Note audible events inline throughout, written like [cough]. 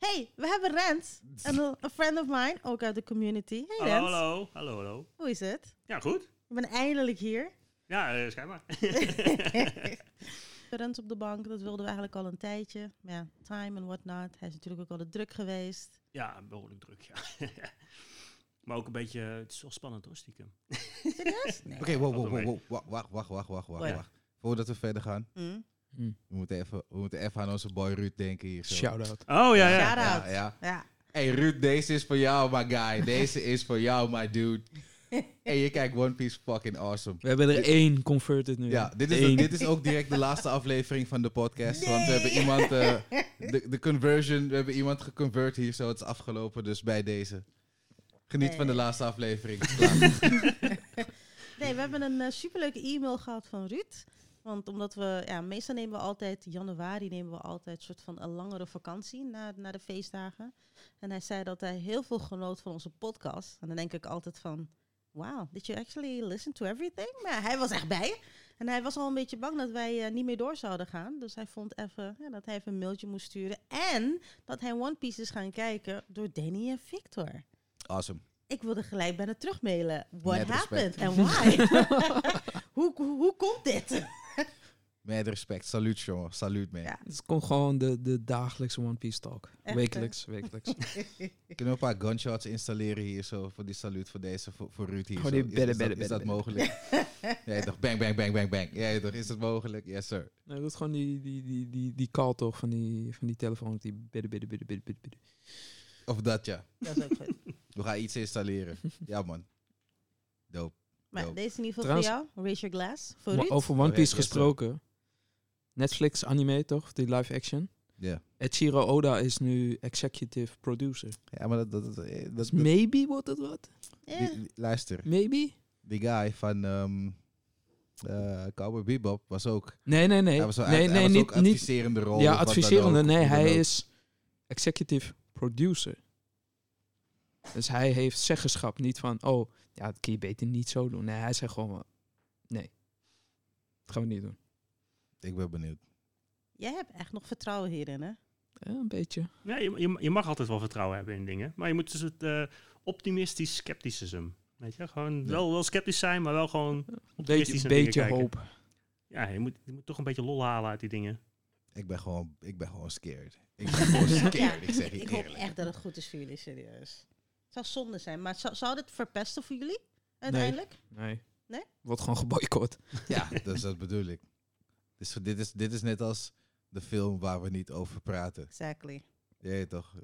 Hey, we hebben Rens. En een een friend of mine, ook uit de community. Hey Hallo, Rens, hallo, hallo, hallo. hoe is het? Ja, goed. Ik ben eindelijk hier. Ja, eh schijnbaar. [laughs] Rens op de bank, dat wilden we eigenlijk al een tijdje. Maar ja, time en whatnot. Hij is natuurlijk ook altijd druk geweest. ja, behoorlijk druk, ja. [laughs] maar ook een beetje, het is wel spannend hoor, stiekem. Serieus? [laughs] Nee. Oké, wow, Valt wow, wel wow, wow, wacht, wacht, wacht, wacht, wacht, Oh ja. wacht. Voordat we verder gaan, Mm. Hm. we moeten even, we moeten even aan onze boy Ruud denken hier. Zo. Shout-out. Oh, ja, ja. Shout Ja, out. ja. Ja. Hey Ruud, deze is voor jou, my guy. Deze is voor jou, my dude. [laughs] Hey, je kijkt One Piece fucking awesome. We hebben er één converted nu. Ja, dit is, dit is ook direct de laatste aflevering van de podcast. Want we hebben iemand, eh, de, de [laughs] conversion, we hebben iemand geconvert hier zo. Het is afgelopen, dus bij deze. Geniet van de laatste aflevering. [laughs] Nee, we hebben een eh, superleuke e-mail gehad van Ruud. Want omdat we, ja, meestal nemen we altijd, januari nemen we altijd een soort van een langere vakantie na, na de feestdagen. En hij zei dat hij heel veel genoot van onze podcast. En dan denk ik altijd van, wow, did you actually listen to everything? Maar hij was echt bij. En hij was al een beetje bang dat wij eh, niet meer door zouden gaan. Dus hij vond even ja, dat hij even een mailtje moest sturen. En dat hij One Piece is gaan kijken door Danny en Victor. Awesome. Ik wilde gelijk bijna terugmailen. What happened respect. and why? [laughs] [laughs] hoe, hoe, hoe komt dit? Met respect. Salut, jongen. Salut, man. Ja. Het is gewoon- gewoon de, de dagelijkse One Piece talk. Echt, wekelijks, wekelijks. [laughs] Kunnen we een paar gunshots installeren hier zo voor die salut voor deze, voor, voor Ruud hier Gewoon zo? die Is, bedden, bedden, is dat bedden, mogelijk? [laughs] ja, toch? Bang, bang, bang, bang, bang. Ja, toch? Is dat mogelijk? Yes, sir. Nee, dat is gewoon die, die, die, die, die call toch van die, van die telefoon. Die bidden. Of dat, ja. Dat is ook goed. [laughs] We gaan iets installeren. ja, man. Dope. Maar Dope. deze is in ieder geval voor jou. Raise your glass. Voor Maar Ruud. Over One Piece gesproken. Netflix anime toch? Die live action. Ja. Echiro Oda is nu executive producer. Ja, maar dat... dat, dat, eh, dat, Dus maybe wordt het wat? Die- die- luister, Maybe? die guy van ehm eh Cowboy Bebop was ook... Nee, nee, nee. Hij was, wel- nee, hij, hij nee, was niet, ook niet. adviserende rol. Ja, adviserende. ook, Nee, hij ook. is executive producer. Dus hij heeft zeggenschap. Niet van, oh, ja, dat kun je beter niet zo doen. Nee, hij zegt gewoon, nee. Dat gaan we niet doen. Ik ben benieuwd. Jij hebt echt nog vertrouwen hierin, hè? Ja, een beetje. Ja, je, je, je mag altijd wel vertrouwen hebben in dingen. Maar je moet dus het eh, optimistisch scepticism. Weet je, gewoon wel, wel sceptisch zijn, maar wel gewoon Een optimistisch beetje, dingen beetje kijken. hoop. Ja, je moet, je moet toch een beetje lol halen uit die dingen. Ik ben gewoon, ik ben gewoon scared. Ik ben gewoon [laughs] scared. Ja, ik zeg je ik hoop echt dat het goed is voor jullie, serieus. Het zou zonde zijn, maar zou, zou dit verpesten voor jullie? Uiteindelijk? Nee. Nee? Wordt gewoon geboycott. Ja, dus dat bedoel ik. Dus dit is, dit is net als de film waar we niet over praten. Exactly. Ja, toch?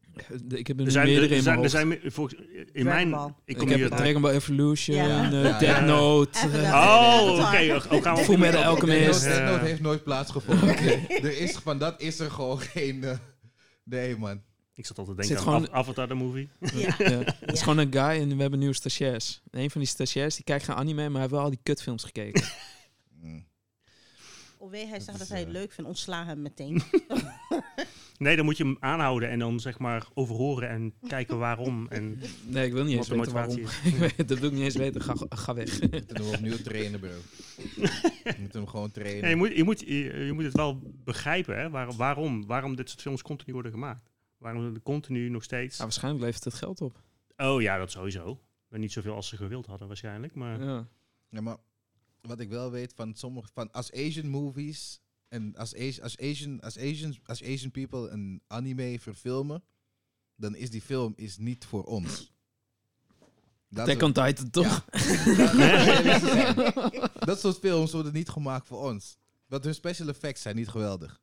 Ik heb er Er zijn, meerdere er in zijn, mijn er zijn volgens, in Dragon mijn... Ball. Ik Ik kom heb hier... Dragon Ball Evolution, Ja. eh, Ja. Note. Eh, Oh, Ja, oké. ook gaan we Full Metal Death Alchemist. Note- Death Note heeft nooit plaatsgevonden. [laughs] [laughs] er is, van dat is er gewoon geen... eh, nee, man. Ik zat altijd denken aan Avatar, de movie. Ja. Het is gewoon een guy en we hebben nieuwe stagiairs. En een van die stagiairs die kijkt geen anime, maar hij heeft wel al die kutfilms gekeken. [laughs] Mm. Hij Dat zegt dat hij het eh, leuk vindt, ontsla hem meteen. [laughs] Nee, dan moet je hem aanhouden en dan zeg maar overhoren en kijken waarom. En Nee, ik wil niet eens de weten waarom. [laughs] dat wil ik niet eens weten. Ga, ga weg. We moeten hem opnieuw trainen, bro. We moeten hem gewoon trainen. Nee, je, moet, je, moet, je, je moet het wel begrijpen, hè, waar, waarom, waarom dit soort films continu worden gemaakt. Waarom er continu nog steeds... Ja, waarschijnlijk levert het geld op. Oh ja, dat sowieso. Maar niet zoveel als ze gewild hadden waarschijnlijk. Maar Ja. Ja, maar wat ik wel weet van sommige van als Asian movies en als, Asi- als Asian als Asian als Asian people een anime verfilmen, dan is die film is niet voor ons. Dat, Attack on Titan, toch? dat, [laughs] [laughs] dat soort films worden niet gemaakt voor ons. Want hun special effects zijn niet geweldig.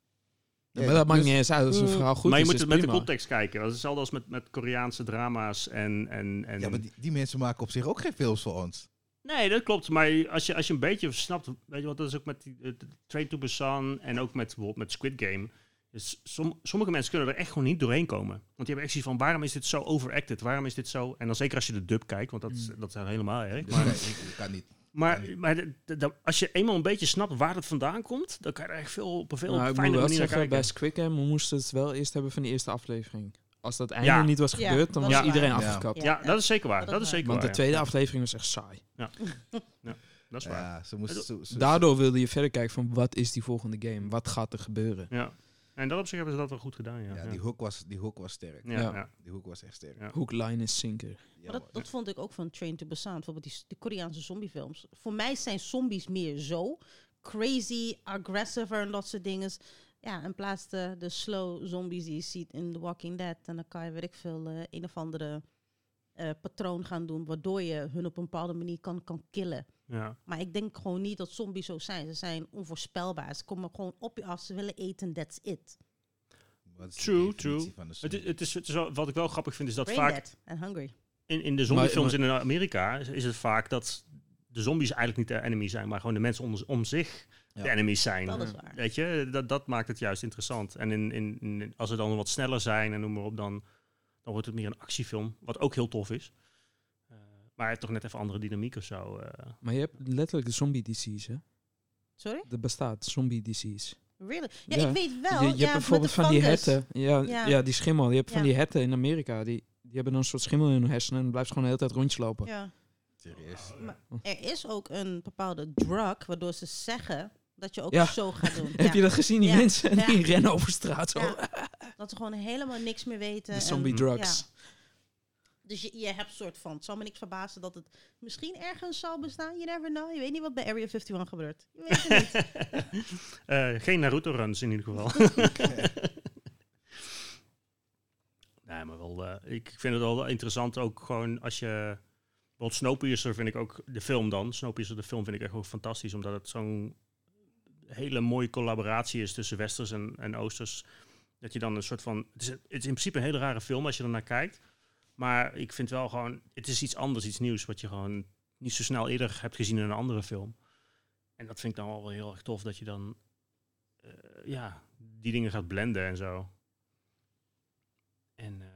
Ja, maar dat maakt dus- niet eens uit als een verhaal goed maar je is. moet is het met de context kijken. Dat is hetzelfde als met, met Koreaanse drama's en... en, en Ja, maar die, die mensen maken op zich ook geen films voor ons. Nee, dat klopt. Maar als je, als je een beetje snapt, weet je wat, dat is ook met die, de Train to Busan en ook met, bijvoorbeeld met Squid Game. Dus som- sommige mensen kunnen er echt gewoon niet doorheen komen. Want die hebben echt zoiets van, waarom is dit zo overacted? Waarom is dit zo? En dan zeker als je de dub kijkt, want dat, is- dat is helemaal erg. Dus Maar, nee, ik- kan niet. maar, maar de- de- de- als je eenmaal een beetje snapt waar het vandaan komt, dan kan je er echt veel, op een veel Nou, ik moet fijne wel manier zeggen, bij kijken. Squid Game we moesten het wel eerst hebben van die eerste aflevering. Als dat einde Ja. niet was Ja, gebeurd, dan was is iedereen. Ja. afgekapt. Ja, dat is zeker waar. Dat is is waar. zeker Want de tweede ja. aflevering was echt saai. Dat is waar. Ja, ze ze- Daardoor wilde je verder kijken van wat is die volgende game? Wat gaat er gebeuren? Ja. En dat op zich hebben ze dat wel goed gedaan, ja. Ja, ja. die hook was, die hook was sterk. Ja, Ja. ja. Die hook was echt sterk. Ja. Hook, line en sinker. Ja, Maar dat, dat vond ik ook van Train to Busan. Bijvoorbeeld die, die Koreaanse zombiefilms. Voor mij zijn zombies meer zo. Crazy, aggressive en dat soort dingen. Ja, in plaats de, de slow zombies die je ziet in The Walking Dead. En dan kan je, weet ik veel, eh, een of andere eh, patroon gaan doen. Waardoor je hun op een bepaalde manier kan, kan killen. Ja. Maar ik denk gewoon niet dat zombies zo zijn. Ze zijn onvoorspelbaar. Ze komen gewoon op je af. Ze willen eten, that's it. True, true. Het is, het is, het is wel, wat ik wel grappig vind, is dat Brain vaak dead en hungry. in, in de zombiefilms Maar- in Amerika is is het vaak dat de zombies eigenlijk niet de enemy zijn, maar gewoon de mensen om, om zich de Ja. enemies zijn. Dat is waar. Weet je, dat, dat maakt het juist interessant. En in, in, in- als ze dan wat sneller zijn en noem maar op, dan, dan wordt het meer een actiefilm, wat ook heel tof is. Eh, maar hij heeft toch net even andere dynamiek of zo. eh. Maar je hebt letterlijk de zombie disease, hè? Sorry? Er bestaat zombie disease. Really? Ja, Ja. ik weet wel. je, je ja, hebt bijvoorbeeld van die herten. Ja, Ja. ja. die schimmel. Je hebt van die herten in Amerika. Die, die hebben dan een soort schimmel in hun hersenen. En blijft ze gewoon de hele tijd rondjes lopen. Ja. Serieus. Maar er is ook een bepaalde drug waardoor ze zeggen dat je ook Ja. zo gaat doen. [laughs] Heb Ja. je dat gezien? Die Ja. mensen Ja. die rennen over straat. Zo. Ja. Dat ze gewoon helemaal niks meer weten. De zombie en- drugs. dus je, je hebt soort van, het zal me niks verbazen dat het misschien ergens zal bestaan. You never know. Je weet niet wat bij Area 51 gebeurt. Je weet het niet. [laughs] Eh, geen Naruto-runs in ieder geval. [laughs] nee, maar wel, eh, ik vind het wel interessant ook gewoon als je... Bijvoorbeeld Snowpiercer vind ik ook, de film dan, Snowpiercer de film vind ik echt ook fantastisch, omdat het zo'n hele mooie collaboratie is tussen Westers en, en Oosters. Dat je dan een soort van, het is, in principe een hele rare film als je er naar kijkt. Maar ik vind wel gewoon, het is iets anders, iets nieuws, wat je gewoon niet zo snel eerder hebt gezien in een andere film. En dat vind ik dan wel heel erg tof, dat je dan eh, ja, die dingen gaat blenden en zo. En eh,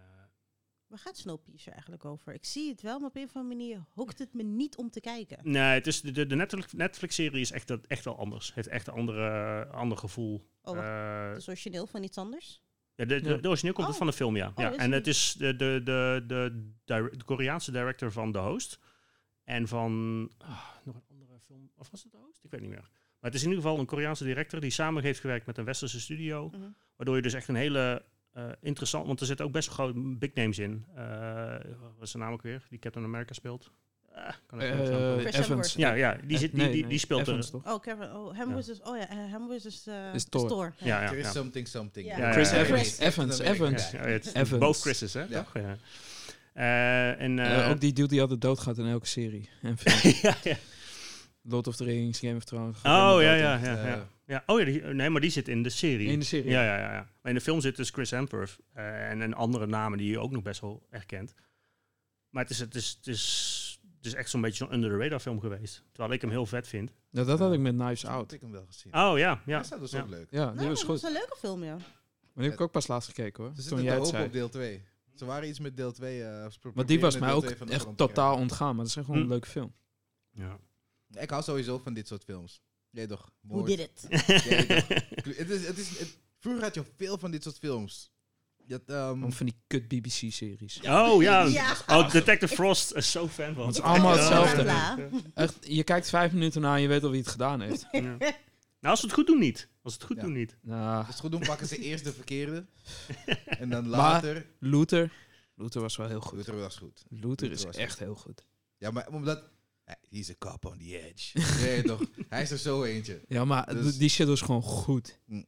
Waar gaat Snowpiercer eigenlijk over? Ik zie het wel, maar op een of andere manier hoekt het me niet om te kijken. nee, het is, de, de Netflix- Netflix-serie is echt, dat- echt wel anders. Het heeft echt een andere, ander gevoel. Oh. Eh, Het is origineel van iets anders? ja, de, de, origineel komt het Oh. van de film, ja. Oh, ja. En het is de, de, de, de, de Koreaanse director van The Host. En van ah, nog een andere film. Of was het The Host? Ik weet niet meer. Maar het is in ieder geval een Koreaanse director die samen heeft gewerkt met een westerse studio. Mhm. Waardoor je dus echt een hele eh, interessant... Want er zitten ook best wel grote big names in. Eh wat is zijn naam ook weer? Die Captain America speelt. Ah, kan ik niet Eh, Evans. Ja, ja, die, zit, die, Nee, die, die speelt Evans, er. toch? Oh, Kevin. Oh, hem Ja. was dus... Oh ja, eh, hem was dus... eh, Is Thor. Thor. Ja, ja, Er is ja. something something. Ja. Ja, Chris ja, Evans. Evans. Evans. Ja, het is Evans. both Chris's, hè? Ja. Toch? Ja. Eh, en, Eh, eh, ook die dude die altijd doodgaat in elke serie. En [laughs] film. ja, ja. Lord of the Rings, Game of Thrones. Oh, ja, ja, ja, Eh, ja. ja. Oh ja, die, nee, maar die zit in de serie. In de serie. Ja, ja, ja, ja. Maar in de film zit dus Chris Hemsworth eh, en een andere namen die je ook nog best wel herkent. Maar het is, het is, het is, het is echt zo'n beetje zo'n under the radar film geweest. Terwijl ik hem heel vet vind. Nou, dat had ik met Knives Zo heb Out. ik hem wel gezien. Oh ja, ja. dat is ja. ook leuk. Ja, die was dat goed. is een leuke film, ja. Maar die heb ik ook pas laatst gekeken hoor. Ze Toen zitten jij het zei. op deel 2. Ze waren iets met deel 2. eh, ze Maar die was mij ook 2 van de echt totaal ontgaan. Maar dat is gewoon Hm. een leuke film. ja. Ja, Ik hou sowieso van dit soort films. Jij toch? Who moord. did it? [laughs] Toch. [laughs] het is, het is, het- vroeger had je veel van dit soort films. Je had, ehm, Om van die kut BBC-series. Oh ja. Ja. Oh, Detective Frost is zo fan van. Het is allemaal hetzelfde. Ja. Echt, je kijkt vijf minuten na en je weet al wie het gedaan heeft. Ja. Nou, als ze het goed doen niet. Als ze het goed Ja. doen niet. Nou, als het goed doen, pakken ze eerst de verkeerde. [laughs] en dan Maar- later. Luther. Luther was wel heel goed. Luther was goed. Luther Luther is was echt heel goed. Ja, maar omdat. Hij is a cop on the edge. [laughs] Nee, toch? Hij is er zo eentje. Ja, maar Dus- die shit was gewoon goed. Hm.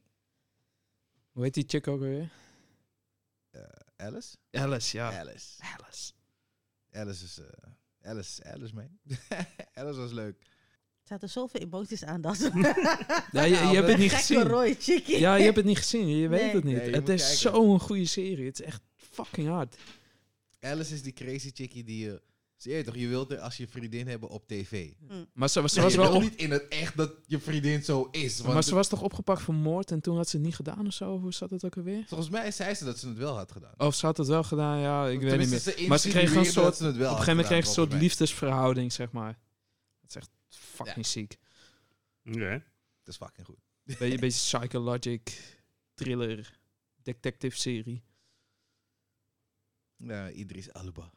Hoe heet die chick ook alweer? Alice? Alice, ja. Alice. Alice. Alice is. eh, Alice, Alice, man. [laughs] Alice was leuk. Er zaten zoveel emoties aan dat. [laughs] Ja, je, je hebt het niet gezien. Roy. Ja, je hebt het niet gezien. Je weet Nee. het niet. Nee, het is zo'n goede serie. Het is echt fucking hard. Alice is die crazy chickie die je. Zie je toch, je wilt er als je vriendin hebben op tv. Maar ze, was- ze Nee, was wel op, niet in het echt dat je vriendin zo is. Want maar ze was toch opgepakt voor moord en toen had ze het niet gedaan of zo? Hoe zat het ook alweer? volgens mij zei ze dat ze het wel had gedaan. Of ze had het wel gedaan, ja, ik weet niet meer. Maar ze kreeg een soort, dat ze het wel op een gegeven moment kreeg ze een soort liefdesverhouding, zeg maar. Dat is echt fucking ziek. Mij. Dat is fucking goed. Beetje, beetje psychologic, thriller, detective serie. Ja, Idris Alba.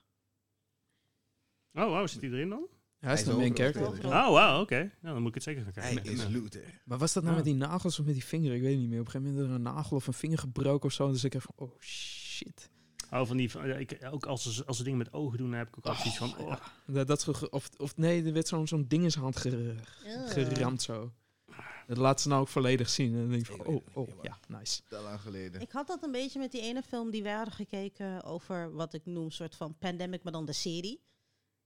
Oh, wow, zit die erin dan? Hij is Hij de is main character. Oh, wauw, oké. Nou, dan moet ik het zeker gaan Hij kijken. is Ja. Luther. Maar was dat nou met die nagels of met die vinger? Ik weet niet meer. Op een gegeven moment is er een nagel of een vinger gebroken of zo. Dus ik heb van, oh shit. Oh, van die, van- ja, ik, ook als ze, als ze dingen met ogen doen, dan heb ik ook altijd zoiets van... Oh, Dat, dat, ge- of, of nee, er werd zo'n zo'n ding in zijn hand ge- Ja. geramd zo. Dat laat ze nou ook volledig zien. En dan denk ik Ik van, weet oh, het oh, ja, nice. Te lang geleden. Ik had dat een beetje met die ene film die wij hadden gekeken over wat ik noem soort van pandemic, maar dan de serie.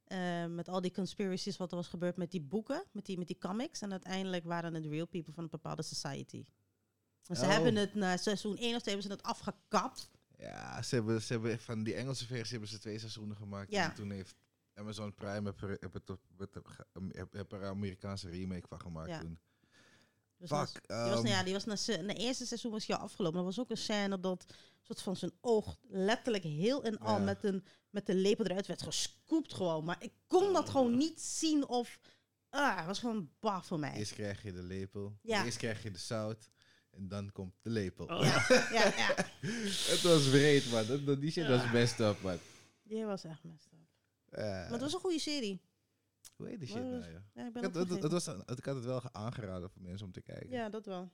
Eh, met al die conspiracies wat er was gebeurd met die boeken, met die, met die comics. En uiteindelijk waren het real people van een bepaalde society. En ze Oh. hebben het na seizoen 1 of 2 hebben ze het afgekapt. Ja, ze hebben, ze hebben van die Engelse versie hebben ze twee seizoenen gemaakt. Ja. En toen heeft Amazon Prime heb er, heb het op- heb het- heb- heb er een Amerikaanse remake van gemaakt Ja. toen. Dus dat was- Fuck. Die was, ehm, nou ja, die was na, na eerste seizoen was die al afgelopen. Er was ook een scène dat soort van zijn oog letterlijk heel en al Ja. met, een, met de lepel eruit werd gescoopt gewoon. Maar ik kon dat gewoon niet zien of... Ah, het was gewoon bar voor mij. Eerst krijg je de lepel. Ja. Eerst krijg je de zout. En dan komt de lepel. Oh. Ja, ja, ja. [laughs] Het was breed, man. Dat, die shit was best up, man. Die was echt messed up. Maar het was een goede serie. Hoe heet die shit nou, joh? Ja, ik Ik ben had, het, was, ik had het wel aangeraden voor mensen om te kijken. Ja, dat wel.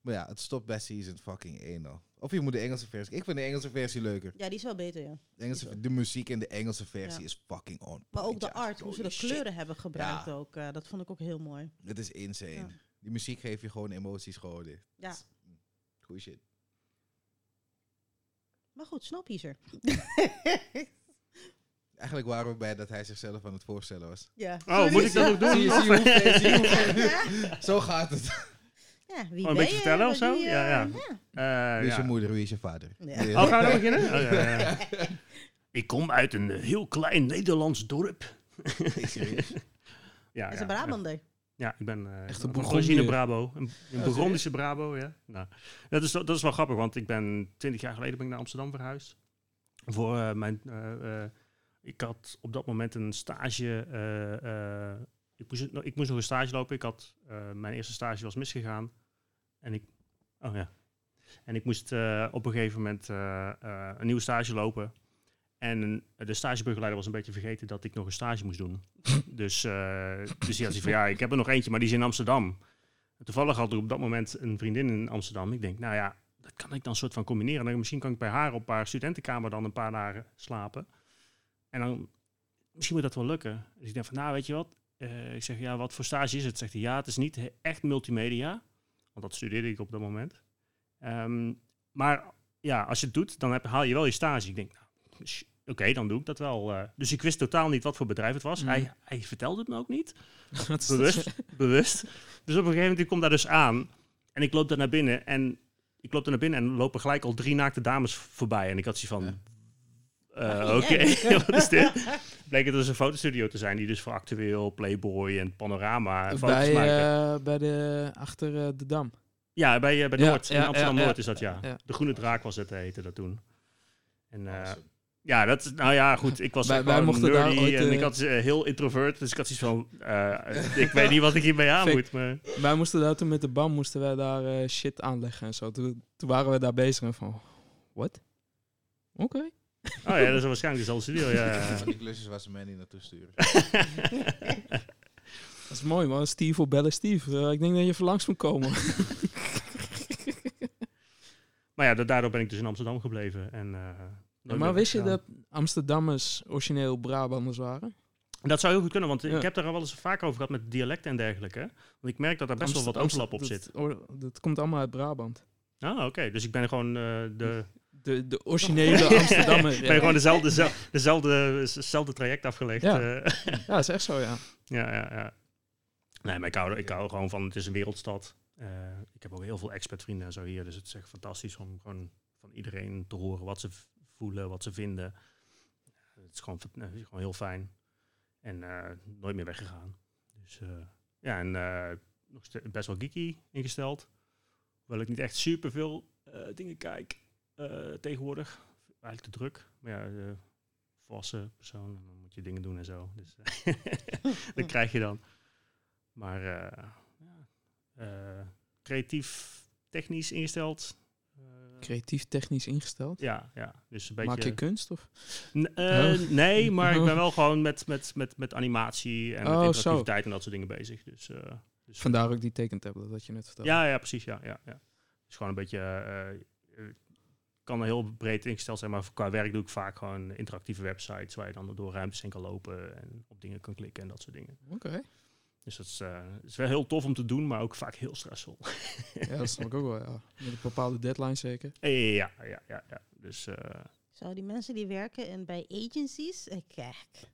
Maar ja, het stopt bij season fucking 1 al. Of je moet de Engelse versie. Ik vind de Engelse versie leuker. Ja, die is wel beter, ja. De, Engelse, de muziek in de Engelse versie Ja. is fucking on. Maar ook point, de ja. art, hoe ze de shit. kleuren hebben gebruikt Ja. ook. eh, dat vond ik ook heel mooi. Het is insane. Die muziek geeft je gewoon emoties gewoon. dit. Ja. Goeie shit. Maar goed, Snowpiercer. [laughs] Eigenlijk waren we bij dat hij zichzelf aan het voorstellen was. ja. Oh, Sorry. moet ik dat ook doen? Zie je, zie je hoe [laughs] ver- zie je hoe ver- Zo gaat het. Ja, wie Oh, een ben beetje je? vertellen of zo? eh, Ja, ja. Eh, Wie is ja. je moeder, wie is je vader? Ja. Oh, gaan we dan beginnen? Oh, ja, ja, ja. [laughs] Ik kom uit een heel klein Nederlands dorp. [laughs] Ja, Is ja, een Brabander. Ja, ik ben eh Echt een origine Brabo. Een, een Ja, Burgondische Brabo, ja. Nou, dat, is, dat is wel grappig, want ik ben twintig jaar geleden ben ik naar Amsterdam verhuisd. Voor eh, mijn... eh, eh, ik had op dat moment een stage... eh, eh, ik, moest, ik moest nog een stage lopen. Ik had... eh, mijn eerste stage was misgegaan. En ik... Oh ja. En ik moest op een gegeven moment een nieuwe stage lopen. En de stagebegeleider was een beetje vergeten dat ik nog een stage moest doen. [laughs] dus, dus die had van, ja, ik heb er nog eentje, maar die is in Amsterdam. En toevallig had ik op dat moment een vriendin in Amsterdam. Ik denk, nou ja, dat kan ik dan soort van combineren. Dan, misschien kan ik bij haar op haar studentenkamer dan een paar dagen slapen. En dan, misschien moet dat wel lukken. Dus ik denk van, nou, weet je wat? Eh, ik zeg, ja, wat voor stage is het? Zegt hij, ja, het is niet echt multimedia. Want dat studeerde ik op dat moment. Ehm, maar ja, als je het doet, dan heb, haal je wel je stage. Ik denk, nou, oké, dan doe ik dat wel. eh. dus ik wist totaal niet wat voor bedrijf het was. Mm. Hij, hij vertelde het me ook niet. [laughs] Bewust, bewust. Dus op een gegeven moment, ik kom daar dus aan. En ik loop daar naar binnen. En ik loop daar naar binnen en er lopen gelijk al drie naakte dames voorbij. En ik had zoiets van... Oh, Oké, [laughs] wat is dit? [laughs] Bleek het dus een fotostudio te zijn die dus voor Actueel, Playboy en Panorama foto's Bij, maken. eh, bij de, achter eh, de dam. Ja, bij, eh, bij Noord. ja, in Amsterdam ja, Noord ja. is dat, ja. Ja. De Groene Draak was het, heette dat toen. En eh, Awesome. ja, dat, nou ja, goed. Ik was Wij- echt wij gewoon mochten daar ooit, en eh, ik had eh, heel introvert. Dus ik had zoiets van, eh, ik weet niet wat ik hiermee aan moet. Maar, Wij moesten daar toen met de BAM moesten wij daar eh, shit aanleggen en zo. Toen, toen waren we daar bezig en van, wat? Oké. [laughs] oh ja, dat is waarschijnlijk dezelfde studio, ja. [laughs] die klusjes waar ze mij niet naartoe sturen. [laughs] Dat is mooi man. Steve voor bellen Steve. Eh, ik denk dat je even langs moet komen. maar ja, da- daardoor ben ik dus in Amsterdam gebleven. En, eh, maar wist je dat Amsterdammers origineel Brabanders waren? Dat zou heel goed kunnen, want Ja. ik heb daar al wel eens vaker over gehad met dialecten en dergelijke. Want ik merk dat daar best wel wat overlap op dat- zit. Dat, dat komt allemaal uit Brabant. Ah, oké. Dus ik ben gewoon eh, de... De, de originele Amsterdammer. [laughs] ben ja. gewoon dezelfde, dezelfde, dezelfde, dezelfde traject afgelegd. Ja. eh. [laughs] ja, dat is echt zo, ja. Ja, ja, ja. Nee, maar ik hou, ik hou gewoon van, het is een wereldstad. Eh, ik heb ook heel veel expat-vrienden en zo hier, dus het is echt fantastisch om gewoon van iedereen te horen wat ze voelen, wat ze vinden. Het is gewoon, eh, het is gewoon heel fijn. En eh, nooit meer weggegaan. Dus eh, ja, en eh, nog best wel geeky ingesteld. Hoewel ik niet echt super veel dingen kijk eh, tegenwoordig. Eigenlijk te druk. Maar ja, eh, volwassen persoon, dan moet je dingen doen en zo. Dus [laughs] dat krijg je dan. Maar eh, ja, eh, creatief, technisch ingesteld. Creatief technisch ingesteld. ja, ja. Dus een beetje... Maak je kunst of? N- eh, Oh. Nee, maar ik Oh. [laughs] ben wel gewoon met, met, met, met animatie en Oh, met zo. interactiviteit en dat soort dingen bezig. Dus, eh, dus Vandaar ook die tekentablet dat je net vertelde. Ja, ja, precies. Ja, ja, ja. Dus gewoon een beetje. eh, eh, kan heel breed ingesteld zijn, maar qua werk doe ik vaak gewoon interactieve websites waar je dan door ruimtes heen kan lopen en op dingen kan klikken en dat soort dingen. Oké. Dus dat is, eh, is wel heel tof om te doen, maar ook vaak heel stressvol. Ja, dat snap ik ook wel, ja. Met een bepaalde deadline zeker. ja, ja, ja, ja. Dus eh, Zo, die mensen die werken in, bij agencies, ik, kijk,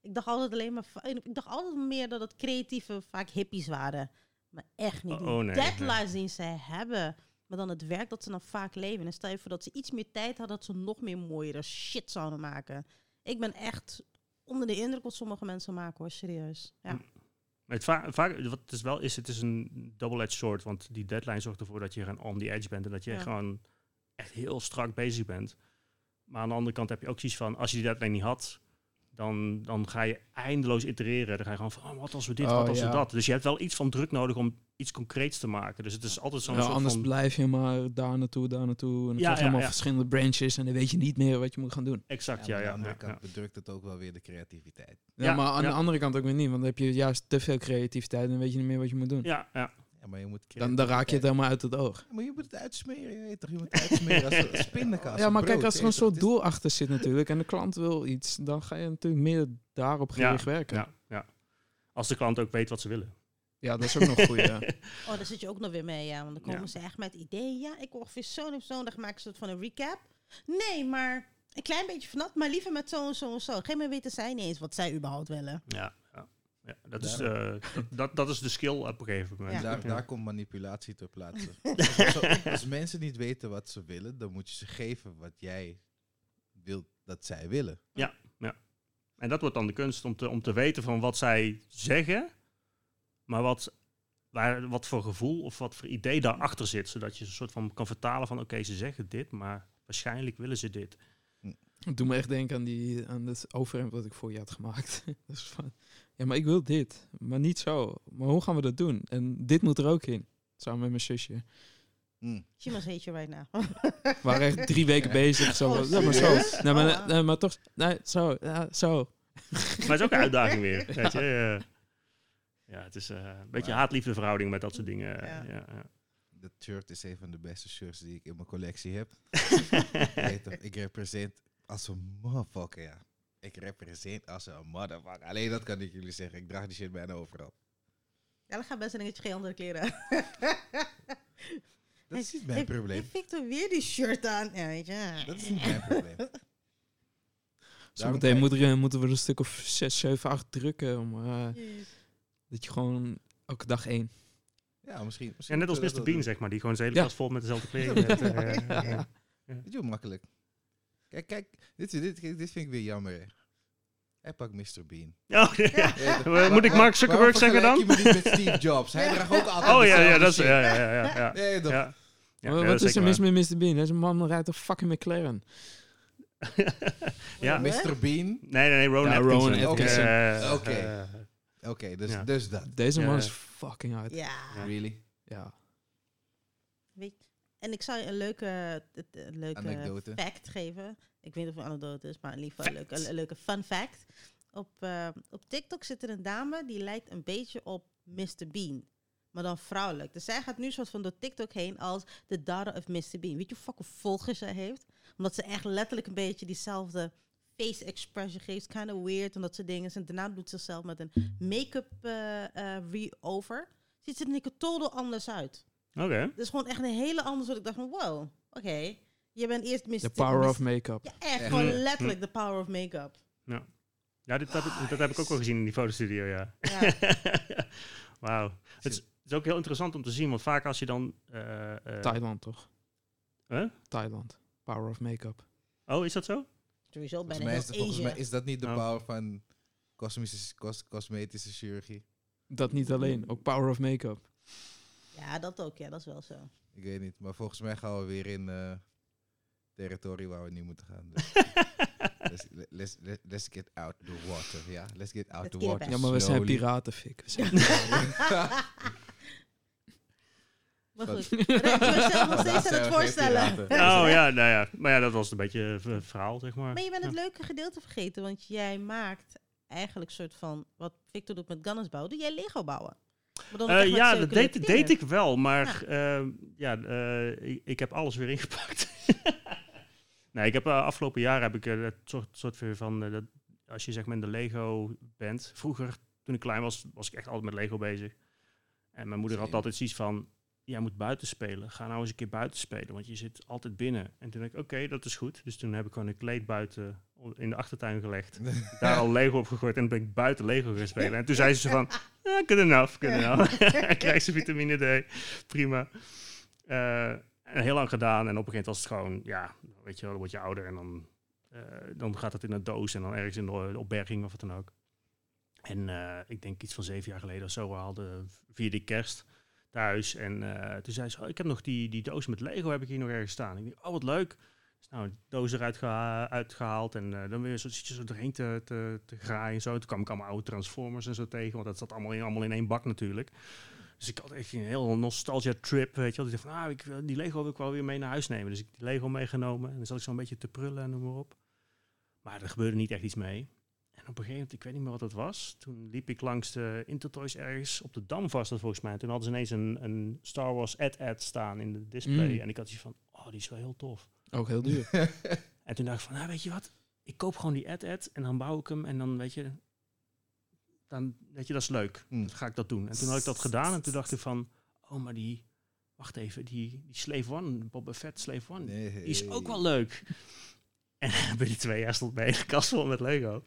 ik dacht altijd alleen maar, ik dacht altijd meer dat het creatieve vaak hippies waren. Maar echt niet. Die Oh, nee, deadlines die zij hebben, maar dan het werk dat ze dan vaak leven. En stel je voor dat ze iets meer tijd hadden, dat ze nog meer mooiere shit zouden maken. Ik ben echt onder de indruk wat sommige mensen maken hoor, serieus. Ja. Maar het va- vaak, wat het is wel is, het is een double-edged sword, want die deadline zorgt ervoor dat je gewoon on the edge bent en dat je Ja. gewoon echt heel strak bezig bent. Maar aan de andere kant heb je ook zoiets van, als je die deadline niet had, dan, dan ga je eindeloos itereren. Dan ga je gewoon van, oh, wat als we dit, Oh, wat als we dat. Dus je hebt wel iets van druk nodig om iets concreets te maken. Dus het is altijd zo'n Ja, soort anders van... blijf je maar daar naartoe, daar naartoe. En dan Ja, krijg je ja, allemaal ja. verschillende branches en dan weet je niet meer wat je moet gaan doen. Exact, Ja, ja, aan de andere ja, kant bedrukt het ook wel weer de creativiteit. Ja, Ja, maar aan ja. de andere kant ook weer niet, want dan heb je juist te veel creativiteit en dan weet je niet meer wat je moet doen. ja, ja. Ja, maar je moet Dan, dan raak je het helemaal uit het oog. Ja, maar je moet het uitsmeren, je weet toch? Je moet het uitsmeren als, [laughs] pindakaas. Ja, maar brood, kijk, als er een soort doel achter zit natuurlijk en de klant wil iets, dan ga je natuurlijk meer daarop gericht werken. ja, ja. Als de klant ook weet wat ze willen. Ja, dat is ook nog goed, ja. [laughs] Oh, daar zit je ook nog weer mee, ja. Want dan komen Ja. ze echt met ideeën. Ja, ik wil ongeveer zo en zo. Dan maken ze het van een recap. Nee, maar een klein beetje vanaf, maar liever met zo en zo en zo. Geen meer weten zij niet eens wat zij überhaupt willen. Ja, ja. ja dat, is, eh, dat, dat, dat is de skill op een gegeven moment. Ja. Daar, Ja. daar komt manipulatie ter plaatse. [laughs] als, mensen niet weten wat ze willen, dan moet je ze geven wat jij wilt dat zij willen. En dat wordt dan de kunst om te, om te weten van wat zij zeggen, maar wat, waar, wat voor gevoel of wat voor idee daarachter zit. Zodat je een soort van kan vertalen van oké, ze zeggen dit, maar waarschijnlijk willen ze dit. Het doet me echt denken aan, die, aan het overhemd wat ik voor je had gemaakt. [laughs] dus van, ja, maar ik wil dit, maar niet zo. Maar hoe gaan we dat doen? En dit moet er ook in, samen met mijn zusje. Hm. She must hate you right now. We waren echt drie weken bezig. Zo, Oh, ja, maar zo. Nee, maar, Oh, nee, maar toch, nee, zo, ja, zo. Maar het is ook een uitdaging weer. Weet je? eh. ja, het is eh, een beetje Maar- haat-liefde verhouding met dat soort dingen. Ja. Ja. Ja, Dat shirt is een van de beste shirts die ik in mijn collectie heb. [laughs] Je ik represent als een motherfucker, ja. Ik represent als een motherfucker. Alleen dat kan ik jullie zeggen. Ik draag die shit bijna overal. Ja, dan gaat best een dingetje geen andere kleren. [laughs] Dat is niet mijn probleem. Heeft Victor weer die shirt aan? Ja, weet je. Dat is niet mijn probleem. [laughs] Zometeen kijk- moeten er, moeten we er een stuk of zes, zeven, acht drukken. Om, eh, dat je gewoon elke dag één. Ja, misschien. Ja, misschien net als Mr. Bean, doen. zeg maar, die gewoon zijn hele Ja. vol met dezelfde [laughs] eh, Ja. ja. Weet je hoe makkelijk? Kijk, kijk. Dit, dit, dit, vind ik weer jammer, hè. Hij pakt Mr. Bean. Oh, ja. Ja, Moet ik Mark Zuckerberg zeggen dan? Me niet met Steve Jobs. Hij draagt ook altijd Oh ja, ja, dat is. Ja, ja, ja. ja, ja. Nee, dat, Ja. Ja, Wat- ja, wat dat is er mis met Mr. Bean? Deze man rijdt een fucking McLaren. Ja. Mr. Bean. Nee, nee, nee, Rowan Ja, Atkinson. Oké. eh, Oké, dus, Ja. dus dat. Deze Ja. man is fucking hard. Ja. Ja. Really? Weet, en ik zou je een leuke, een- leuke Anekdote. fact geven. Ik weet niet of het een anekdote is, maar in ieder geval een leuke, een, leuke fun fact. Op, eh, op TikTok zit er een dame die lijkt een beetje op Mr. Bean. Maar dan vrouwelijk. Dus zij gaat nu soort van door TikTok heen als de daughter of Mr. Bean. Weet je hoe fucking volgers zij heeft? Omdat ze echt letterlijk een beetje diezelfde face expression geeft. Kind of weird en dat soort dingen. En daarna doet ze zichzelf met een make-up eh, eh, re-over. Ziet ze er een keer totaal anders uit. Oké. Het is gewoon echt een hele andere soort. Ik dacht van, wow, oké. Je bent eerst Mr. The power Mr. of make-up. Ja, echt. Echt. Gewoon Mm. letterlijk de power of make-up. Ja, dit, dat, dat heb ik ook wel gezien in die fotostudio, ja. Ja. [laughs] Wauw. Het is, het is ook heel interessant om te zien, want vaak als je dan... eh, eh, Thailand toch? Huh? Thailand. Power of make-up. Oh, is dat zo? Sowieso Volgens bijna mij, is, heel volgens mij Asia. is dat niet de Oh. power van cosmische, cos- cosmetische chirurgie. Dat niet alleen, ook power of make-up. Ja, dat ook. Ja, dat is wel zo. Ik weet niet, maar volgens mij gaan we weer in eh territorie waar we niet moeten gaan. Dus [laughs] let's, let's, let's, let's get out the water, ja. Let's get out Let's the get water. Ja, maar we zijn piraten, Fik. We zijn [laughs] Maar goed, Red, je zelf nog steeds aan het voorstellen. [laughs] Oh ja, nou ja. Maar ja, dat was een beetje het eh, verhaal, zeg maar. Maar je bent het Ja. leuke gedeelte vergeten, want jij maakt eigenlijk soort van, wat Victor doet met Gunners bouwen, doe jij Lego bouwen. Maar dan Eh, ja, dat deed, deed ik wel, maar ja, ja eh, ik, ik heb alles weer [laughs] ingepakt. [laughs] nee, ik heb eh, afgelopen jaar heb ik eh, het soort, soort weer van, eh, dat, als je zeg maar in de Lego bent. Vroeger, toen ik klein was, was ik echt altijd met Lego bezig. En mijn moeder had altijd zoiets van, jij moet buiten spelen. Ga nou eens een keer buiten spelen, want je zit altijd binnen. En toen dacht ik, oké, dat is goed. Dus toen heb ik gewoon een kleed buiten in de achtertuin gelegd. [laughs] Daar al Lego op gegooid en ben ik buiten Lego gaan spelen. En toen zei ze van, ja, [laughs] good enough, good enough. [laughs] Krijg ze vitamine D, prima. Eh, en heel lang gedaan en op een gegeven moment was het gewoon, ja, weet je wel, dan word je ouder en dan, eh, dan gaat het in een doos en dan ergens in de opberging of wat dan ook. En eh, ik denk iets van zeven jaar geleden of zo, we hadden vierde kerst thuis. En toen zei ze, oh, ik heb nog die, die doos met Lego, heb ik hier nog ergens staan. Ik denk, oh, wat leuk. Dus nou, de doos eruit geha- uitgehaald en eh, dan weer zo, zit je zo doorheen te, te, te graaien en zo. Toen kwam ik allemaal oude Transformers en zo tegen, want dat zat allemaal in, allemaal in één bak natuurlijk. Dus ik had echt een heel nostalgia trip, weet je wel. Ik dacht van, ah, ik, wil- die Lego wil ik wel weer mee naar huis nemen. Dus ik heb die Lego meegenomen en dan zat ik zo een beetje te prullen en noem maar op. Maar er gebeurde niet echt iets mee. En op een gegeven moment, ik weet niet meer wat het was. Toen liep ik langs de Intertoys ergens op de Dam vast, dat volgens mij. Toen hadden ze ineens een, een Star Wars ad-ad staan in de display. Mm. En ik had iets van, oh, die is wel heel tof. Ook heel duur. [laughs] En toen dacht ik van, nou, weet je wat? Ik koop gewoon die ad-ad en dan bouw ik hem. En dan, weet je, dan, weet je, dat is leuk. Hmm. Dan ga ik dat doen. En toen had ik dat gedaan en toen dacht ik van, oh, maar die, wacht even, die, die Slave One, Boba Fett Slave One, Nee. die is ook wel leuk. En [laughs] binnen twee jaar stond mijn hele kast vol met Lego.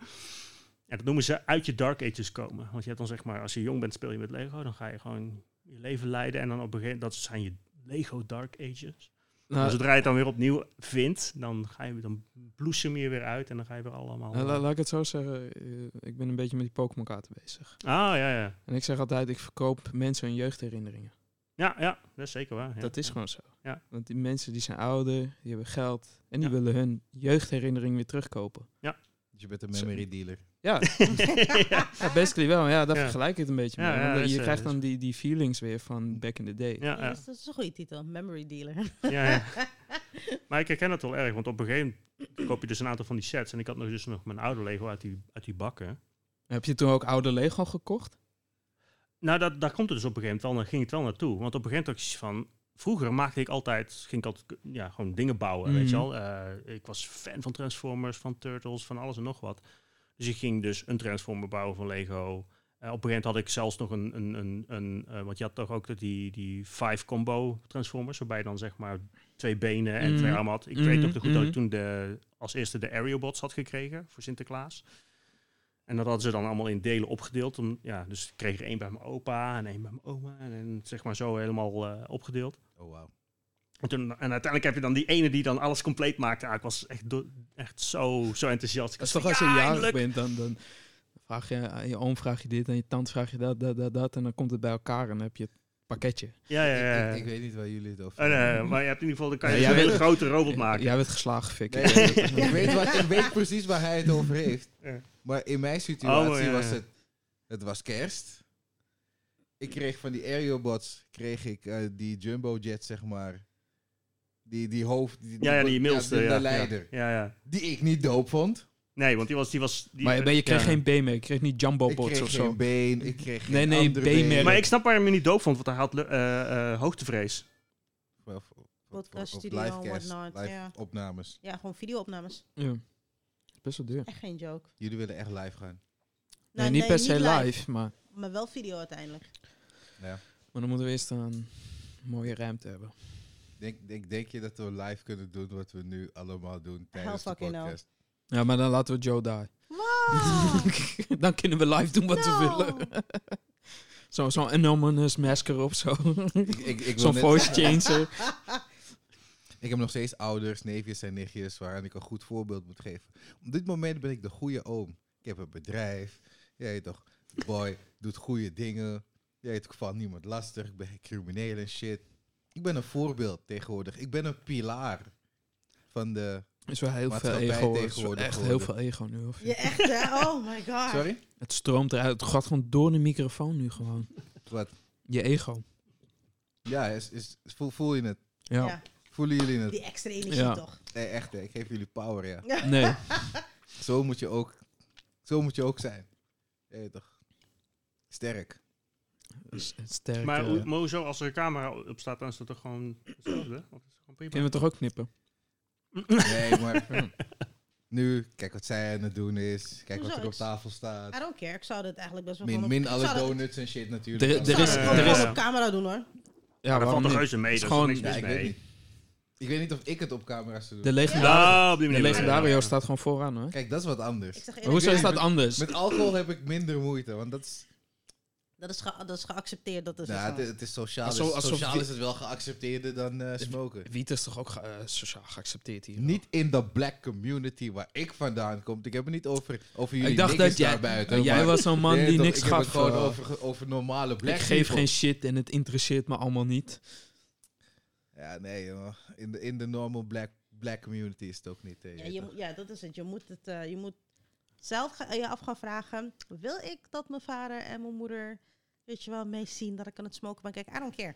En dat noemen ze uit je Dark Ages komen. Want je hebt dan zeg maar, als je jong bent speel je met Lego, dan ga je gewoon je leven leiden. En dan op een gegeven dat zijn je Lego Dark Ages. Nou, zodra je het dan weer opnieuw vindt, dan, ga je, dan bloesem je weer uit en dan ga je weer allemaal... nou, la- laat ik het zo zeggen. eh, ik ben een beetje met die Pokémon kaarten bezig. ah, ja, ja. En ik zeg altijd, ik verkoop mensen hun jeugdherinneringen. Ja, ja, dat is zeker waar. ja. dat is Ja. gewoon zo. Ja. Want die mensen die zijn ouder, die hebben geld. En die Ja. willen hun jeugdherinnering weer terugkopen. Dus je bent een memory dealer. Ja, [laughs] ja. basically wel. Ja, daar Ja. vergelijk ik het een beetje Ja, mee. Want dat is, je eh, krijgt dat dan die, die feelings weer van back in the day. Ja, Ja, ja. dus dat is een goede titel, Memory Dealer. Ja, ja. [laughs] Maar ik herken het wel erg, want op een gegeven moment koop je dus een aantal van die sets. En ik had nog dus nog mijn oude Lego uit die, uit die bakken. Heb je toen ook oude Lego gekocht? Nou, dat, daar komt het dus op een gegeven moment wel, ging het wel naartoe. Want op een gegeven moment had ik zoiets van... Vroeger maakte ik altijd, ging ik altijd ja, gewoon dingen bouwen, weet je Mhm. wel. Eh, ik was fan van Transformers, van Turtles, van alles en nog wat. Dus ik ging dus een Transformer bouwen van Lego. Eh, op een gegeven moment had ik zelfs nog een, een, een, een eh, want je had toch ook die, die five combo Transformers, waarbij je dan zeg maar twee benen en twee armen had. Ik weet nog te goed dat ik mhm. toen de, als eerste de Aerobots had gekregen voor Sinterklaas. En dat hadden ze dan allemaal in delen opgedeeld. Om, ja, dus ik kreeg er één bij mijn opa en één bij mijn oma. En, en zeg maar zo helemaal eh, opgedeeld. Oh, wauw. En, toen, en uiteindelijk heb je dan die ene die dan alles compleet maakte. Ah, ik was echt, do- echt zo, zo enthousiast. Ik Dat is was toch als je "Ja, jarig eindelijk!" bent, dan, dan vraag je aan je oom vraag je dit en je tante vraag je dat, dat, dat, dat. En dan komt het bij elkaar en dan heb je het pakketje. Ja, ja, ja. Ik, ik, ik weet niet waar jullie het over Oh, nee, hebben. maar je hebt in ieder geval, dan kan je Ja, een hele grote robot maken. Jij werd geslagen, Fik. Nee, ik, weet wat, ik weet precies waar hij het over heeft. Ja. Maar in mijn situatie Oh, ja, was het... Het was kerst. Ik kreeg van die Aerobots, kreeg ik eh, die Jumbo Jet, zeg maar. Die, die hoofd... Die, Ja, ja, die middelste. de, Ja, de ja, leider. Ja, ja. Die ik niet doop vond. Nee, want die was... Die was die, Maar, maar je kreeg ja. geen been mee, je kreeg niet Jumbo ik Bots kreeg of geen zo. been, ik kreeg geen Nee, nee. Maar ik snap waarom je niet doop vond, want hij had eh, eh, hoogtevrees. Of- of- of- Podcast of studio livecast, whatnot, live ja. opnames. Ja, gewoon videoopnames. Ja. Best wel duur. Echt geen joke. Jullie willen echt live gaan. Nee, Nou, niet per se live, maar, Maar wel video uiteindelijk. Ja. maar dan moeten we eerst een mooie ruimte hebben. Denk, denk, denk je dat we live kunnen doen wat we nu allemaal doen tijdens de fucking no. podcast? Ja, maar dan laten we Joe die. Wow! [laughs] dan kunnen we live doen wat we No. willen. [laughs] Zo- Zo'n anonymous masker op, zo. Ik, ik, ik, wil [laughs] Zo'n net voice zeggen, changer. ik heb nog steeds ouders, neefjes en nichtjes waaraan ik een goed voorbeeld moet geven. Op dit moment ben ik de goede oom. Ik heb een bedrijf. Jij weet toch, boy, doet goede dingen. Jij weet, ik val niemand lastig. Ik ben geen crimineel en shit. Ik ben een voorbeeld tegenwoordig. Ik ben een pilaar van de... is wel heel veel ego. Echt heel veel ego nu. Of Je echt, hè? Oh my god. Sorry? Het stroomt eruit. Het gaat gewoon door de microfoon nu gewoon. Wat? Je ego. Ja, is, is, voel, voel je het? Ja. Ja, Voelen jullie het? die extra energie Ja. toch. Nee, echt, hè. ik geef jullie power, ja. Nee. Zo moet je ook, zo moet je ook zijn. Weet toch? Sterk. S- Sterk. Maar maar hoezo, als er een camera op staat, dan is dat toch gewoon hetzelfde? Of is het gewoon prima? kunnen we toch ook knippen? Nee, maar [laughs] nu, kijk wat zij aan het doen is. Kijk wat er op tafel staat. I don't care. Ik zou dit eigenlijk best wel Min, op- min alle donuts en shit natuurlijk. Er- er is- het er gewoon is- op camera doen hoor. Ja, waarom valt toch reuze mee, dat niks Ja, mis ik weet mee. niet. Ik weet niet of ik het op camera zou De doen. legendario, Ja, op die de legendario staat gewoon vooraan hoor. Kijk, dat is wat anders. Hoezo is dat anders? Met alcohol heb ik minder moeite, want dat is, dat, is ge- dat is geaccepteerd. Dat is nou, het is sociaal. Alsof- is- alsof sociaal is het wel geaccepteerder dan eh, smoken. Wiet is toch ook ge- eh, sociaal geaccepteerd hier? Niet in de black community waar ik vandaan kom. Ik heb het niet over, over jullie Ik dacht dat jij, jij was zo'n man die toch, niks ik heb gaf. het gewoon eh, over, over normale black ik geef people. geen shit en het interesseert me allemaal niet. Ja, nee, joh. In de, in de normal black, black community is het ook niet. Ja, je ja, dat is het. Je moet, het, eh, je moet zelf ga- je af gaan vragen: wil ik dat mijn vader en mijn moeder, weet je wel, meezien dat ik aan het smoken ben? Kijk, I don't care.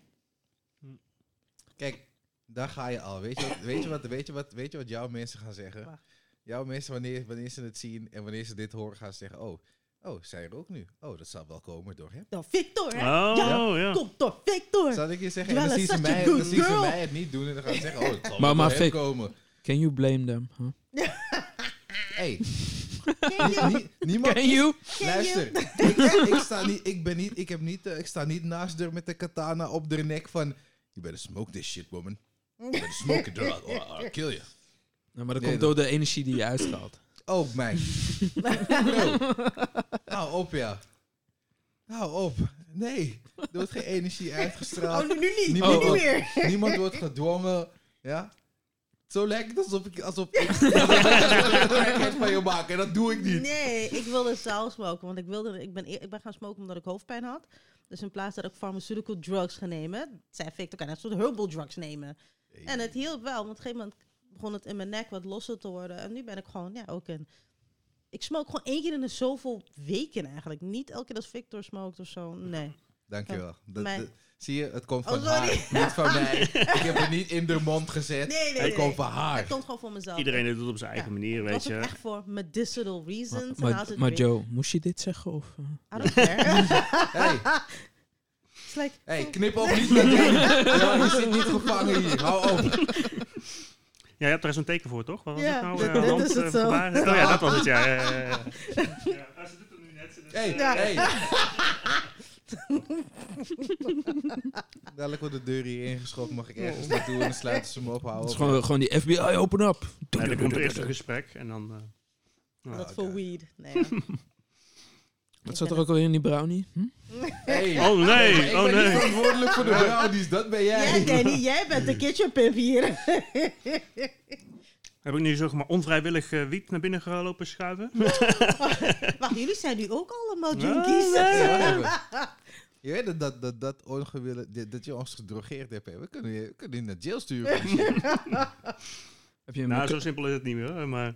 Kijk, daar ga je al. Weet je wat, weet je wat, weet je wat, weet je wat jouw mensen gaan zeggen? Wacht. Jouw mensen, wanneer, wanneer ze het zien en wanneer ze dit horen, gaan ze zeggen: Oh, oh zij er ook nu. Oh, dat zal wel komen door hem. Door Victor, hè? Oh, ja, ja. komt door Victor. Zal ik je zeggen? En dan zien, ze mij, dan zien ze mij het niet doen en dan gaan ze zeggen: Oh, het zal Maar- wel maar door hem Vic- komen. Can you blame them? huh? Hey? Nie- niemand. Can you? Ken Luister, ik, ik, sta niet, ik, ben niet, ik, heb niet, eh, ik sta niet naast haar met de katana op de nek van... You better smoke this shit, woman. You better smoke it, or I'll, or I'll kill you. Maar dat Nee, komt door de energie die je uitstraalt. Oh, mijn. [laughs] Bro. Hou op, ja. Hou op. Nee, er wordt geen energie [laughs] uitgestraald. Oh, nu, nu niet. Niemand, wordt- meer. niemand wordt gedwongen. Ja? Zo lijkt het alsof ik... Alsof [laughs] ik een van je maak. En dat doe ik niet. Nee, ik wilde zelf smoken. Want ik, wilde, ik, ben, eer- ik ben gaan smoken omdat ik hoofdpijn had. Dus in plaats dat ik pharmaceutical drugs ga nemen, zei Victor, kan ik soort herbal drugs nemen. En het hielp wel, want op een gegeven moment begon het in mijn nek wat losser te worden. En nu ben ik gewoon, ja, ook een... Ik smoke gewoon één keer in de zoveel weken eigenlijk. Niet elke keer als Victor smoked of zo, nee. Dankjewel. Dat- zie je, het komt Oh, van haar, niet van [laughs] mij. Ik heb het niet in de mond gezet. Nee, nee, het nee. komt van Het haar. komt gewoon voor mezelf. Iedereen doet het op zijn Ja. eigen manier, Het weet was je. echt voor medicinal reasons. Maar, maar, het maar Joe, moest je dit zeggen? Of, eh? I don't care. [laughs] Hey, It's like, hey, knip op niet met. Ja, je zit niet gevangen hier. Hou op. Ja, je hebt er eens een teken voor, toch? Wat was Ja, het nou? dit- dit hand, is het eh, zo. gebaren? Oh ja, dat was het, ja. ja, ja, ja. [laughs] ja, ze doet het nu net. ze- Hey, Ja. hey. [laughs] Dadelijk wordt de deur hier ingeschopt, mag ik ergens naartoe en dan sluiten ze me op. Hou Het is gewoon, gewoon die FBI, open up. Ja, dan komt er eerst een gesprek en dan... eh, nou, dat oké. voor weed. Nee, ja. [laughs] Wat zat er ook al in die brownie? Hm? Hey. [laughs] Oh nee, ik oh ben nee. niet verantwoordelijk voor de brownies, dat ben jij. Jij, Danny, jij bent de kitchen pimp hier. Heb ik nu zeg maar onvrijwillig eh, wiet naar binnen gelopen schuiven? Wacht, jullie zijn nu ook allemaal junkies. nee. Ja. Je weet dat, dat, dat, dat, ongewille, dat, dat je ons gedrogeerd hebt. hè. We kunnen je, we kunnen je naar jail sturen. [laughs] Heb je hem Nou, zo simpel is het niet meer, hoor, maar...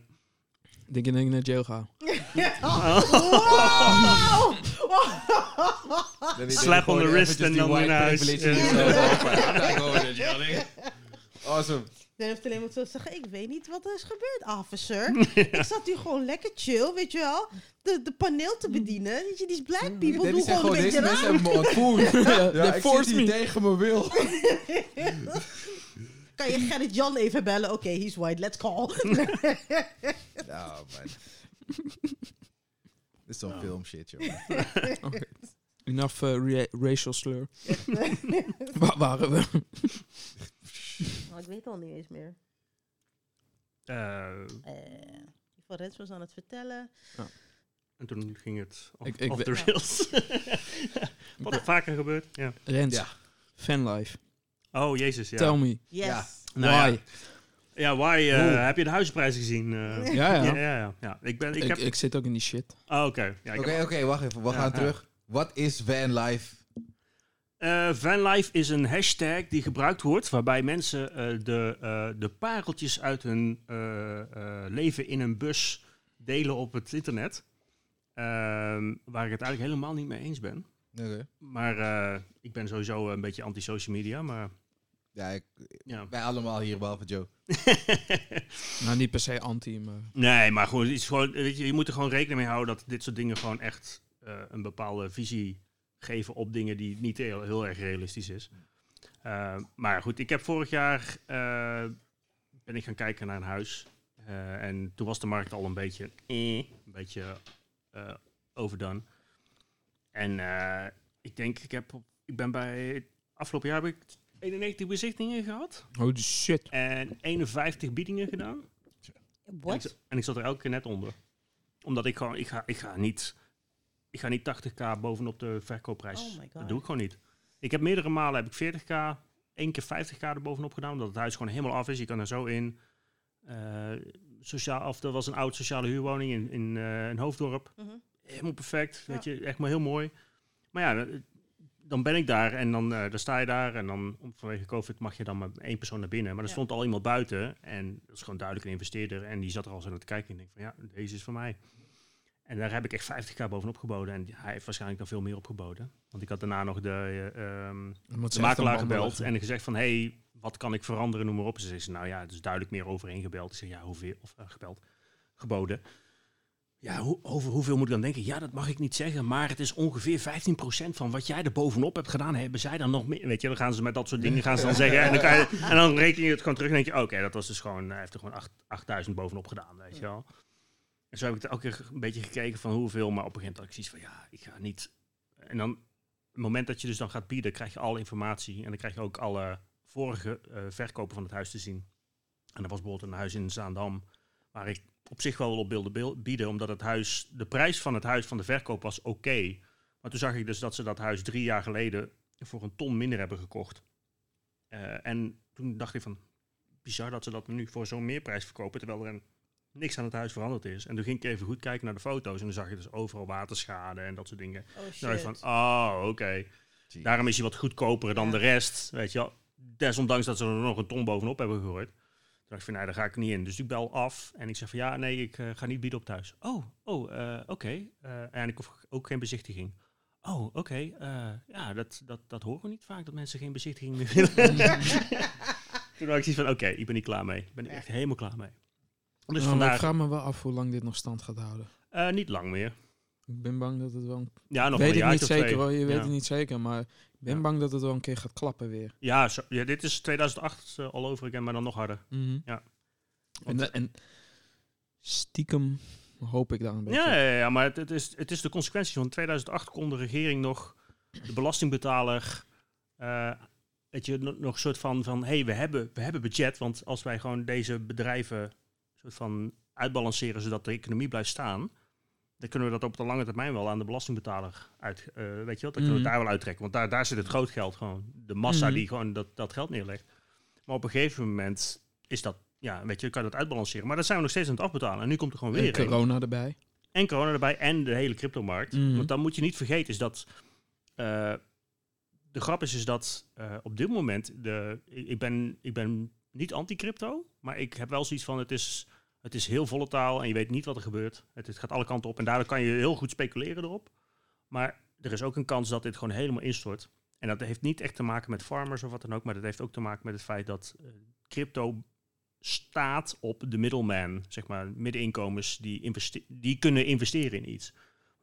Denk je dat ik naar jail ga? [laughs] Is [laughs] Slap on the wrist en die dan naar huis. I'm not going to jail. Awesome. Dan heeft alleen maar te zeggen, ik weet niet wat er is gebeurd, officer. [laughs] Ik zat hier gewoon lekker chill, weet je wel, de, de paneel te bedienen. Weet je, die black people Nee, die doen gewoon een deze beetje mensen raar. hebben me ontvoerd. [laughs] Ja, They ik zit forced hier me. tegen mijn wil. [laughs] Kan je Gerrit Jan even bellen? Oké, he's white, let's call. Ja, man. Dit is zo'n film shit, joh. Enough eh, ra- racial slur. Waar waren we? [laughs] Oh, ik weet al niet eens meer. Eh, Eh Van Rens was aan het vertellen. en toen ging het off, Ik- ik off we- the rails. [laughs] Wat er vaker gebeurt. Ja. Rens, Ja. fanlife. Oh, jezus, ja. Tell me, Yes. Ja. Nou ja. why? Ja, why, eh, heb je de huisprijs gezien? Eh, Ja, ja. ja, ja, ja, ja. Ik, ben, ik, Ik, heb... ik zit ook in die shit. Oh, oké. Ja, ik Oké, heb- oké, wacht even. We Ja, gaan ja. terug. Wat is vanlife? Eh, vanlife is een hashtag die gebruikt wordt waarbij mensen eh, de, eh, de pareltjes uit hun eh, eh, leven in een bus delen op het internet. Ehm, waar ik het eigenlijk helemaal niet mee eens ben. Oké. Maar eh, ik ben sowieso een beetje anti-social media, maar Ja, ik, ja. wij allemaal hier, behalve Joe. [laughs] Nou, niet per se anti, maar... nee, maar gewoon, het is gewoon, weet je, je moet er gewoon rekening mee houden dat dit soort dingen gewoon echt eh, een bepaalde visie geven op dingen die niet heel, heel erg realistisch is. Eh, maar goed, ik heb vorig jaar eh, ben ik gaan kijken naar een huis. Eh, en toen was de markt al een beetje, eh, een beetje eh, overdone. En eh, ik denk, ik, heb, op- ik ben bij, afgelopen jaar heb ik 91 bezichtingen gehad. Holy shit. En 51 biedingen gedaan. En ik, What? en ik zat er elke keer net onder. Omdat ik gewoon, ik ga, ik ga niet, ik ga niet 80k bovenop de verkoopprijs. Oh my god. dat doe ik gewoon niet. Ik heb meerdere malen heb ik 40k, één keer 50k er bovenop gedaan, omdat het huis gewoon helemaal af is. Je kan er zo in. Eh, sociaal, of dat was een oud sociale huurwoning in, in eh, een hoofddorp. Mhm. Helemaal perfect, Ja. weet je, echt maar heel mooi. Maar ja, eh, dan ben ik daar en dan, eh, dan sta je daar en dan vanwege COVID mag je dan met één persoon naar binnen. Maar er Ja. stond al iemand buiten en dat is gewoon duidelijk een investeerder en die zat er al zo naar te kijken en denk van ja, deze is voor mij. En daar heb ik echt 50k bovenop geboden en hij heeft waarschijnlijk dan veel meer opgeboden. Want ik had daarna nog de, moet de makelaar gebeld en gezegd van hey, wat kan ik veranderen, noem maar op. Ze zei ze, nou ja, het is duidelijk meer overheen gebeld. Ik zeg ja, hoeveel, of eh, gebeld, geboden. Ja, hoe, over hoeveel moet ik dan denken? Ja, dat mag ik niet zeggen, maar het is ongeveer 15% van wat jij er bovenop hebt gedaan, hebben zij dan nog meer. Weet je, dan gaan ze met dat soort dingen gaan ze dan zeggen. En dan, kan je, en dan reken je het gewoon terug en denk je, oké, dat was dus gewoon, hij heeft er gewoon acht- 8000 bovenop gedaan, weet je wel. En zo heb ik er ook keer een beetje gekeken van hoeveel, maar op een gegeven moment had ik zoiets van, ja, ik ga niet. En dan, het moment dat je dus dan gaat bieden, krijg je alle informatie en dan krijg je ook alle vorige eh, verkopen van het huis te zien. En er was bijvoorbeeld een huis in Zaandam, waar ik op zich wel op beel- bieden, omdat het huis, de prijs van het huis van de verkoop was oké. Maar toen zag ik dus dat ze dat huis drie jaar geleden voor een ton minder hebben gekocht. Eh, en toen dacht ik van, bizar dat ze dat nu voor zo'n meerprijs verkopen, terwijl er een- niks aan het huis veranderd is. En toen ging ik even goed kijken naar de foto's en dan zag je dus overal waterschade en dat soort dingen. Oh Dan dacht ik van, oh, oké. Daarom is hij wat goedkoper dan Ja. de rest, weet je wel. Desondanks dat ze er nog een ton bovenop hebben gegooid. Toen dacht ik van, nee, daar ga ik niet in. Dus ik bel af en ik zeg van, ja, nee, ik eh, ga niet bieden op thuis. Oh, oh, eh, oké. Eh, en ik hoef ook geen bezichtiging. Oh, oké. eh, ja, dat, dat, dat horen we niet vaak, dat mensen geen bezichtiging meer willen. [laughs] Toen had ik zoiets van, oké, ik ben niet klaar mee. Ik ben er echt helemaal klaar mee. Dus Nou, vandaar, Ik vraag me wel af hoe lang dit nog stand gaat houden. eh, niet lang meer. Ik ben bang dat het wel... een- Ja, nog weet een ik niet zeker twee. hoor, je weet het niet zeker. Maar ik ben Ja. bang dat het wel een keer gaat klappen weer. Ja, zo, ja, dit is 2008 eh, all over again, maar dan nog harder. En, Ja. De- en stiekem hoop ik daar een beetje Ja, ja, ja, maar het, het, is, het is de consequentie. van 2008 kon de regering nog de belastingbetaler... eh weet je, nog, een soort van, van hey, we hebben, we hebben budget. Want als wij gewoon deze bedrijven soort van uitbalanceren... zodat de economie blijft staan... dan kunnen we dat op de lange termijn wel aan de belastingbetaler uit... eh, weet je wat, dan kunnen we Mhm. het daar wel uittrekken. Want daar, daar zit het groot geld gewoon. De massa Mhm. die gewoon dat, dat geld neerlegt. Maar op een gegeven moment is dat... Ja, weet je, kan je dat uitbalanceren. Maar dat zijn we nog steeds aan het afbetalen. En nu komt er gewoon En weer een. corona erbij. En corona erbij en de hele cryptomarkt. Mhm. Want dan moet je niet vergeten is dat... eh, de grap is, is dat eh, op dit moment... De, ik ben, ik ben niet anti-crypto, maar ik heb wel zoiets van... Het is, het is heel volataal en je weet niet wat er gebeurt. Het, het gaat alle kanten op en daardoor kan je heel goed speculeren erop. Maar er is ook een kans dat dit gewoon helemaal instort. En dat heeft niet echt te maken met farmers of wat dan ook... maar dat heeft ook te maken met het feit dat eh, crypto staat op de middleman, zeg maar, middeninkomens die, die kunnen investeren in iets.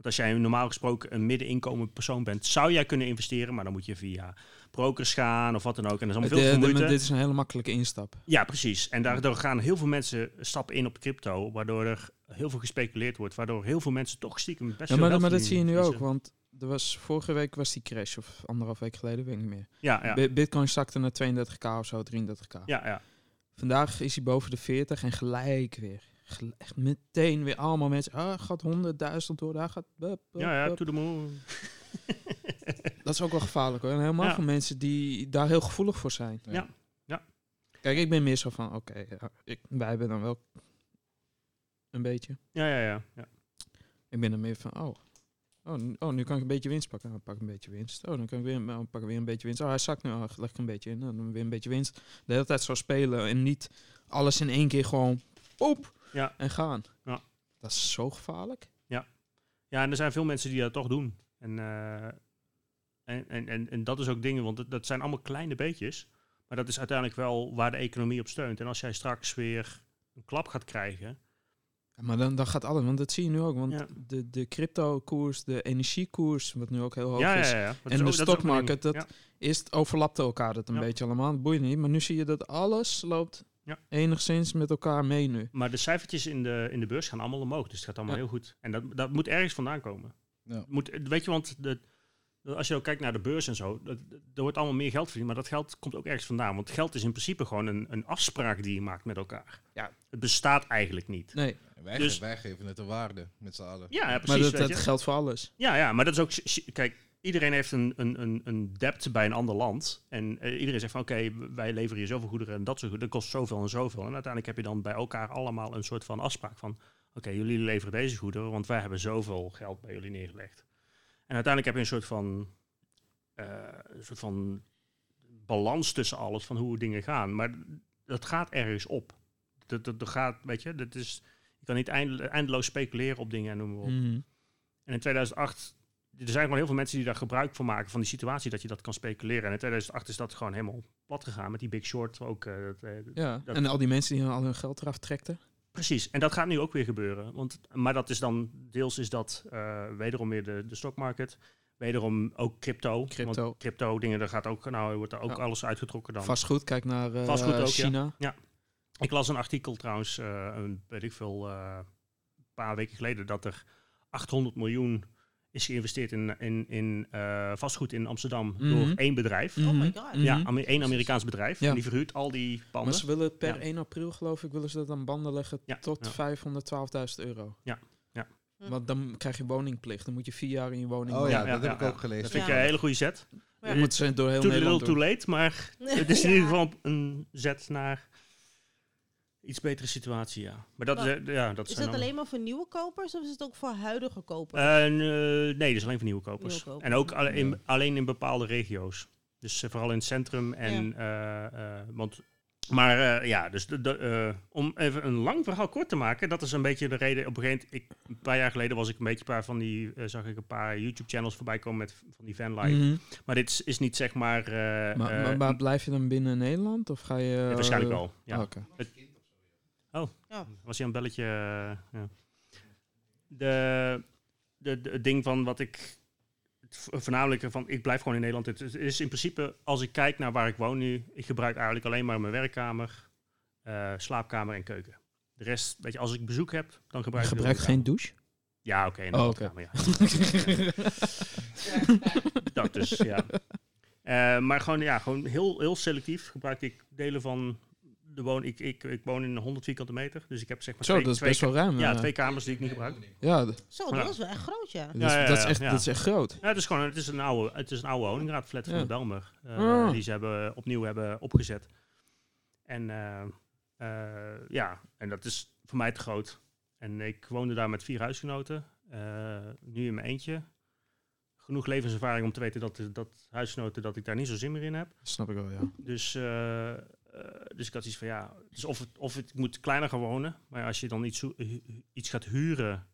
Want als jij normaal gesproken een middeninkomen persoon bent, zou jij kunnen investeren, maar dan moet je via brokers gaan of wat dan ook. En dat is allemaal veel te veel moeite. dit is een hele makkelijke instap. Ja, precies. En daardoor gaan heel veel mensen stappen in op crypto, waardoor er heel veel gespeculeerd wordt, waardoor heel veel mensen toch stiekem best Ja, maar, maar dat zie je nu verdienen. ook, want er was, vorige week was die crash, of anderhalf week geleden, weet ik niet meer. Ja, ja, Bi- Bitcoin zakte naar 32k of zo, 33k. ja, ja. Vandaag is hij boven de 40 en gelijk weer. Echt meteen weer allemaal mensen. Ah, gaat 100.000 door, daar gaat... bup, bup, Ja, ja, bup. to the moon. [laughs] Dat is ook wel gevaarlijk hoor. En helemaal Ja. voor mensen die daar heel gevoelig voor zijn. Ja, ja. Kijk, ik ben meer zo van, oké, ik- wij hebben dan wel een beetje. Ja, ja, ja. ja. Ik ben er meer van, oh, oh, oh, nu kan ik een beetje winst pakken. Nou, pak ik een beetje winst. Oh, dan kan ik weer, oh, pak ik weer een beetje winst. Oh, hij zakt nu, oh, leg ik een beetje in. Nou, dan weer een beetje winst. De hele tijd zo spelen en niet alles in één keer gewoon, poep, Ja. en gaan. Ja. Dat is zo gevaarlijk. Ja, en er zijn veel mensen die dat toch doen. En eh, En, en, en, en dat is ook dingen, want dat, dat zijn allemaal kleine beetjes. Maar dat is uiteindelijk wel waar de economie op steunt. En als jij straks weer een klap gaat krijgen. Ja, Maar dan, dan gaat alles, want dat zie je nu ook. Want Ja. de, de crypto-koers, de energiekoers, wat nu ook heel hoog Ja, is, ja, ja. Dat En is de ook- dat stockmarket, dat- Ja. is het overlapte elkaar dat een Ja. beetje allemaal. Het boeit niet. Maar nu zie je dat alles loopt Ja. enigszins met elkaar mee nu. Maar de cijfertjes in de, in de beurs gaan allemaal omhoog. Dus het gaat allemaal Ja. heel goed. En dat, dat moet ergens vandaan komen. Ja. Moet, weet je, want de, als je ook kijkt naar de beurs en zo, dat- dat- er wordt allemaal meer geld verdiend, maar dat geld komt ook ergens vandaan. Want geld is in principe gewoon een, een afspraak die je maakt met elkaar. Ja. Het bestaat eigenlijk niet. Nee, Wij, Dus- wij geven het een waarde met z'n allen. Ja, ja precies. maar dat, geldt voor alles. Ja, ja, maar dat is ook. Kijk, iedereen heeft een, een, een, een debt bij een ander land. En eh, iedereen zegt van oké, wij leveren hier zoveel goederen en dat soort goederen. Dat kost zoveel en zoveel. En uiteindelijk heb je dan bij elkaar allemaal een soort van afspraak van oké, jullie leveren deze goederen, want wij hebben zoveel geld bij jullie neergelegd. En uiteindelijk heb je een soort van, eh, een soort van balans tussen alles van hoe dingen gaan. Maar dat gaat ergens op. Dat, dat, dat gaat, weet je, dat is, je kan niet einde- eindeloos speculeren op dingen en noem maar op. Mhm. En in 2008, er zijn gewoon heel veel mensen die daar gebruik van maken van die situatie dat je dat kan speculeren. En in 2008 is dat gewoon helemaal plat gegaan met die Big Short ook. eh, dat, eh, Ja, Dat- en al die mensen die al hun geld eraf trekten. Precies, en dat gaat nu ook weer gebeuren. Want, maar dat is dan, deels is dat eh, wederom weer de, de stockmarket. Wederom ook crypto. Crypto. Want crypto dingen, daar gaat ook, nou wordt er ook Ja. alles uitgetrokken dan. Vastgoed, kijk naar Vastgoed ook, ja. China. Ik las een artikel trouwens, een, weet ik veel, een paar weken geleden, dat er 800 miljoen is geïnvesteerd in, in, in eh, vastgoed in Amsterdam Mhm. door één bedrijf. Oh my Mhm. god. Mhm. Ja, Ame- één Amerikaans bedrijf. Ja. En die verhuurt al die panden. Maar ze willen per Ja. 1 april, geloof ik, willen ze dat aan banden leggen Ja, tot ja. 512.000 euro. Ja, ja. Hm. Want dan krijg je woningplicht. Dan moet je vier jaar in je woning Oh ja, Ja, dat heb ja. ik ook gelezen. Dat vind ik Ja. een hele goede zet. Ja. Dat moeten ze door heel Too little, Nederland too late. Maar [laughs] het is in ieder geval een zet naar iets betere situatie, ja. Maar dat, Maar is, ja, dat Is zijn dat dan- alleen maar voor nieuwe kopers of is het ook voor huidige kopers? Eh, eh, nee, dat is alleen voor nieuwe kopers. Nieuwe kopers, En ook alle- in, alleen in bepaalde regio's. Dus eh, vooral in het centrum. En, eh, eh, want, maar eh, ja, dus de, de, eh, om even een lang verhaal kort te maken, dat is een beetje de reden. Op een gegeven moment, ik, een paar jaar geleden was ik een beetje een paar van die, zag ik een paar YouTube-channels voorbij komen met van die fanlife. Mhm. Maar dit is, is niet zeg maar. eh, maar, maar, maar blijf je dan binnen Nederland? Of ga je... ja, waarschijnlijk wel. Ja. ah, Oké. Ja. Was hij een belletje? eh, ja. De, de, de, het ding van wat ik voornamelijk van ik blijf gewoon in Nederland. Het is, in principe als ik kijk naar waar ik woon nu, ik gebruik eigenlijk alleen maar mijn werkkamer, eh, slaapkamer en keuken. De rest, weet je, als ik bezoek heb, dan gebruik ik de gebruikt geen douche? Ja, oké. Oh, oké. badkamer, ja. [laughs] Dat dus, ja. Eh, maar gewoon, ja, gewoon heel, heel selectief gebruik ik delen van de woon. Ik, ik, ik woon in 100 vierkante meter, dus ik heb zeg maar Zo, twee, dat is twee, best wel ruim. ja, eh. twee kamers die ik niet gebruik. Ja, Zo, dat Ja. was wel echt groot, ja. dat is, Ja, ja, dat is ja, echt, ja. dat is echt groot. Ja, het is gewoon het is een oude, het is een oude woningraad flat van Ja. de Belmer. eh, Ah. Die ze hebben, opnieuw hebben opgezet. En eh, ja, en dat is voor mij te groot. En ik woonde daar met vier huisgenoten. nu in mijn eentje. Genoeg levenservaring om te weten dat, dat huisgenoten dat ik daar niet zo zin meer in heb. Snap ik wel, ja. Dus, dus ik had iets van ja, dus of, het, of het moet kleiner gaan wonen. Maar als je dan iets, iets gaat huren,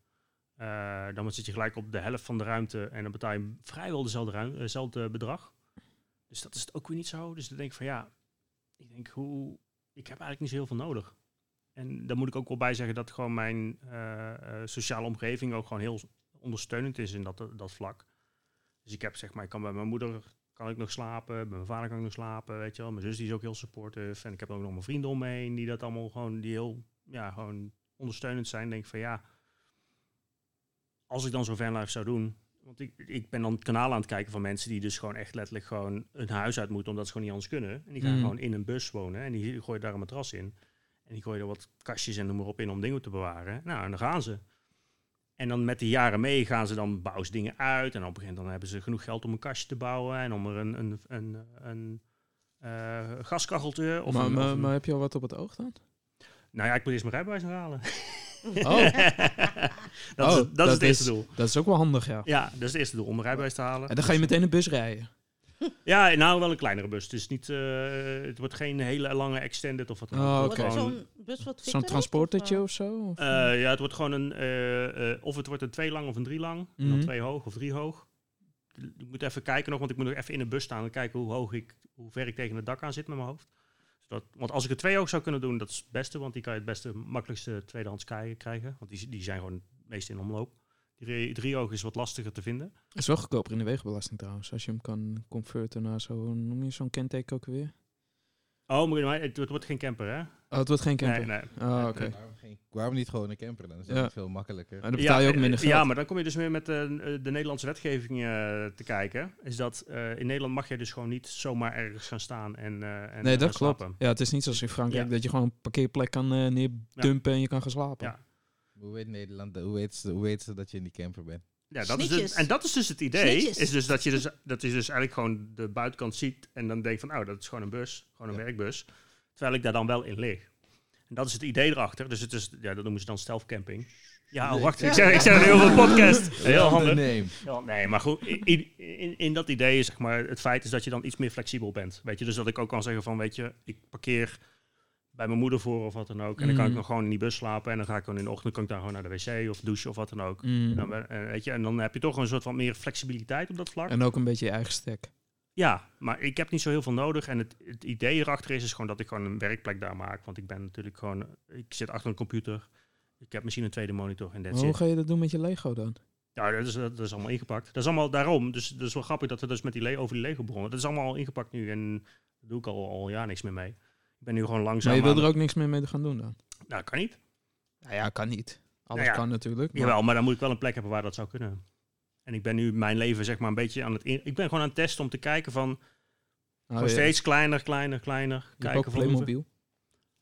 eh, dan zit je gelijk op de helft van de ruimte en dan betaal je vrijwel dezelfde, ruim, eh, dezelfde bedrag. Dus dat is het ook weer niet zo. Dus dan denk ik van ja, ik denk hoe, ik heb eigenlijk niet zo heel veel nodig. En daar moet ik ook wel bij zeggen dat gewoon mijn eh, eh, sociale omgeving ook gewoon heel ondersteunend is in dat, dat vlak. Dus ik heb zeg maar, ik kan bij mijn moeder kan ik nog slapen, bij mijn vader kan ik nog slapen, weet je wel. Mijn zus die is ook heel supportive en ik heb ook nog mijn vrienden om me heen die dat allemaal gewoon, die heel, ja, gewoon ondersteunend zijn. Denk van ja, als ik dan zo'n fanlife zou doen, want ik, ik ben dan het kanaal aan het kijken van mensen die dus gewoon echt letterlijk gewoon een huis uit moeten omdat ze gewoon niet anders kunnen. En die gaan Mm. gewoon in een bus wonen en die gooien daar een matras in. En die gooien er wat kastjes en noem maar op in om dingen te bewaren. Nou, en dan gaan ze. En dan met de jaren mee gaan ze dan bouwen ze dingen uit. En op een gegeven moment dan hebben ze genoeg geld om een kastje te bouwen. En om er een, een, een, een eh, gaskacheltje of maar, een, maar, of een- maar heb je al wat op het oog dan? Nou ja, ik moet eerst mijn rijbewijs nog halen. Oh, [laughs] dat, Oh, is, dat, is het eerste doel. dat is ook wel handig, ja. Ja, dat is het eerste doel, om mijn rijbewijs te halen. En dan ga je meteen een bus rijden. Ja, nou wel een kleinere bus. Het, is niet, eh, het wordt geen hele lange extended of wat dan ook. Oh, er gewoon- zo'n bus wat Zo'n transportertje of, of zo? Of? Eh, ja, het wordt gewoon een... eh, eh, of het wordt een twee lang of een drie lang. En dan Mhm. twee hoog of drie hoog. ik moet even kijken nog, want ik moet nog even in de bus staan en kijken hoe hoog ik, hoe ver ik tegen het dak aan zit met mijn hoofd. Zodat, want als ik er twee hoog zou kunnen doen, dat is het beste, want die kan je het beste, makkelijkste tweedehands krijgen. Want die, die zijn gewoon het meest in omloop. Die drie, drie hoog is wat lastiger te vinden. is wel goedkoper in de wegenbelasting trouwens. Als je hem kan converten naar zo'n, noem je zo'n kenteken ook weer? Oh, maar maar het, wordt geen camper, hè? Oh, het wordt geen camper. Nee, nee. Oh, oké. Waarom, geen- waarom niet gewoon een camper dan? Dat is Ja. het veel makkelijker. En dan betaal je ook eh, minder geld. Ja, maar dan kom je dus weer met de, de Nederlandse wetgeving eh, te kijken. Is dat eh, in Nederland mag je dus gewoon niet zomaar ergens gaan staan en, eh en nee, dat klopt. slapen. Ja, het is niet zoals in Frankrijk Ja. dat je gewoon een parkeerplek kan eh, neerdumpen en je kan gaan slapen. Hoe weet Nederland, hoe weet, ze, hoe weet ze dat je in die camper bent? Ja, dat is dus, en dat is dus het idee. Snitjes. Is dus dat je dus, dat je dus eigenlijk gewoon de buitenkant ziet en dan denkt van, oh, dat is gewoon een bus, gewoon een Ja. werkbus. Terwijl ik daar dan wel in lig. En dat is het idee erachter. Dus het is, ja, dat noemen ze dan self-camping. Ja, oh, wacht, ik zeg, ik zeg het heel veel podcast. [laughs] Heel handig. Nee. Ja, nee, maar goed, in, in dat idee is zeg maar, het feit is dat je dan iets meer flexibel bent. Weet je, dus dat ik ook kan zeggen van, weet je, ik parkeer bij mijn moeder voor of wat dan ook. En dan kan ik Mm. nog gewoon in die bus slapen en dan ga ik gewoon in de ochtend kan ik daar gewoon naar de wc of douchen of wat dan ook. Mm. En dan, weet je, en dan heb je toch een soort van meer flexibiliteit op dat vlak. En ook een beetje je eigen stek. Ja, maar ik heb niet zo heel veel nodig. En het, het idee erachter is, is gewoon dat ik gewoon een werkplek daar maak. Want ik ben natuurlijk gewoon, ik zit achter een computer. Ik heb misschien een tweede monitor en that's hoe it. ga je dat doen met je Lego dan? Ja, dat is, dat is allemaal ingepakt. Dat is allemaal daarom. Dus dat is wel grappig dat we dus met die le over die Lego begonnen. Dat is allemaal al ingepakt nu en daar doe ik al, al een jaar niks meer mee. Ik ben nu gewoon langzaam Maar je wil er ook niks meer mee gaan doen dan? Nou, kan niet. Nou ja, kan niet. Alles Nou ja, kan natuurlijk. maar- Jawel, maar dan moet ik wel een plek hebben waar dat zou kunnen. En ik ben nu mijn leven zeg maar een beetje aan het... In, ik ben gewoon aan het testen om te kijken van... Ja, steeds kleiner, kleiner, kleiner. Je kijken van Playmobil.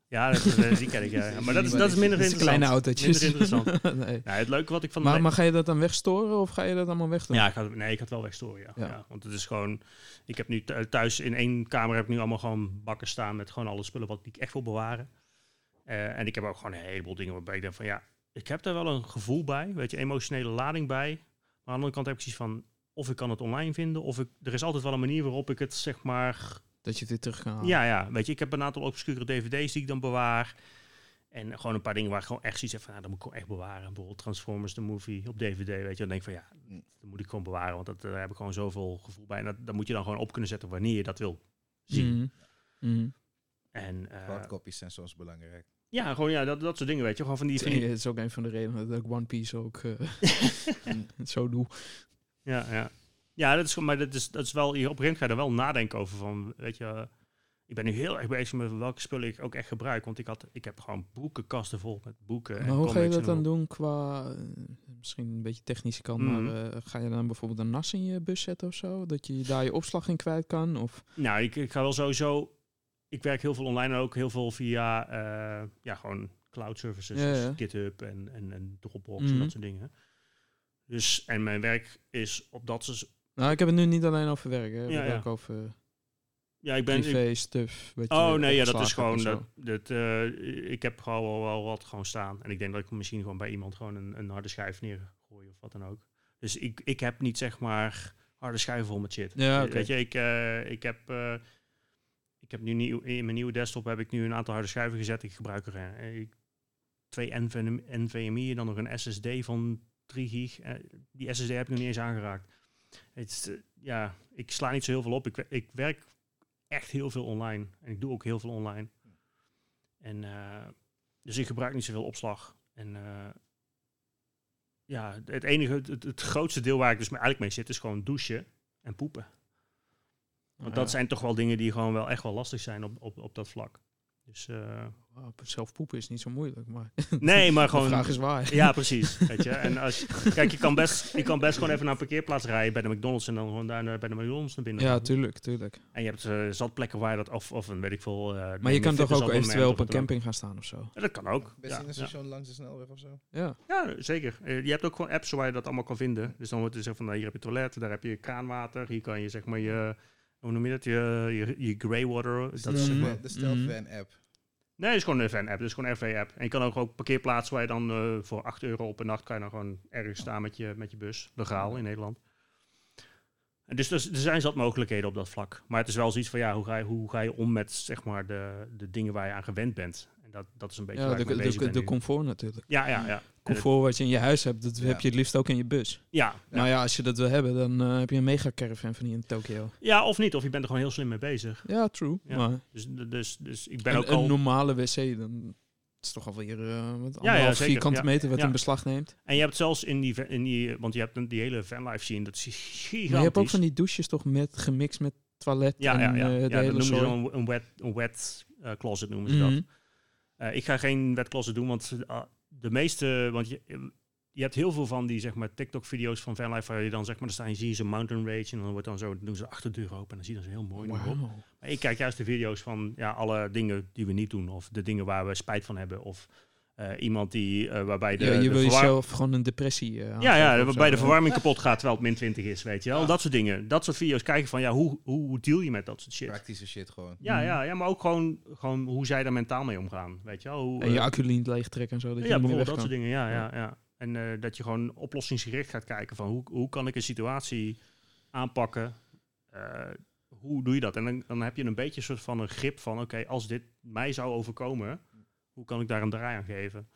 Ja, dat, eh, die ken ik. Ja. [laughs] Maar dat is, dat is minder is interessant. kleine autootjes. Minder interessant. [laughs] nee. Nou, het leuke wat ik van... Maar, maar ga je dat dan wegstoren of ga je dat allemaal weg doen? ja, ik ga, nee, ik ga het wel wegstoren, ja. Ja. Ja. Want het is gewoon... Ik heb nu thu- thuis in één kamer heb ik nu allemaal gewoon bakken staan met gewoon alle spullen wat ik echt wil bewaren. Eh, en ik heb ook gewoon een heleboel dingen waarbij ik denk van ja, ik heb daar wel een gevoel bij, weet je, emotionele lading bij. Maar aan de andere kant heb ik zoiets van, of ik kan het online vinden, of ik, er is altijd wel een manier waarop ik het zeg maar Dat je het weer terug kan halen. Ja, ja. Weet je, ik heb een aantal obscure dvd's die ik dan bewaar. En gewoon een paar dingen waar ik gewoon echt zoiets heb van, nou, dat moet ik gewoon echt bewaren. Bijvoorbeeld Transformers, de movie, op dvd, weet je. Dan denk ik van, ja, Mm. dat moet ik gewoon bewaren. Want dat, daar heb ik gewoon zoveel gevoel bij. En dat, dat moet je dan gewoon op kunnen zetten wanneer je dat wil zien. Mhm. Mhm. En eh, Cloudcopies zijn soms belangrijk. ja, gewoon ja, dat, dat soort dingen, weet je. Gewoon van die... [laughs] Van Het die is ook een van de redenen dat ik One Piece ook eh, [laughs] [laughs] zo doe. ja, ja. Ja, dat is, maar dat is, dat is wel... Op een gegeven moment ga je er wel nadenken over van, weet je... ik ben nu heel erg bezig met welke spullen ik ook echt gebruik. Want ik, had, ik heb gewoon boekenkasten vol met boeken. en hoe ga je dat dan doen qua, eh, misschien een beetje technische kant, maar eh, ga je dan bijvoorbeeld een NAS in je bus zetten of zo? Dat je daar je opslag in kwijt kan? Of, Nou, ik, ik ga wel sowieso. Ik werk heel veel online en ook heel veel via eh, ja, gewoon cloud services, Ja, dus. GitHub en, en, en Dropbox Mhm. en dat soort dingen. Dus, en mijn werk is op dat soort... nou, ik heb het nu niet alleen over werk, hè. Ik Ja, ja. ook over Ja, ik ben... ik- privé stuff. oh nee, ja, dat is gewoon... Dat, eh, ik heb gewoon wel, wel wat gewoon staan. En ik denk dat ik misschien gewoon bij iemand gewoon een, een harde schijf neergooi of wat dan ook. Dus ik, ik heb niet zeg maar harde schijven vol met shit. Ja, oké. Weet je, ik, eh, ik heb... eh, ik heb nu nieuw, in mijn nieuwe desktop heb ik nu een aantal harde schijven gezet. Ik gebruik er eh, twee NVMe, NVMe en dan nog een SSD van 3 gig. Eh, die SSD heb ik nog niet eens aangeraakt. Het, eh, ja, ik sla niet zo heel veel op. Ik, ik werk echt heel veel online. En ik doe ook heel veel online. En, eh, dus ik gebruik niet zoveel opslag. En eh, ja, het enige, het, het grootste deel waar ik dus eigenlijk mee zit, is gewoon douchen en poepen. Want Nou dat zijn toch wel dingen die gewoon wel echt wel lastig zijn op, op, op dat vlak. Dus zelf poepen is niet zo moeilijk, maar [laughs] nee, maar de gewoon. vraag is waar. Ja, precies. [laughs] Weet je. En als, kijk, je kan, best, je kan best gewoon even naar een parkeerplaats rijden bij de McDonald's en dan gewoon daar naar- bij de McDonald's naar binnen. Ja, tuurlijk, tuurlijk. En je hebt eh zat plekken waar je dat, of, of een weet ik veel. eh, Maar je kan toch ook eventueel op een camping gaan staan of zo? Ja, dat kan ook. Best Ja, in een ja. station langs de snelweg of zo. Ja. Ja, zeker. Eh, je hebt ook gewoon apps waar je dat allemaal kan vinden. Dus dan wordt er gezegd van, nou, hier heb je toilet, daar heb je kraanwater, hier kan je zeg maar je, hoe noem je dat, je, je, je grey water. Dat is, zeg maar, De, de app. Nee, het is gewoon een fan-app, dus gewoon een RV-app. En je kan ook, ook parkeerplaatsen waar je dan eh, voor 8 euro op een nacht kan je dan gewoon ergens staan met je, met je bus, legaal in Nederland. En dus, dus er zijn zat mogelijkheden op dat vlak. Maar het is wel zoiets van, ja, hoe ga je, hoe ga je om met zeg maar de, de dingen waar je aan gewend bent? En dat, dat is een beetje Ja, waar de, de, comfort natuurlijk. Ja, ja, ja. comfort wat je in je huis hebt, dat Ja. heb je het liefst ook in je bus. Ja, Nou ja, als je dat wil hebben, dan eh, heb je een mega caravan van hier in Tokio. ja, of niet. Of je bent er gewoon heel slim mee bezig. Ja, true. Ja. Maar Dus, dus, dus ik ben een, ook een al... normale wc, dan is toch alweer uh, wat anderhalf zeker. vierkante Ja. meter wat Ja. in beslag neemt. En je hebt zelfs in die, in die want je hebt een- die hele fanlife scene, dat is gigantisch. Maar je hebt ook van die douches toch met gemixt met toilet ja, en ja, ja. eh, de ja, dat noemen ze dan een wet, een wet eh, closet noemen ze dat. Eh, ik ga geen wet closet doen, want uh, de meeste, want je, je hebt heel veel van die zeg maar TikTok-video's van fanlife waar je dan zeg maar, dan sta je, zie je zo'n mountain rage en dan wordt dan zo, dan doen ze de achterdeur open en dan zie je zo heel mooi. Maar ik kijk juist de video's van ja, alle dingen die we niet doen of de dingen waar we spijt van hebben of eh, iemand die uh, waarbij de, ja, je de wil verwar- jezelf gewoon een depressie uh, ja, ja, waarbij de verwarming kapot gaat terwijl het min 20 is, weet je wel. Ja. Dat soort dingen. Dat soort video's kijken van ja, hoe, hoe, hoe deal je met dat soort shit? Praktische shit gewoon. Ja, Mhm. ja, ja, maar ook gewoon, gewoon hoe zij daar mentaal mee omgaan, weet je wel. Hoe, En je eh, accu lint leegtrekken en zo. Dat je ja, bijvoorbeeld weg dat soort dingen, ja, ja, ja. En eh, dat je gewoon oplossingsgericht gaat kijken van hoe, hoe kan ik een situatie aanpakken, Eh, hoe doe je dat? En dan, dan heb je een beetje een soort van een grip van, oké, als dit mij zou overkomen, hoe kan ik daar een draai aan geven?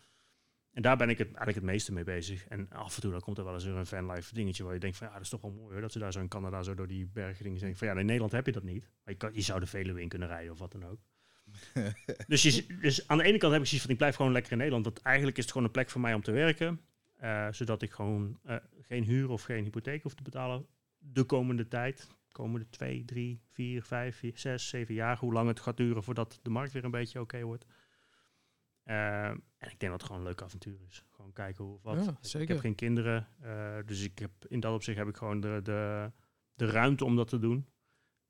En daar ben ik het, eigenlijk het meeste mee bezig. En af en toe dan komt er wel eens een fanlife dingetje waar je denkt van, ja, dat is toch wel mooi hoor, dat ze daar zo in Canada zo door die bergen dingen denken van, ja, in Nederland heb je dat niet. Maar je, kan, je zou de Veluwe in kunnen rijden of wat dan ook. [laughs] dus, je, dus aan de ene kant heb ik zoiets van, ik blijf gewoon lekker in Nederland. Want eigenlijk is het gewoon een plek voor mij om te werken. eh, zodat ik gewoon eh, geen huur of geen hypotheek hoef te betalen de komende tijd. De komende twee, drie, vier, vijf, vier, zes, zeven jaar. Hoe lang het gaat duren voordat de markt weer een beetje oké wordt. Eh, en ik denk dat het gewoon een leuk avontuur is. Gewoon kijken hoe of wat. Ja, Ik zeker. heb geen kinderen. eh, dus ik heb, in dat opzicht heb ik gewoon de, de, de ruimte om dat te doen.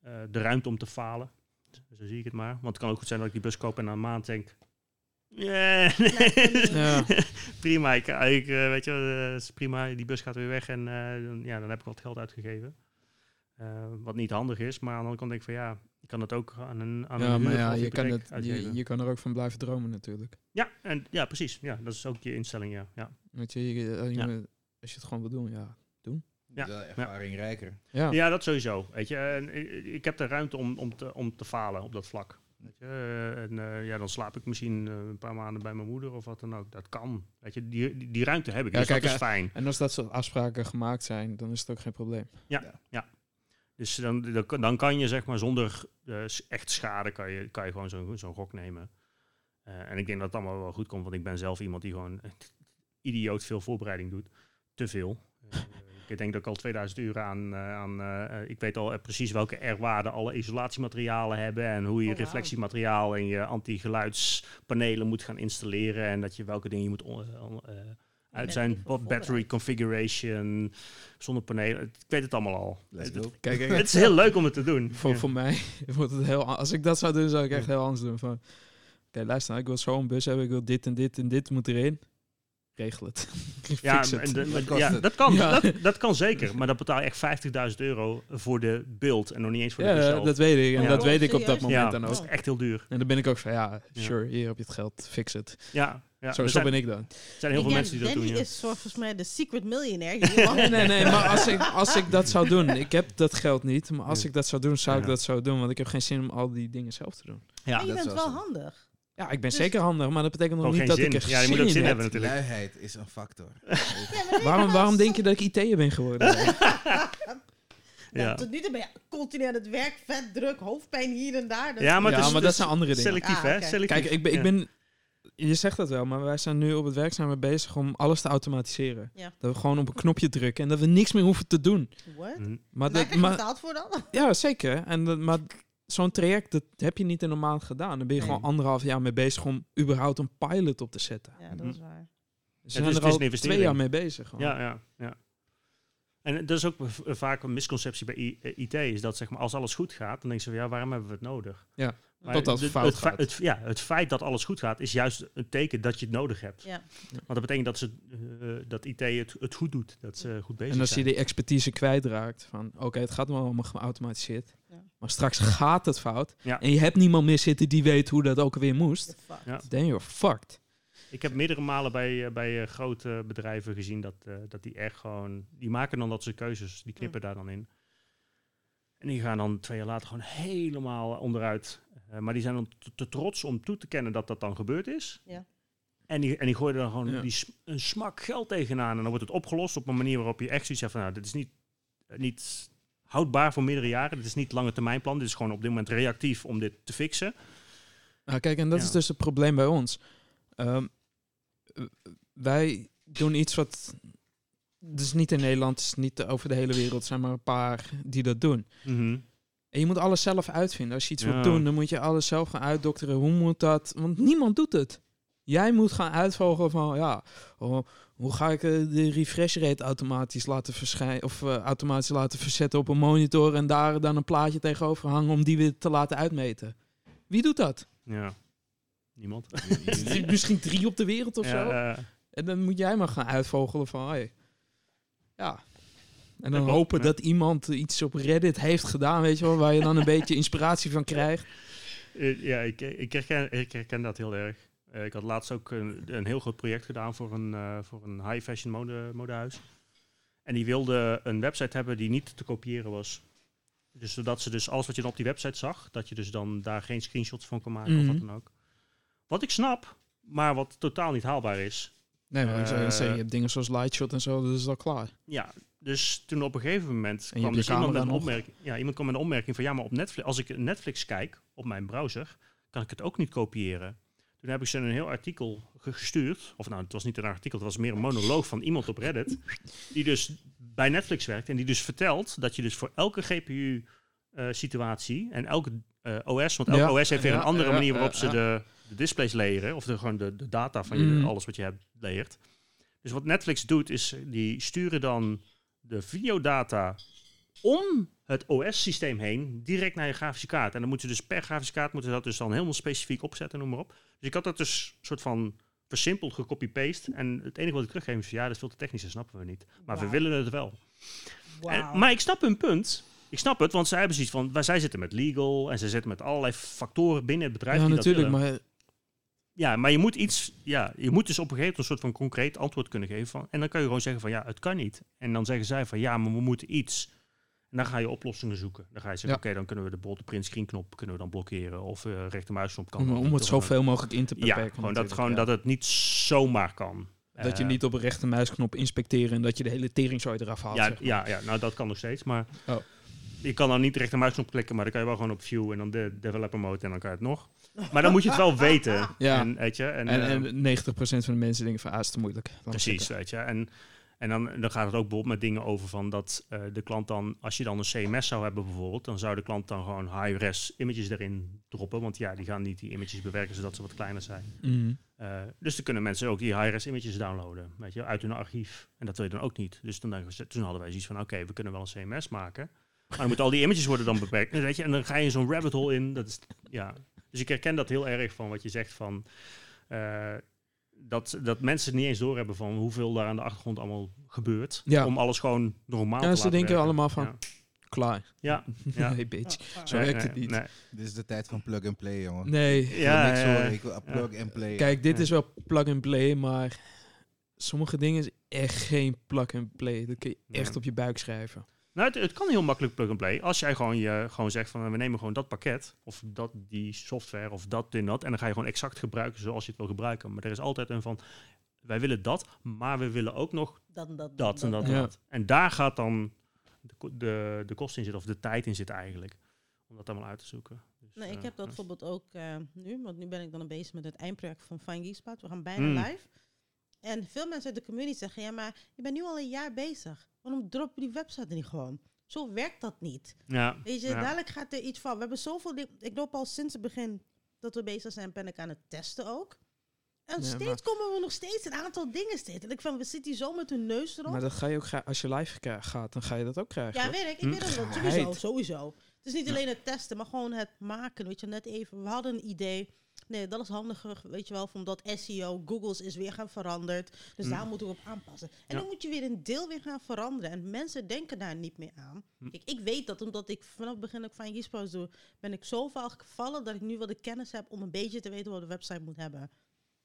Eh, de ruimte om te falen. Zo zie ik het maar. Want het kan ook goed zijn dat ik die bus koop en na een maand denk... Yeah, [laughs] Ja. prima, ik, ik, eh, weet je, wel, het is prima. Die bus gaat weer weg en eh, dan, ja, dan heb ik wat geld uitgegeven. Wat niet handig is, maar aan de andere kant denk ik van ja, ik kan het ook aan een aan Ja, een maar ja, je kan, het, je, uitgeven. je kan er ook van blijven dromen natuurlijk. Ja, en, ja, precies. Ja, dat is ook je instelling, ja. ja. Weet je, je- je Ja. als je het gewoon wil doen, ja. Ja, Wel ervaring rijker. Ja, Ja, dat sowieso. Weet je, en ik- heb de ruimte om, om, te, om te falen op dat vlak. Weet je, en eh, ja, dan slaap ik misschien eh, een paar maanden bij mijn moeder of wat dan ook. Dat kan. Weet je, die, die, die ruimte heb ik. Ja, dus kijk, dat is eh, fijn. En als dat soort afspraken gemaakt zijn, dan is het ook geen probleem. Dus dan, dan, kan- je zeg maar zonder eh, echt schade kan je, kan je gewoon zo'n zo'n gok nemen. Eh, en ik denk dat het allemaal wel goed komt, want ik ben zelf iemand die gewoon idioot veel voorbereiding doet. Te veel. Eh, ik denk dat ik al 2000 uur aan, aan ik weet al precies welke R-waarden alle isolatiematerialen hebben en hoe je Oh, reflectiemateriaal en je anti-geluidspanelen moet gaan installeren en dat je welke dingen je moet uit zijn battery configuration, zonnepanelen. Ik weet het allemaal al. Let's Het- go. Kijk, kijk, het is heel leuk om het te doen. voor, Ja. voor mij [laughs] wordt het heel... Als ik dat zou doen, zou ik echt heel anders doen. Van, Oké, luister, nou, ik wil zo'n bus hebben, ik wil dit en dit en dit moet erin. Regel het. [laughs] Ja, Fix het. en de- kost ja, het? dat, kan, Ja. dat, dat kan zeker. [laughs] Maar dat betaal je echt 50.000 euro voor de beeld en nog niet eens voor de Ja, bus zelf. dat weet ik. En Ja. dat weet ik op dat moment ja, dan dat ook. is echt heel duur. En dan ben ik ook van, ja, Ja. sure, hier heb je het geld, fix het. Ja, ja. Zo, zo zijn, ben ik dan. er zijn heel veel Ja, mensen die dat Danny doen. Ja. is volgens mij de secret millionaire. [laughs] Nee, nee, nee, maar als ik, als ik dat zou doen, ik heb dat geld niet, maar als Ja. ik dat zou doen, zou ik dat zo doen, want ik heb geen zin om al die dingen zelf te doen. Ja, Maar je dat bent is wel handig. Ja, ik ben Dus- zeker handig, maar dat betekent nog niet dat zin. ik er Ja, je moet ook zin heb. hebben natuurlijk. Luiheid is een factor. Waarom, waarom denk je dat ik IT'er ben geworden? [laughs] Nou, Ja. Tot nu toe ben je continu aan het werk, vet, druk, hoofdpijn hier en daar. Dat- Ja, maar, ja, dat is zijn andere dingen. Selectief, Ah, hè? Selectief. Kijk, ik ben, ik Ja. ben, je zegt dat wel, maar wij zijn nu op het werk zijn we bezig om alles te automatiseren. Ja. Dat we gewoon op een knopje drukken en dat we niks meer hoeven te doen. What? Mhm. Maar, Daar dat, maar betaald voor dan? [laughs] ja, zeker. En dat, maar zo'n traject, dat heb je niet in normaal gedaan. Dan ben je Nee. gewoon anderhalf jaar mee bezig om überhaupt een pilot op te zetten. Ja, dat is waar. Ze is- zijn er is al twee jaar mee bezig. gewoon. Ja, ja, ja. En dat is ook vaak een misconceptie bij I- eh, IT, is dat zeg maar, als alles goed gaat, dan denken ze van ja, waarom hebben we het nodig? Ja, Maar de- fout het, gaat. Het, ja, het feit dat alles goed gaat, is juist een teken dat je het nodig hebt. Ja. Want dat betekent dat, ze, eh, dat IT het, het goed doet, dat ze goed bezig En als je zijn. die expertise kwijtraakt van, oké, het gaat wel allemaal geautomatiseerd. Ja. Maar straks gaat het fout. Ja. En je hebt niemand meer zitten die weet hoe dat ook weer moest. Ja. Then you're fucked. Ik heb meerdere malen bij, eh, bij eh, grote bedrijven gezien dat, dat die echt gewoon... Die maken dan dat ze keuzes, die knippen daar dan in. En die gaan dan twee jaar later gewoon helemaal onderuit. Eh, maar die zijn dan te, te trots om toe te kennen dat dat dan gebeurd is. Ja. En die, en die gooien er dan gewoon Ja. die, een smak geld tegenaan. En dan wordt het opgelost op een manier waarop je echt zoiets hebt van... Nou, dit is niet, eh, niet houdbaar voor meerdere jaren. Dit is niet lange termijn plan. Dit is gewoon op dit moment reactief om dit te fixen. Nou, kijk, en dat Ja. is dus het probleem bij ons. Ehm, wij doen iets wat... Is niet in Nederland, is niet over de hele wereld. Er zijn maar een paar die dat doen. Mhm. En je moet alles zelf uitvinden. Als je iets Ja. wilt doen, dan moet je alles zelf gaan uitdokteren. Hoe moet dat? Want niemand doet het. Jij moet gaan uitvogelen van, ja, oh, hoe ga ik eh, de refresh rate automatisch laten verschijnen of eh, automatisch laten verzetten op een monitor en daar dan een plaatje tegenover hangen om die weer te laten uitmeten. Wie doet dat? Ja. Niemand. [laughs] Misschien drie op de wereld of Ja, zo. En dan moet jij maar gaan uitvogelen van, hey, ja. En dan hopen ja. dat iemand iets op Reddit heeft gedaan, weet je wel, waar je dan een [laughs] beetje inspiratie van krijgt. Eh, ja, ik, ik, herken, ik herken dat heel erg. Eh, ik had laatst ook een, een heel groot project gedaan voor een, eh, voor een high fashion mode, modehuis. En die wilde een website hebben die niet te kopiëren was. Dus zodat ze dus alles wat je dan op die website zag, dat je dus dan daar geen screenshots van kon maken of wat Mhm. dan ook. Wat ik snap, maar wat totaal niet haalbaar is. Nee, maar ik zou Eh, je hebt dingen zoals Lightshot en zo, dat is al klaar. Ja, dus toen op een gegeven moment kwam dus iemand met een nog. opmerking. Ja, iemand kwam met een opmerking van ja, maar op Netflix, als ik Netflix kijk op mijn browser, kan ik het ook niet kopiëren. Toen heb ik ze een heel artikel ge- gestuurd. Of nou, het was niet een artikel, het was meer een monoloog van iemand op Reddit. Die dus bij Netflix werkt en die dus vertelt dat je dus voor elke GPU-situatie en elke eh, OS, want elke Ja, OS heeft weer ja, een andere ja, manier waarop ze de, de displays leren, of de, gewoon de, de data van je, Mm. alles wat je hebt leert. Dus wat Netflix doet, is die sturen dan de videodata om het OS-systeem heen direct naar je grafische kaart. En dan moeten ze dus per grafische kaart moeten dat dus dan helemaal specifiek opzetten, noem maar op. Dus ik had dat dus soort van versimpeld, gecopy-paste. En het enige wat ik teruggeef is ja, dat is veel te technisch, dat snappen we niet. Maar we willen het wel. En, maar ik snap hun punt. Ik snap het, want zij hebben zoiets van, wij, zij zitten met legal en ze zitten met allerlei factoren binnen het bedrijf. Ja, die natuurlijk, dat maar Ja, maar je moet iets, ja, je moet dus op een gegeven moment een soort van concreet antwoord kunnen geven. Van, en dan kan je gewoon zeggen van ja, het kan niet. En dan zeggen zij van ja, maar we moeten iets. En dan ga je oplossingen zoeken. Dan ga je zeggen, Ja. oké, dan kunnen we de de print screen knop kunnen we dan blokkeren. Of uh, rechtermuisknop kan. om, om het zoveel mogelijk in te beperken. Ja, gewoon, dat, gewoon ja. dat het niet zomaar kan. Dat je Eh, niet op een rechte muisknop inspecteren en dat je de hele teringzooi eraf haalt. Ja, zeg maar. ja, ja, nou dat kan nog steeds. Maar Oh. je kan dan niet rechtermuisknop klikken, maar dan kan je wel gewoon op view en dan de developer mode en dan kan je het nog. Maar dan moet je het wel weten. Ja. En, weet je, en, En, eh, en 90% van de mensen denken van, ah, is te moeilijk. Precies, zitten. weet je. En, en dan, dan gaat het ook bijvoorbeeld met dingen over van dat eh, de klant dan, als je dan een CMS zou hebben bijvoorbeeld, dan zou de klant dan gewoon high-res images erin droppen. Want ja, die gaan niet die images bewerken zodat ze wat kleiner zijn. Mhm. Eh, dus dan kunnen mensen ook die high-res images downloaden, weet je, uit hun archief. En dat wil je dan ook niet. Dus we- toen hadden wij zoiets van, oké, we kunnen wel een CMS maken. Maar dan moeten al die images worden dan beperkt. Weet je, en dan ga je in zo'n rabbit hole in. Dat is, ja. Dus ik herken dat heel erg van wat je zegt van... eh, dat, dat mensen niet eens doorhebben van hoeveel daar aan de achtergrond allemaal gebeurt. Ja. Om alles gewoon normaal Ja, te ze laten denken werken. allemaal van- Ja, Klaar. ja. ja. [laughs] nee, bitch. Ah, Zo Nee, werkt nee, het niet. nee. Dit is de tijd van plug and play, jongen. Nee. Ja, niks ja, ja. ik wil plug and play. Kijk, dit Ja. is wel plug and play, maar sommige dingen is echt geen plug and play. Dat kun je Nee. echt op je buik schrijven. Nou, het, het kan heel makkelijk plug and play. Als jij gewoon, je, gewoon zegt van we nemen gewoon dat pakket. Of dat, die software of dat en dat. En dan ga je gewoon exact gebruiken zoals je het wil gebruiken. Maar er is altijd een van wij willen dat, maar we willen ook nog Dat en dat. dat en dat en Ja. dat. En daar gaat dan de, de, de kost in zitten, of de tijd in zitten eigenlijk. Om dat allemaal uit te zoeken. Dus, Nee, ik eh, heb dat bijvoorbeeld ook eh, nu, want nu ben ik dan bezig met het eindproject van Fine Geekspot. We gaan bijna Mm. live. En veel mensen uit de community zeggen, ja, maar je bent nu al een jaar bezig. Waarom drop je die website niet gewoon? Zo werkt dat niet. Ja, Weet je, ja. dadelijk gaat er iets van. We hebben zoveel dingen. Ik loop al sinds het begin dat we bezig zijn, ben ik aan het testen ook. En Ja, steeds maar- komen we nog steeds een aantal dingen steeds. En ik van, we zitten hier zo met hun neus erop. Maar dat ga je ook als je live gaat, dan ga je dat ook krijgen. Ja, weet ik. Ik Hm. weet wel. Geheid. Sowieso, sowieso. Het is niet alleen het testen, maar gewoon het maken. Weet je, net even. We hadden een idee. Nee, dat is handiger, weet je wel, omdat SEO, Google's is weer gaan veranderd. Dus daar moeten we op aanpassen. En Ja. dan moet je weer een deel weer gaan veranderen. En mensen denken daar niet meer aan. Hm. Kijk, ik weet dat, omdat ik vanaf het begin ook van Gispo's doe, ben ik zo vaak gevallen dat ik nu wel de kennis heb om een beetje te weten wat de website moet hebben.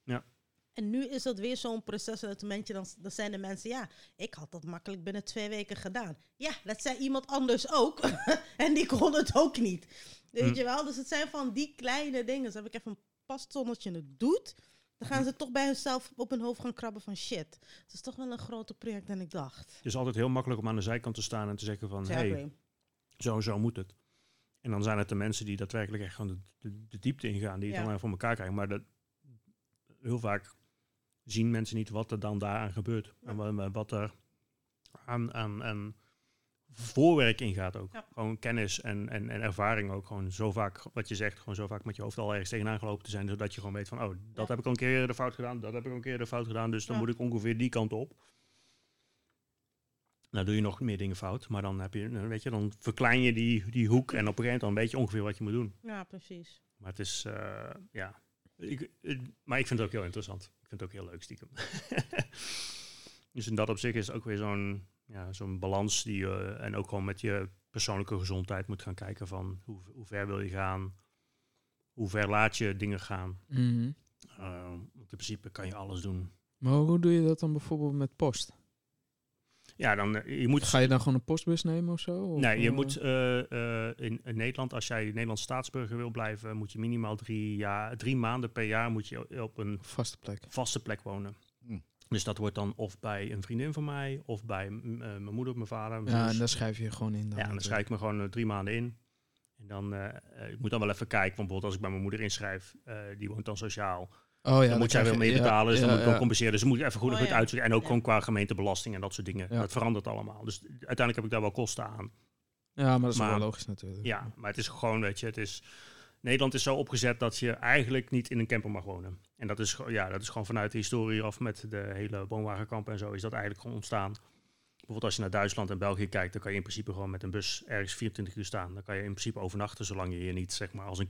Ja. En nu is dat weer zo'n proces en het momentje, dan, dan zijn de mensen, ja, ik had dat makkelijk binnen twee weken gedaan. Ja, dat zei iemand anders ook. [laughs] en die kon het ook niet. Weet Hm. je wel? Dus het zijn van die kleine dingen. Dus heb ik even een pas totdat je het doet. Dan gaan ze toch bij hunzelf op hun hoofd gaan krabben van shit. Het is toch wel een groter project dan ik dacht. Het is altijd heel makkelijk om aan de zijkant te staan en te zeggen van... hey, zo en zo moet het. En dan zijn het de mensen die daadwerkelijk echt gewoon de, de, de diepte ingaan, die het Ja. dan even voor elkaar krijgen. Maar dat, heel vaak zien mensen niet wat er dan daaraan gebeurt. En wa- wat er aan, aan, aan voorwerk ingaat ook. Ja. Gewoon kennis en, en, en ervaring ook. Gewoon zo vaak, wat je zegt, gewoon zo vaak met je hoofd al ergens tegenaan gelopen te zijn. Zodat je gewoon weet van, oh, dat heb ik al een keer de fout gedaan, dat heb ik al een keer de fout gedaan. Dus dan moet ik ongeveer die kant op. Nou doe je nog meer dingen fout, maar dan heb je, nou, weet je, dan verklein je die, die hoek en op een gegeven moment dan weet je ongeveer wat je moet doen. Ja, precies. Maar het is, eh, ja, ik, maar ik vind het ook heel interessant. Ik vind het ook heel leuk stiekem. [laughs] dus in dat opzicht is het ook weer zo'n, ja, zo'n balans die je, en ook gewoon met je persoonlijke gezondheid moet gaan kijken van hoe, hoe ver wil je gaan, hoe ver laat je dingen gaan. Mhm. Eh, in principe kan je alles doen. Maar hoe doe je dat dan bijvoorbeeld met post? Ja, dan, eh, je moet... Ga je dan gewoon een postbus nemen of zo? Of, Nee, je eh, moet in, in Nederland, als jij Nederlands staatsburger wil blijven, moet je minimaal drie, jaar, drie maanden per jaar moet je op een Vaste plek. vaste plek wonen. Dus dat wordt dan of bij een vriendin van mij, of bij eh, mijn moeder, mijn vader. mijn Ja, en daar schrijf je gewoon in. Dan ja, en dan schrijf ik me gewoon eh, drie maanden in. En dan, eh, ik moet dan wel even kijken, want bijvoorbeeld als ik bij mijn moeder inschrijf, eh, die woont dan sociaal. Oh ja, dan moet zij weer mee ja, betalen, dus dan ja, moet ik dan ja. compenseren. Dus dan moet ik even goed, Oh, goed uitzoeken. En ook Ja. gewoon qua gemeentebelasting en dat soort dingen. Ja. Dat verandert allemaal. Dus uiteindelijk heb ik daar wel kosten aan. Ja, maar dat is Maar- wel logisch natuurlijk. Ja, maar het is gewoon, weet je, het is... Nederland is zo opgezet dat je eigenlijk niet in een camper mag wonen. En dat is, gewoon- ja, dat is gewoon vanuit de historie of met de hele woonwagenkampen en zo is dat eigenlijk gewoon ontstaan. Bijvoorbeeld als je naar Duitsland en België kijkt, dan kan je in principe gewoon met een bus ergens 24 uur staan. Dan kan je in principe overnachten, zolang je hier niet, zeg maar, als een,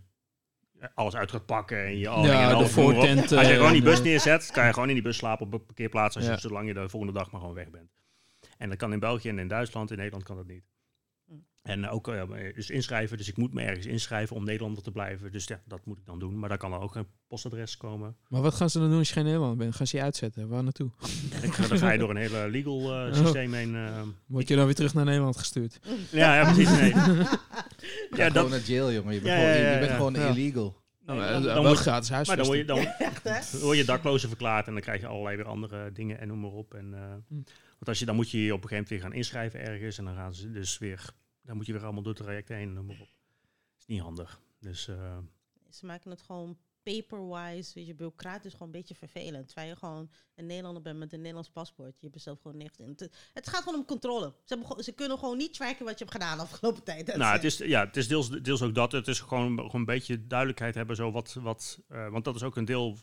alles uit gaat pakken en je al Ja, en de voortent, Als je gewoon die bus neerzet, kan je gewoon in die bus slapen op een parkeerplaats, als je, Ja. zolang je de volgende dag maar gewoon weg bent. En dat kan in België en in Duitsland, in Nederland kan dat niet. En ook dus inschrijven, dus ik moet me ergens inschrijven om Nederlander te blijven. Dus ja, dat moet ik dan doen. Maar daar kan dan ook een postadres komen. Maar wat gaan ze dan doen als je geen Nederlander bent? Gaan ze je uitzetten? Waar naartoe? [laughs] En ga- dan ga je door een hele legal eh, systeem heen. eh. Word je dan weer terug naar Nederland gestuurd? ja, ja, precies. Nee. [laughs] Ja, Ja, gewoon naar jail, jongen. Je bent Ja, gewoon, ja, ja, je bent ja. gewoon Ja. illegal. nee, Nou, dan, dan moet- gratis maar dan word je, dan, [laughs] dan word je daklozen verklaard en dan krijg je allerlei weer andere dingen en noem maar op. En, eh, Hm. Want als je, dan moet je je op een gegeven moment weer gaan inschrijven ergens en dan gaan ze dus weer, dan moet je weer allemaal door het traject heen op. is niet handig. Dus eh, Ze maken het gewoon paperwise, weet je, bureaucratisch gewoon een beetje vervelend. Terwijl je gewoon een Nederlander bent met een Nederlands paspoort. Je hebt zelf gewoon niks in. Het, het gaat gewoon om controle. Ze, hebben, gewoon- ze kunnen gewoon niet tracken wat je hebt gedaan de afgelopen tijd. Nou, het is, ja, het is deels, deels ook dat. Het is gewoon, gewoon een beetje duidelijkheid hebben. Zo wat, wat, eh, want dat is ook een deel.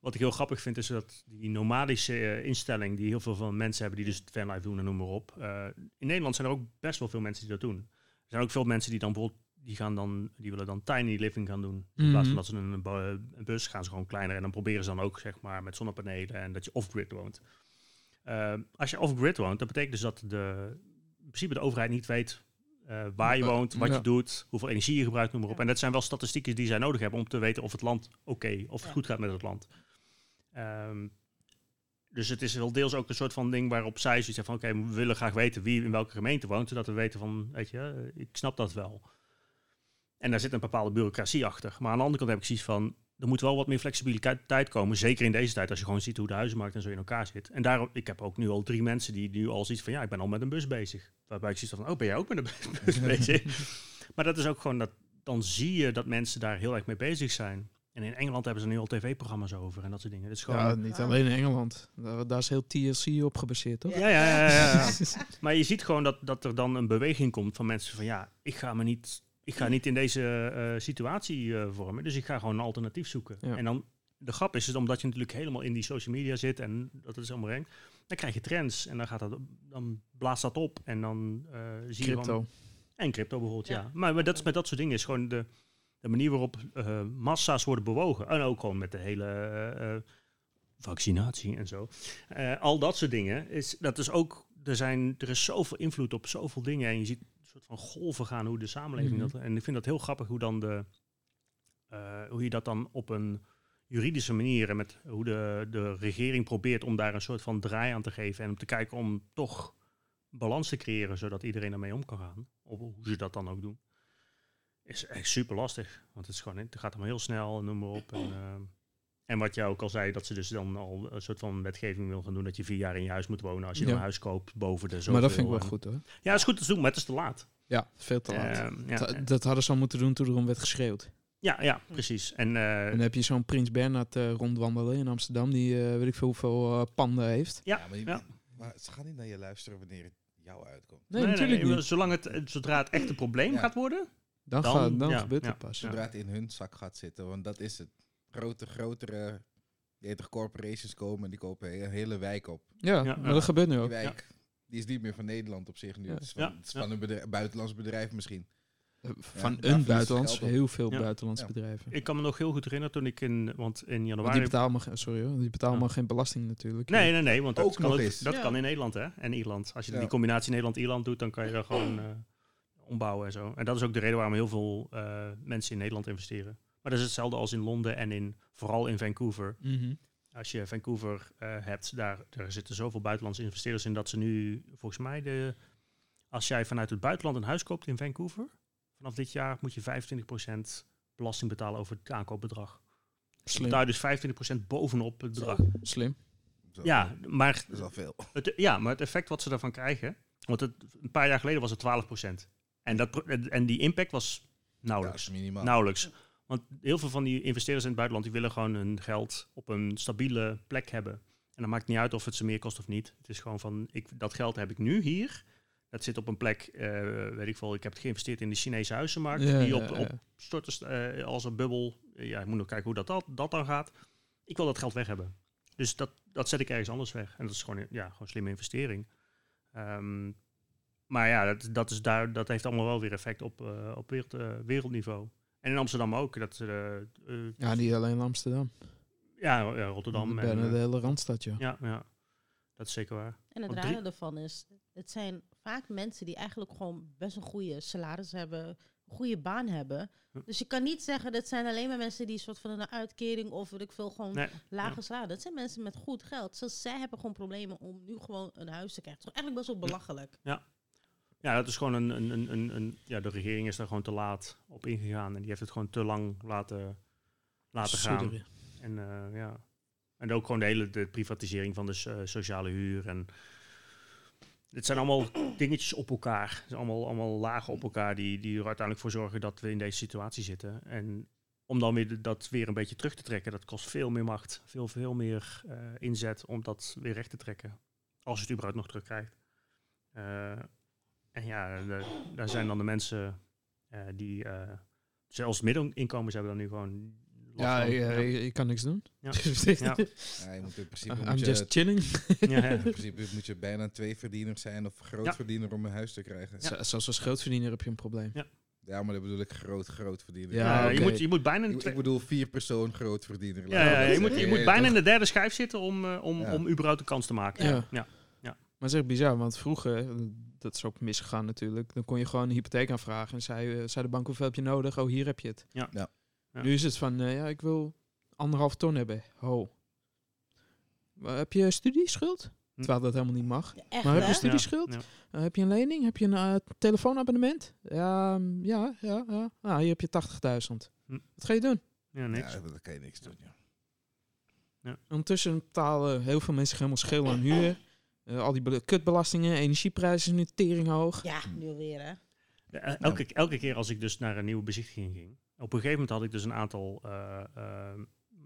Wat ik heel grappig vind, is dat die nomadische eh, instelling die heel veel van mensen hebben die dus fanlife doen en noem maar op. eh, in Nederland zijn er ook best wel veel mensen die dat doen. Er zijn ook veel mensen die dan bijvoorbeeld die gaan dan, die willen dan tiny living gaan doen. In plaats Mhm. van dat ze een, bu- een bus gaan ze gewoon kleiner en dan proberen ze dan ook zeg maar met zonnepanelen en dat je off-grid woont. Eh, als je off-grid woont, dat betekent dus dat de, in principe de overheid niet weet eh, waar je woont, wat ja. je doet, hoeveel energie je gebruikt, noem maar op. En dat zijn wel statistieken die zij nodig hebben om te weten of het land oké, of het Ja. goed gaat met het land. Ehm, dus het is wel deels ook een soort van ding waarop zij zoiets van... oké, we willen graag weten wie in welke gemeente woont... zodat we weten van, weet je, eh, ik snap dat wel. En daar zit een bepaalde bureaucratie achter. Maar aan de andere kant heb ik zoiets van... er moet wel wat meer flexibiliteit komen. Zeker in deze tijd, als je gewoon ziet hoe de huizenmarkt en zo in elkaar zit. En daarom, ik heb ook nu al drie mensen die nu al zoiets van... ja, ik ben al met een bus bezig. Waarbij ik zoiets van, oh, ben jij ook met een bus [laughs] bezig? maar dat is ook gewoon dat... dan zie je dat mensen daar heel erg mee bezig zijn. En in Engeland hebben ze nu al tv-programma's over en dat soort dingen. Is gewoon... Ja, niet alleen in Engeland. Daar, daar is heel TLC op gebaseerd, toch? Ja, ja, ja, ja, ja. [laughs] maar je ziet gewoon dat, dat er dan een beweging komt van mensen van ja, ik ga me niet, ik ga niet in deze eh, situatie eh, vormen, dus ik ga gewoon een alternatief zoeken. Ja. En dan de grap is, is omdat je natuurlijk helemaal in die social media zit en dat is helemaal eng, dan krijg je trends en dan gaat dat, dan blaast dat op en dan eh, zie je Crypto. en crypto bijvoorbeeld, ja. Ja. Maar, maar dat is met dat soort dingen is gewoon de, de manier waarop eh, massa's worden bewogen. En ook gewoon met de hele eh, eh, vaccinatie en zo. Al dat soort dingen. Is, dat is ook, er, zijn, er is zoveel invloed op zoveel dingen. En je ziet een soort van golven gaan hoe de samenleving Mhm. dat... En ik vind dat heel grappig hoe, dan de, hoe je dat dan op een juridische manier... en met hoe de, de regering probeert om daar een soort van draai aan te geven... en om te kijken om toch balans te creëren... zodat iedereen ermee om kan gaan. Of hoe ze dat dan ook doen. Is echt super lastig. Want het, is gewoon, het gaat allemaal heel snel en noem maar op. En, eh, En wat jij ook al zei, dat ze dus dan al een soort van wetgeving wil gaan doen dat je vier jaar in je huis moet wonen als je Ja. een huis koopt boven de zoveel. maar dat vind ik wel en- goed hoor. Ja, dat is goed te doen, maar het is te laat. Ja, veel te laat. Ehm, ja, Dat- dat hadden ze al moeten doen toen erom werd geschreeuwd. ja, ja, precies. En, eh, En dan heb je zo'n Prins Bernhard eh, rondwandelen in Amsterdam, die eh, weet ik veel hoeveel eh, panden heeft. Ja, maar, je- ja. maar ze gaan niet naar je luisteren wanneer het jou uitkomt. Nee, natuurlijk nee, niet. Zolang het, eh, zodra het echt een probleem Ja. gaat worden. Dan, Dan- gaat, dan ja, gebeurt ja. het pas. Zodra het in hun zak gaat zitten, want dat is het. Grote, grotere toch, corporations komen en die kopen een hele wijk op. Ja, Ja, maar ja. dat gebeurt nu Die ook. wijk, die is niet meer van Nederland op zich nu. Ja. Het is van, Ja, het is ja. van een bedrijf- buitenlands bedrijf misschien. Eh, Van een buitenlands, heel veel Ja. buitenlandse Ja. bedrijven. Ik kan me nog heel goed herinneren toen ik in, want in Want januari... die betalen maar, ge- sorry hoor, die Ja. maar geen belasting natuurlijk. Nee, nee, nee, want dat, Ook kan, nog ook- eens. dat Ja. kan in Nederland hè, en Ierland. Als je Ja. die combinatie Nederland-Ierland doet, dan kan je daar gewoon eh, ombouwen en zo. En dat is ook de reden waarom heel veel eh, mensen in Nederland investeren. Maar dat is hetzelfde als in Londen en in, vooral in Vancouver. Mhm. Als je Vancouver eh, hebt, daar, daar zitten zoveel buitenlandse investeerders in dat ze nu, volgens mij, de, als jij vanuit het buitenland een huis koopt in Vancouver, vanaf dit jaar moet je 25% belasting betalen over het aankoopbedrag. Slim. Daar dus 25% bovenop het bedrag. Slim. Zo, Ja, maar Dat is al veel. het, ja, maar het effect wat ze daarvan krijgen, want het, een paar jaar geleden was het 12%. En, dat, en die impact was nauwelijks. Nauwelijks. Want heel veel van die investeerders in het buitenland die willen gewoon hun geld op een stabiele plek hebben. En dan maakt het niet uit of het ze meer kost of niet. Het is gewoon van, ik, dat geld heb ik nu hier. Dat zit op een plek, eh, weet ik veel, ik heb het geïnvesteerd in de Chinese huizenmarkt. Ja, die op, ja. op storten eh, als een bubbel. Ja, ik moet nog kijken hoe dat, dat, dat dan gaat. Ik wil dat geld weg hebben. Dus dat, dat zet ik ergens anders weg. En dat is gewoon, ja, gewoon een slimme investering. Ehm, maar ja, dat, dat, is daar, dat heeft allemaal wel weer effect op, eh, op wereld, eh, wereldniveau. En in Amsterdam ook. Dat, eh, Ja, niet alleen Amsterdam. ja, ja, Rotterdam. En, Bijna eh, de hele Randstad, ja. ja, ja, dat is zeker waar. En het rare ervan is, het zijn vaak mensen die eigenlijk gewoon best een goede salaris hebben, een goede baan hebben. Dus je kan niet zeggen, dat zijn alleen maar mensen die soort van een uitkering of weet ik veel, gewoon Nee, lage ja. salaris. Dat zijn mensen met goed geld. Zelfs zij hebben gewoon problemen om nu gewoon een huis te krijgen. Het is eigenlijk best wel belachelijk. Ja, dat is gewoon een, een, een, een, Ja, de regering is daar gewoon te laat op ingegaan. En die heeft het gewoon te lang laten, laten gaan. En eh, ja. En ook gewoon de hele de privatisering van de so- sociale huur. En het zijn allemaal dingetjes op elkaar. Het zijn allemaal, allemaal lagen op elkaar die, die er uiteindelijk voor zorgen dat we in deze situatie zitten. En om dan weer dat weer een beetje terug te trekken, dat kost veel meer macht. Veel, veel meer eh, inzet om dat weer recht te trekken. Als je het überhaupt nog terugkrijgt. Eh, en ja, de- daar zijn dan de mensen eh, die eh, zelfs middeninkomens hebben dan nu gewoon last Ja, van. je, je- je kan niks doen. Ja. [laughs] ja. Ja, je moet in principe, I'm moet je, just chilling. Ja, ja. [laughs] in principe moet je bijna twee verdieners zijn of grootverdiener om een huis te krijgen. Z- Zelfs als grootverdiener heb je een probleem. Ja, maar dat bedoel ik groot, grootverdiener. Ja, Ja, je, moet, je moet bijna in de Ik, twee- ik bedoel vier persoon grootverdiener. ja, ja, ja, je moet, je moet bijna in de... de derde schijf zitten om, eh, om, Ja. om überhaupt een kans te maken. Ja. Maar het is echt bizar, want vroeger, dat is ook misgegaan natuurlijk, dan kon je gewoon een hypotheek aanvragen en zei, eh, zei de bank hoeveel heb je nodig? Oh, hier heb je het. Ja. Ja. Nu is het van, eh, ja, ik wil anderhalf ton hebben. Ho. Maar heb je studieschuld? Hm. Terwijl dat helemaal niet mag. Echt Maar heb je studieschuld? Ja. Eh, heb je een lening? Heb je een telefoonabonnement? Ja, mm, ja, ja, ja. Ah, hier heb je 80.000. Hm. Wat ga je doen? Ja, niks. Ja, dan kan je niks doen, ja. Ondertussen betalen heel veel mensen helemaal schil aan huur. Eh, al die bel- kutbelastingen, energieprijzen nu tering hoog. Ja, nu alweer hè. Elke, elke keer als ik dus naar een nieuwe bezichtiging ging, op een gegeven moment had ik dus een aantal eh, eh,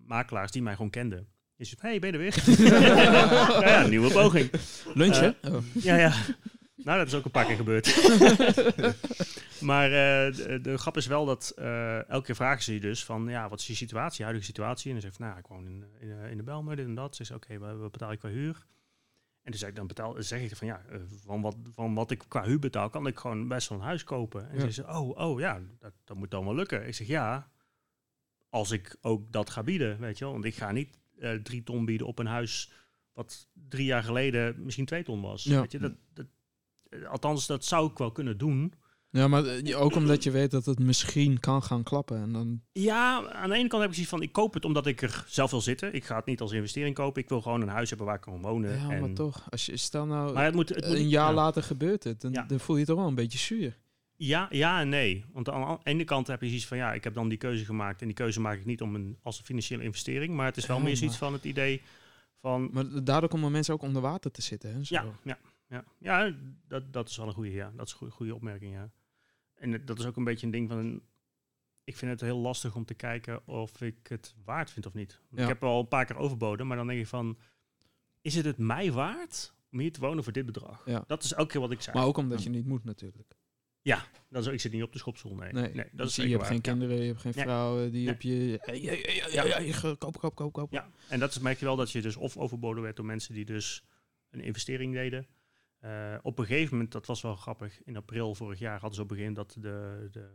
makelaars die mij gewoon kenden. Je zegt, hey, ben je er weer? [laughs] ja, nieuwe poging. Lunch, hè? Oh. Ja, ja. Nou, dat is ook een paar keer gebeurd. [laughs] maar eh, de, de grap is wel dat eh, elke keer vragen ze je dus van, ja, wat is je situatie, je huidige situatie? En dan zeg ik, van, nou, ik woon in, in, in de Belmer, dit en dat. Ze zegt, oké, wat, wat betaal ik qua huur? En zeg ik, dan betaal, zeg ik van, ja, eh, van wat, van wat ik qua huur betaal, kan ik gewoon best wel een huis kopen. En Ja. ze oh, oh, ja, dat, dat moet dan wel lukken. Ik zeg, ja, als ik ook dat ga bieden, weet je wel. Want ik ga niet eh, drie ton bieden op een huis wat drie jaar geleden misschien twee ton was. Ja. Weet je, dat, dat, eh, althans, dat zou ik wel kunnen doen. Ja, maar eh, ook omdat je weet dat het misschien kan gaan klappen. En dan, Ja, aan de ene kant heb ik zoiets van, ik koop het omdat ik er zelf wil zitten. Ik ga het niet als investering kopen. Ik wil gewoon een huis hebben waar ik kan wonen. ja, en, maar toch. Als je, stel nou, Maar het moet, het moet een jaar ja. later gebeurt het. Dan, Ja. dan voel je toch wel een beetje zuur. Ja, ja en nee. Want aan de ene kant heb je zoiets van, ja, ik heb dan die keuze gemaakt. En die keuze maak ik niet om een, als een financiële investering. Maar het is wel Ja, meer zoiets maar- van het idee van... Maar daardoor komen mensen ook onder water te zitten. Hè, zo. Ja, ja, ja. ja dat, dat is wel een goede, ja. Dat is een goede opmerking, ja. En dat is ook een beetje een ding van... Een, ik vind het heel lastig om te kijken of ik het waard vind of niet. Ja. Ik heb al een paar keer overboden, maar dan denk je van... Is het het mij waard om hier te wonen voor dit bedrag? Ja. Dat is elke keer wat ik zei. Maar ook omdat je niet moet natuurlijk. Dat is, ik zit niet op de schopstoel, nee. Nee, nee, dat Dus is je hebt geen waar, ja. kinderen, je hebt geen Nee. vrouwen, die Nee. heb je... Hey, hey, ge- koop, koop, koop, koop. Ja, en dat is, merk je wel dat je dus of overboden werd door mensen die dus een investering deden. Eh, op een gegeven moment, dat was wel grappig, in april vorig jaar hadden ze op moment dat de, de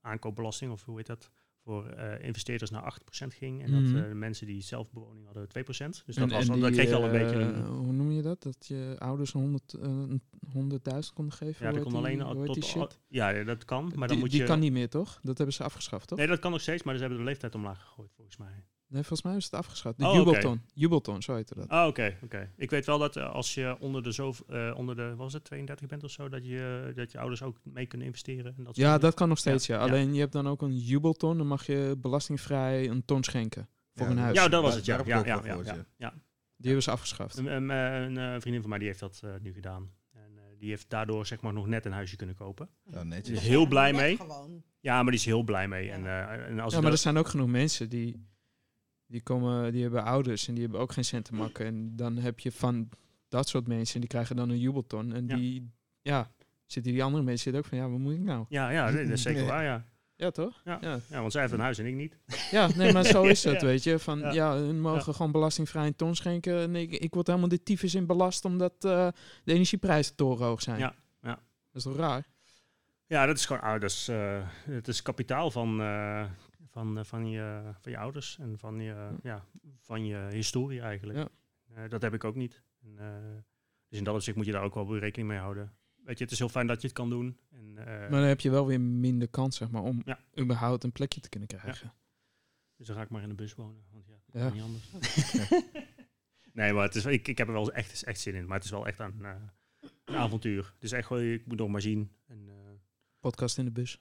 aankoopbelasting, of hoe heet dat, voor eh, investeerders naar 8% ging. En Mhm. dat eh, de mensen die zelfbewoning hadden 2%. Dus dat, was, dan die, kreeg je al een beetje een... Hoe noem je dat? Dat je ouders een honderd, eh, een 100.000 konden geven? Ja, dat kon alleen al tot... al- ja, ja, dat kan, maar dan die moet die je... kan niet meer, toch? Dat hebben ze afgeschaft, toch? Nee, dat kan nog steeds, maar ze hebben de leeftijd omlaag gegooid, volgens mij. Nee, volgens mij is het afgeschaft. De Oh. Jubelton. Jubelton, zo heette dat. Ah, oké, oké. Ik weet wel dat eh, als je onder de, zo, eh, onder de was het, 32 bent of zo, dat je, dat je ouders ook mee kunnen investeren. En dat Ja, dingen. dat kan nog steeds, ja. Ja, Alleen je hebt dan ook een jubelton. Dan mag je belastingvrij een ton schenken voor Ja, een huis. Ja, dat was het, ja. Ja, ja, ja, ja, ja. Die hebben ze afgeschaft. Een, een, eh, een, vriendin van mij die heeft dat eh, nu gedaan. En eh, die heeft daardoor zeg maar nog net een huisje kunnen kopen. Oh, Die netjes. is heel blij mee. Gewoon. Ja, maar die is heel blij mee. En, eh, en als Ja, maar er zijn ook genoeg mensen die, die, komen, die hebben ouders en die hebben ook geen cent te makken. En dan heb je van dat soort mensen, die krijgen dan een jubelton. En Ja. die, ja, zitten die andere mensen zitten ook van, ja, wat moet ik nou? Ja, ja, dat is zeker waar, ja. Ja, toch? Ja. Ja, Ja, want zij heeft een huis en ik niet. ja nee, maar zo is [laughs] het, Ja. weet je. Van, Ja. ja, hun mogen gewoon belastingvrij een ton schenken. En ik, ik word helemaal de tyfus in belast omdat eh, de energieprijzen torenhoog zijn. Ja, ja. Dat is toch raar? Ja, dat is gewoon ah, dat is, eh, het is kapitaal van, eh, van, eh, van, je, van je ouders en van je, ja, van je historie eigenlijk. Ja. Eh, dat heb ik ook niet. En, eh, dus in dat opzicht moet je daar ook wel rekening mee houden. Weet je, het is heel fijn dat je het kan doen. En, Maar dan heb je wel weer minder kans, zeg maar, om Ja. überhaupt een plekje te kunnen krijgen. Dus dan ga ik maar in de bus wonen. Want ja, dat Ja. kan niet anders. [laughs] nee, maar het is, ik, ik heb er wel echt, echt zin in. Maar het is wel echt een, eh, een avontuur. Het is echt ik moet nog maar zien. En, Podcast in de bus.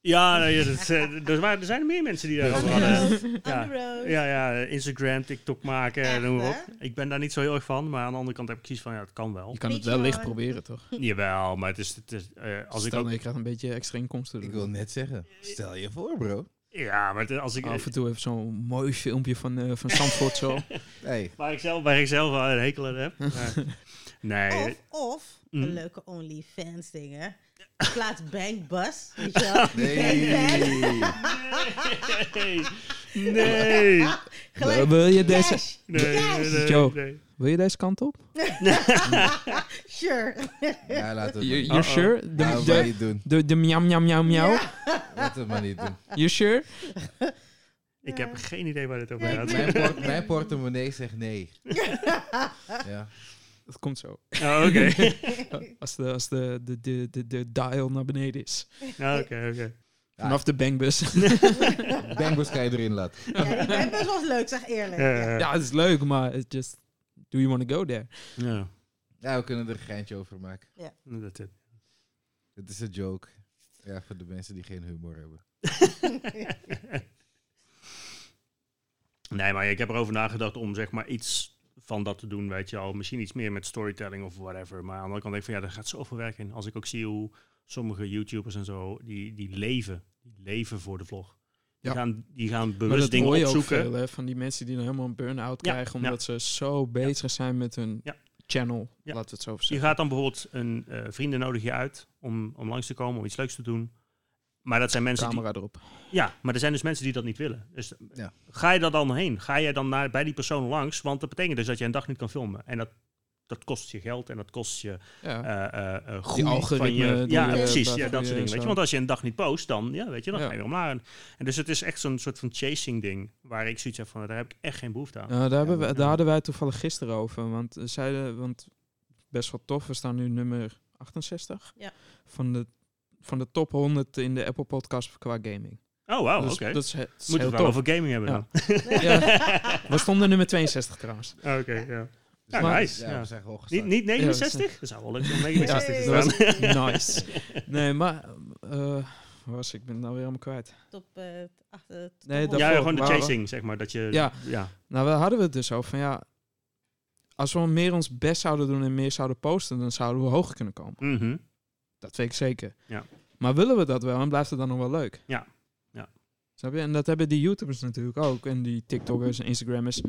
Ja, nee, dat, eh, er, waren, er zijn meer mensen die daarover hadden. Ja. Ja, ja, Instagram, TikTok maken, Echt, noem maar op. Ik ben daar niet zo heel erg van, maar aan de andere kant heb ik kies van, ja, het kan wel. Je kan het wel licht proberen, toch? [laughs] Jawel, maar het is, het is eh, als ik ook, je krijgt een beetje extra inkomsten. Ik wil net zeggen, stel je voor, bro. ja, maar het- als ik, Af en toe even zo'n mooi filmpje van, eh van Zandvoort zo. [laughs] Hey, waar ik zelf, waar ik zelf wel een hekel aan heb. Maar- [laughs] nee, Of, of Mm. een leuke OnlyFans dingen. In plaats Bankbus. Weet je wel? [laughs] nee. nee, [laughs] nee, Gelijk wil, je deze, cash. nee, nee, Cash. nee, Joe. nee. wil je deze kant op? [laughs] Sure. Ja, laten we You, het you Uh-oh. sure? De, maar de, doen. de, de miam, miam, miam, miauw? Ja. Laten we het maar niet doen. You sure? Ik heb geen idee waar dit over Ja, gaat. mijn portemonnee zegt nee. Ja. Dat komt zo. Oh, Oké, [laughs] Als, de, als de, de, de, de, de dial naar beneden is. Ja, oké, oké. Vanaf de bangbus. Bangbus kan je erin laten. Ja, die Bankbus was leuk, zeg eerlijk. Ja, Ja. ja. ja, het is leuk, maar it's just... Do you want to go there? Ja, Ja, we kunnen er een geintje over maken. dat is Het is een joke. Ja, voor de mensen die geen humor hebben. [laughs] Nee, maar ik heb erover nagedacht om zeg maar iets van dat te doen, weet je al. Misschien iets meer met storytelling of whatever. Maar aan de andere kant denk ik van ja, er gaat zoveel werk in. Als ik ook zie hoe sommige YouTubers en zo, die, die leven. Die leven voor de vlog. Die, Ja. gaan, die gaan Maar bewust dat dingen hoor je ook opzoeken. veel, hè, van die mensen die dan helemaal een burn-out Ja, krijgen... ja. omdat ze zo bezig zijn met hun Ja. channel, Ja. laten we het zo Je zeggen. gaat dan bijvoorbeeld een eh vrienden nodig je uit om, om langs te komen, om iets leuks te doen. Maar dat zijn mensen die, Camera erop. Ja, maar er zijn dus mensen die dat niet willen. Dus Ja. ga je daar dan heen? Ga je dan naar, bij die persoon langs? Want dat betekent dus dat je een dag niet kan filmen. En dat, dat kost je geld en dat kost je Ja. eh eh eh, groei van algoritme je... die, Ja, precies. Ja, dat soort dingen. Weet je? Want als je een dag niet post, dan, ja, weet je, dan Ja. ga je weer omlaag. En, dus het is echt zo'n soort van chasing ding. Waar ik zoiets heb van, daar heb ik echt geen behoefte aan. Daar, hebben we, daar hadden wij toevallig gisteren over. Want ze zeiden, want best wel tof, we staan nu nummer 68 Ja. van, de, van de top 100 in de Apple Podcast qua gaming. Oh, wauw, dus oké. dat is, he- het is Moeten heel we het wel over gaming hebben Ja. dan? [laughs] Ja. We stonden nummer 62 trouwens. Oké, ja. Ja, Maar- nice. Ja, ja. Niet, niet Ja, 69? dat zou wel leuk zijn om 69 te Ja, staan. was [laughs] nice. [laughs] Nee, maar eh, waar was ik? Ben het nou weer helemaal kwijt. Top, eh, achter, top Nee, Ja, gewoon de we- chasing, zeg maar. Dat je, Ja. ja. Nou, we hadden we het dus over van ja, als we meer ons best zouden doen en meer zouden posten, dan zouden we hoger kunnen komen. Mhm. Dat weet ik zeker. Ja. Maar willen we dat wel en blijft het dan nog wel leuk? Ja. Ja. Snap je? En dat hebben die YouTubers natuurlijk ook. En die TikTokers en Instagrammers.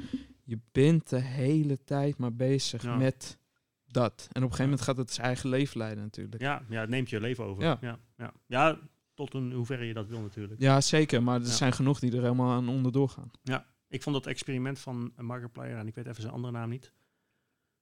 Je bent de hele tijd maar bezig Ja. met dat. En op een gegeven moment gaat het zijn eigen leven leiden natuurlijk. Ja, ja, het neemt je leven over. Ja. Ja. Ja, ja. tot in hoeverre je dat wil natuurlijk. Ja, zeker. Maar er Ja. zijn genoeg die er helemaal aan onderdoor gaan. Ik vond dat experiment van Markiplier, en ik weet even zijn andere naam niet.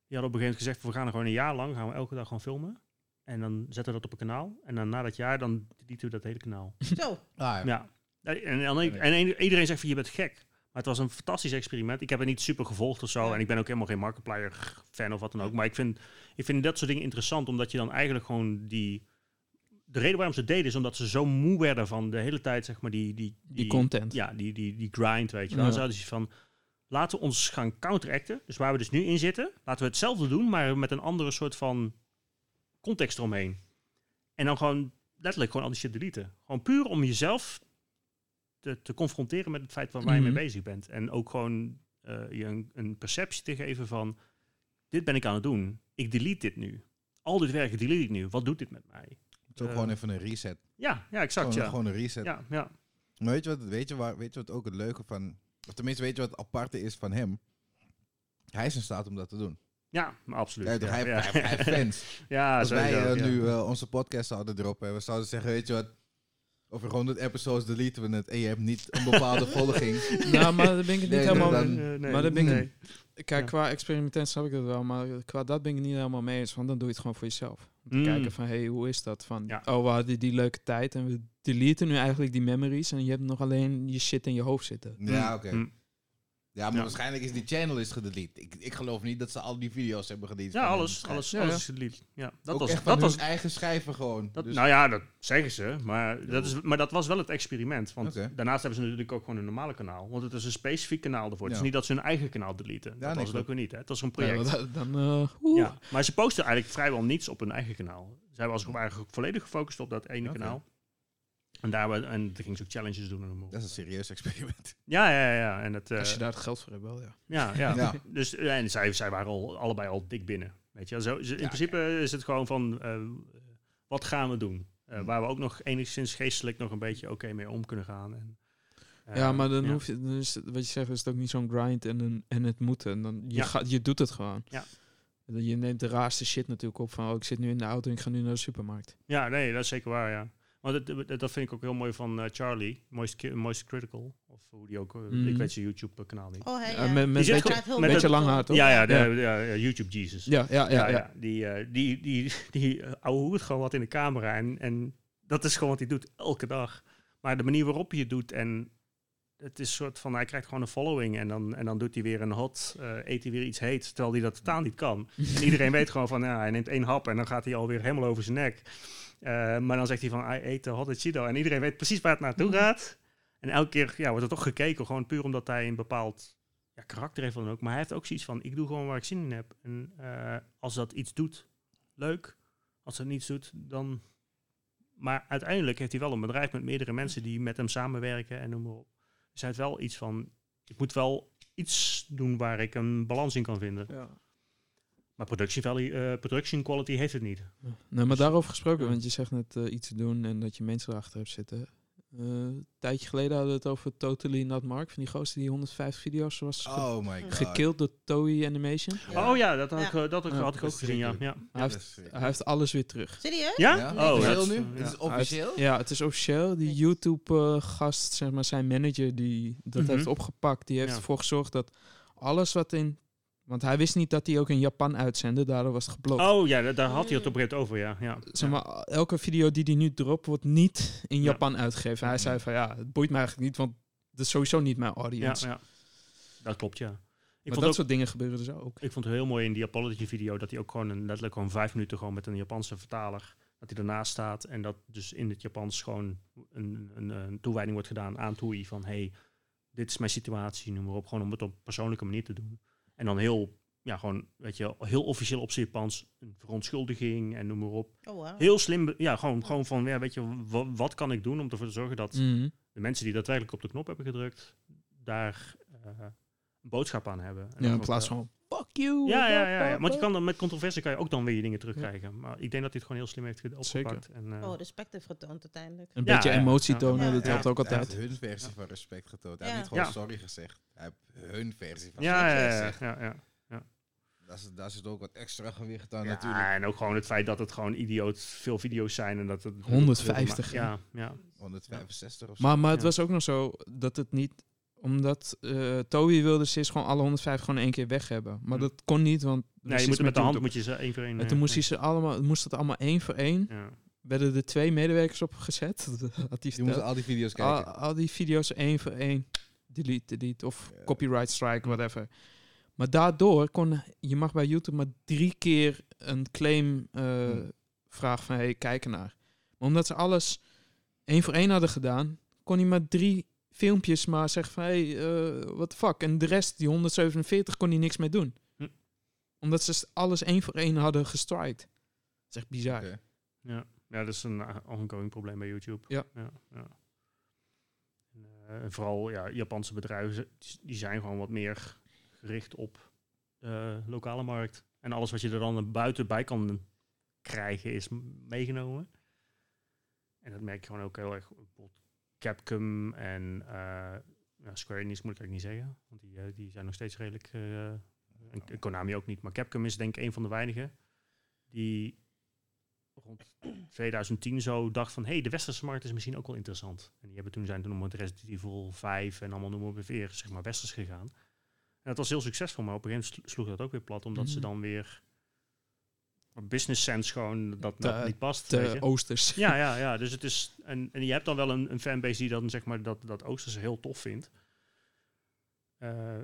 Die hadden op een gegeven moment gezegd, we gaan er gewoon een jaar lang, gaan we elke dag gewoon filmen. En dan zetten we dat op een kanaal. En dan na dat jaar, dan deleten we dat hele kanaal. Zo, Ah, ja. Ja. En, dan, en iedereen zegt van, je bent gek. Maar het was een fantastisch experiment. Ik heb het niet super gevolgd of zo. Ja. En ik ben ook helemaal geen Markiplier fan of wat dan ook. Maar ik vind, ik vind dat soort dingen interessant, omdat je dan eigenlijk gewoon die... De reden waarom ze het deden is omdat ze zo moe werden van de hele tijd, zeg maar, die... Die, Die content. Ja, die, die, die grind, weet je wel. Ja. Dan zouden ze van, laten we ons gaan counteracten. Dus waar we dus nu in zitten, laten we hetzelfde doen, maar met een andere soort van context eromheen. En dan gewoon letterlijk gewoon al die shit deleten. Gewoon puur om jezelf te, te confronteren met het feit waar, waar je Mhm. mee bezig bent. En ook gewoon eh, je een, een perceptie te geven van, dit ben ik aan het doen. Ik delete dit nu. Al dit werk delete ik nu. Wat doet dit met mij? Het is ook Eh, gewoon even een reset. Ja, ja exact. Gewoon, Ja. gewoon een reset. Ja, ja. Maar weet je, wat, weet, je waar, weet je wat ook het leuke van... Of tenminste, weet je wat het aparte is van hem? Hij is in staat om dat te doen. Ja, absoluut. Ja, Ja, toch, hij, ja. hij, hij heeft fans. [laughs] Ja, Als wij sowieso, eh, ja. nu eh, onze podcast zouden droppen, we zouden zeggen, weet je wat... Over 100 episodes deleten we het en je hebt niet een bepaalde [laughs] volging. nou, maar daar ben ik niet Nee, helemaal... dan- nee, maar daar ben ik- nee. Kijk, Ja. qua experimentent snap ik dat wel, maar qua dat ben ik niet helemaal mee eens. Want dan doe je het gewoon voor jezelf. Om te Mm. kijken van, hé, hey, hoe is dat? Van, Ja. oh, we hadden die leuke tijd en we deleten nu eigenlijk die memories en je hebt nog alleen je shit in je hoofd zitten. Ja, oké. Mm. Ja, maar Ja. waarschijnlijk is die channel is gedelete. Ik, ik geloof niet dat ze al die video's hebben gedelete. Ja, alles, alles, Ja, alles is delete. Ja, dat Ook was, echt van dat hun was, eigen schrijven gewoon. dat, Dus- nou ja, dat zeggen ze, maar dat, is, maar dat was wel het experiment. Want daarnaast hebben ze natuurlijk ook gewoon een normale kanaal. Want het is een specifiek kanaal ervoor. Het is niet dat ze hun eigen kanaal deleten. dat was het ook weer niet. Hè. Het was een project. dan, dan, eh. Ja, maar ze posten eigenlijk vrijwel niets op hun eigen kanaal. Zij was eigenlijk volledig gefocust op dat ene kanaal. En daar we- en toen ging ze ook challenges doen. En noem maar op. Dat is een serieus experiment. ja, ja, ja. En het, eh, Als je daar het geld voor hebt, wel, ja. ja, ja. [laughs] Ja. Dus eh, en zij, zij waren al, allebei al dik binnen. Weet je, zo, in Ja, principe is het gewoon van, eh, wat gaan we doen? Eh, Hm. waar we ook nog enigszins geestelijk nog een beetje oké mee om kunnen gaan. En, eh, ja, maar dan ja. hoef je, dan is het, wat je zegt, is het ook niet zo'n grind en, een, en het moeten. En dan, je, Ja. gaat, je doet het gewoon. Ja. Je neemt de raarste shit natuurlijk op van, oh, ik zit nu in de auto en ik ga nu naar de supermarkt. Ja, nee, dat is zeker waar, ja. Want dat, dat, vind ik ook heel mooi van eh, Charlie, Moist, Critical. Of hoe die ook, eh, Mhm. ik weet zijn YouTube-kanaal niet. oh hij, Ja, met, Die met beetje, met beetje goed. lang haar, toch? Ja, ja, de, Ja. ja, YouTube Jesus. Ja, ja, ja. ja, Die, eh, die, die, die eh, ouwe hoert gewoon wat in de camera. En, en dat is gewoon wat hij doet elke dag. Maar de manier waarop hij het doet en het is soort van, hij krijgt gewoon een following en dan, en dan doet hij weer een hot, eh, eet hij weer iets heet, terwijl hij dat totaal niet kan. En iedereen [laughs] weet gewoon van, ja, hij neemt één hap en dan gaat hij alweer helemaal over zijn nek. Eh, maar dan zegt hij van, I ate a hot Cheeto. En iedereen weet precies waar het naartoe gaat. En elke keer ja, wordt er toch gekeken, gewoon puur omdat hij een bepaald ja, karakter heeft dan ook. Maar hij heeft ook zoiets van, ik doe gewoon waar ik zin in heb. En eh, als dat iets doet, leuk. Als het niets doet, dan... Maar uiteindelijk heeft hij wel een bedrijf met meerdere mensen die met hem samenwerken en noem maar op. Dus hij heeft wel iets van, ik moet wel iets doen waar ik een balans in kan vinden. Ja. Maar production, value, eh, production quality heeft het niet. Nee, maar daarover gesproken, Ja. want je zegt net eh, iets doen en dat je mensen erachter hebt zitten. Eh, een tijdje geleden hadden we het over Totally Not Mark, van die gozer die 150 video's was ge- Oh my god. gekild door Toei Animation. Ja. Oh ja, dat had, ik, dat had, ik- Ja. had ik ook gezien, ja. ja. Hij heeft, hij heeft alles weer terug. Serieus? Ja? Ja? Oh, officieel dat is- nu? ja. Dit is heeft- officieel? ja, het is officieel. Die. YouTube-gast, zeg maar, zijn manager, die dat Mhm. heeft opgepakt. Die heeft Ja. ervoor gezorgd dat alles wat in... Want hij wist niet dat hij ook in Japan uitzende, daardoor was het geblokt. Oh ja, da- daar had hij het op een over, ja. ja. Zeg maar, elke video die hij nu dropt, wordt niet in Ja. Japan uitgegeven. Hij zei van, ja, het boeit me eigenlijk niet, want dat is sowieso niet mijn ja, audience. ja. Dat klopt, ja. Ik maar vond, dat ook, soort dingen gebeuren dus ook. ik vond het heel mooi in die apology video dat hij ook gewoon een, letterlijk gewoon vijf minuten gewoon met een Japanse vertaler dat hij ernaast staat en dat dus in het Japans gewoon een, een, een toewijding wordt gedaan aan Toei van hey, dit is mijn situatie, noem maar op, gewoon om het op een persoonlijke manier te doen. En dan heel ja, gewoon, weet je, heel officieel op zijn Japans een verontschuldiging en noem maar op. Oh, wow. Heel slim, ja, gewoon, gewoon van, ja, weet je, wa- wat kan ik doen om ervoor te zorgen dat Mhm. de mensen die daadwerkelijk op de knop hebben gedrukt, daar eh, een boodschap aan hebben. En Ja, in plaats eh, van fuck you. Ja, ja, ja, ja. Want je kan dan met controversie kan je ook dan weer je dingen terugkrijgen. Maar ik denk dat hij het gewoon heel slim heeft ge- Zeker. opgepakt. En, eh, Oh, respect heeft getoond uiteindelijk. Een Ja, beetje ja, emotie ja. tonen, Ja. dat Ja. helpt ook Hij altijd. heeft hun versie van respect getoond. Hij Ja. heeft niet gewoon Ja. sorry gezegd. Hij heeft hun versie van ja, sorry ja, ja, gezegd. ja, ja. Daar zit, daar zit ook wat extra gewicht aan Ja, natuurlijk. en ook gewoon het feit dat het gewoon idioot veel video's zijn en dat het 150, Ja, ja. 165 of zo. Maar, maar het Ja. was ook nog zo dat het niet... Omdat eh Toby wilde steeds gewoon alle 105 gewoon in één keer weg hebben. Maar Hm. dat kon niet, want... Nee, je moet het met de hand moet je ze één voor één. En eh, toen moest, hij ze allemaal, moest het allemaal één voor één. Ja. Werden er twee medewerkers op gezet. [laughs] Dat had hij Je moest verteld. al die video's Al, kijken. al die video's één voor één. Delete, delete. Of Ja. copyright strike, whatever. Maar daardoor kon... Je mag bij YouTube maar drie keer een claim eh, Hm. vragen van... Hey, kijk ernaar. Maar omdat ze alles één voor één hadden gedaan... kon hij maar drie filmpjes maar zeggen van... Hey, eh what the fuck? En de rest, die 147, kon hij niks mee doen. Hm. Omdat ze alles één voor één hadden gestrikt. Dat is echt bizar. Ja. ja, dat is een uh, ongoing probleem bij YouTube. Ja. ja, ja. En, eh, en vooral ja, Japanse bedrijven, die- die zijn gewoon wat meer gericht op de lokale markt. En alles wat je er dan buiten bij kan krijgen is meegenomen. En dat merk je gewoon ook heel erg. Capcom en eh, Square Enix moet ik eigenlijk niet zeggen. Want die, eh, die zijn nog steeds redelijk... eh, en Konami ook niet. Maar Capcom is denk ik een van de weinigen die rond 2010 zo dacht van... hé, hey, de westerse markt is misschien ook wel interessant. En die hebben toen zijn toen met Resident Evil 5 en allemaal noemen we weer, zeg maar, westers gegaan. En dat was heel succesvol, maar op een gegeven moment slo- sloeg dat ook weer plat, omdat ze Mhm. dan weer business sense gewoon dat, dat niet past. De. Oosters. [laughs] Ja, ja, ja. Dus het is. En, en je hebt dan wel een, een fanbase die dan zeg maar dat, dat Oosterse heel tof vindt. Eh,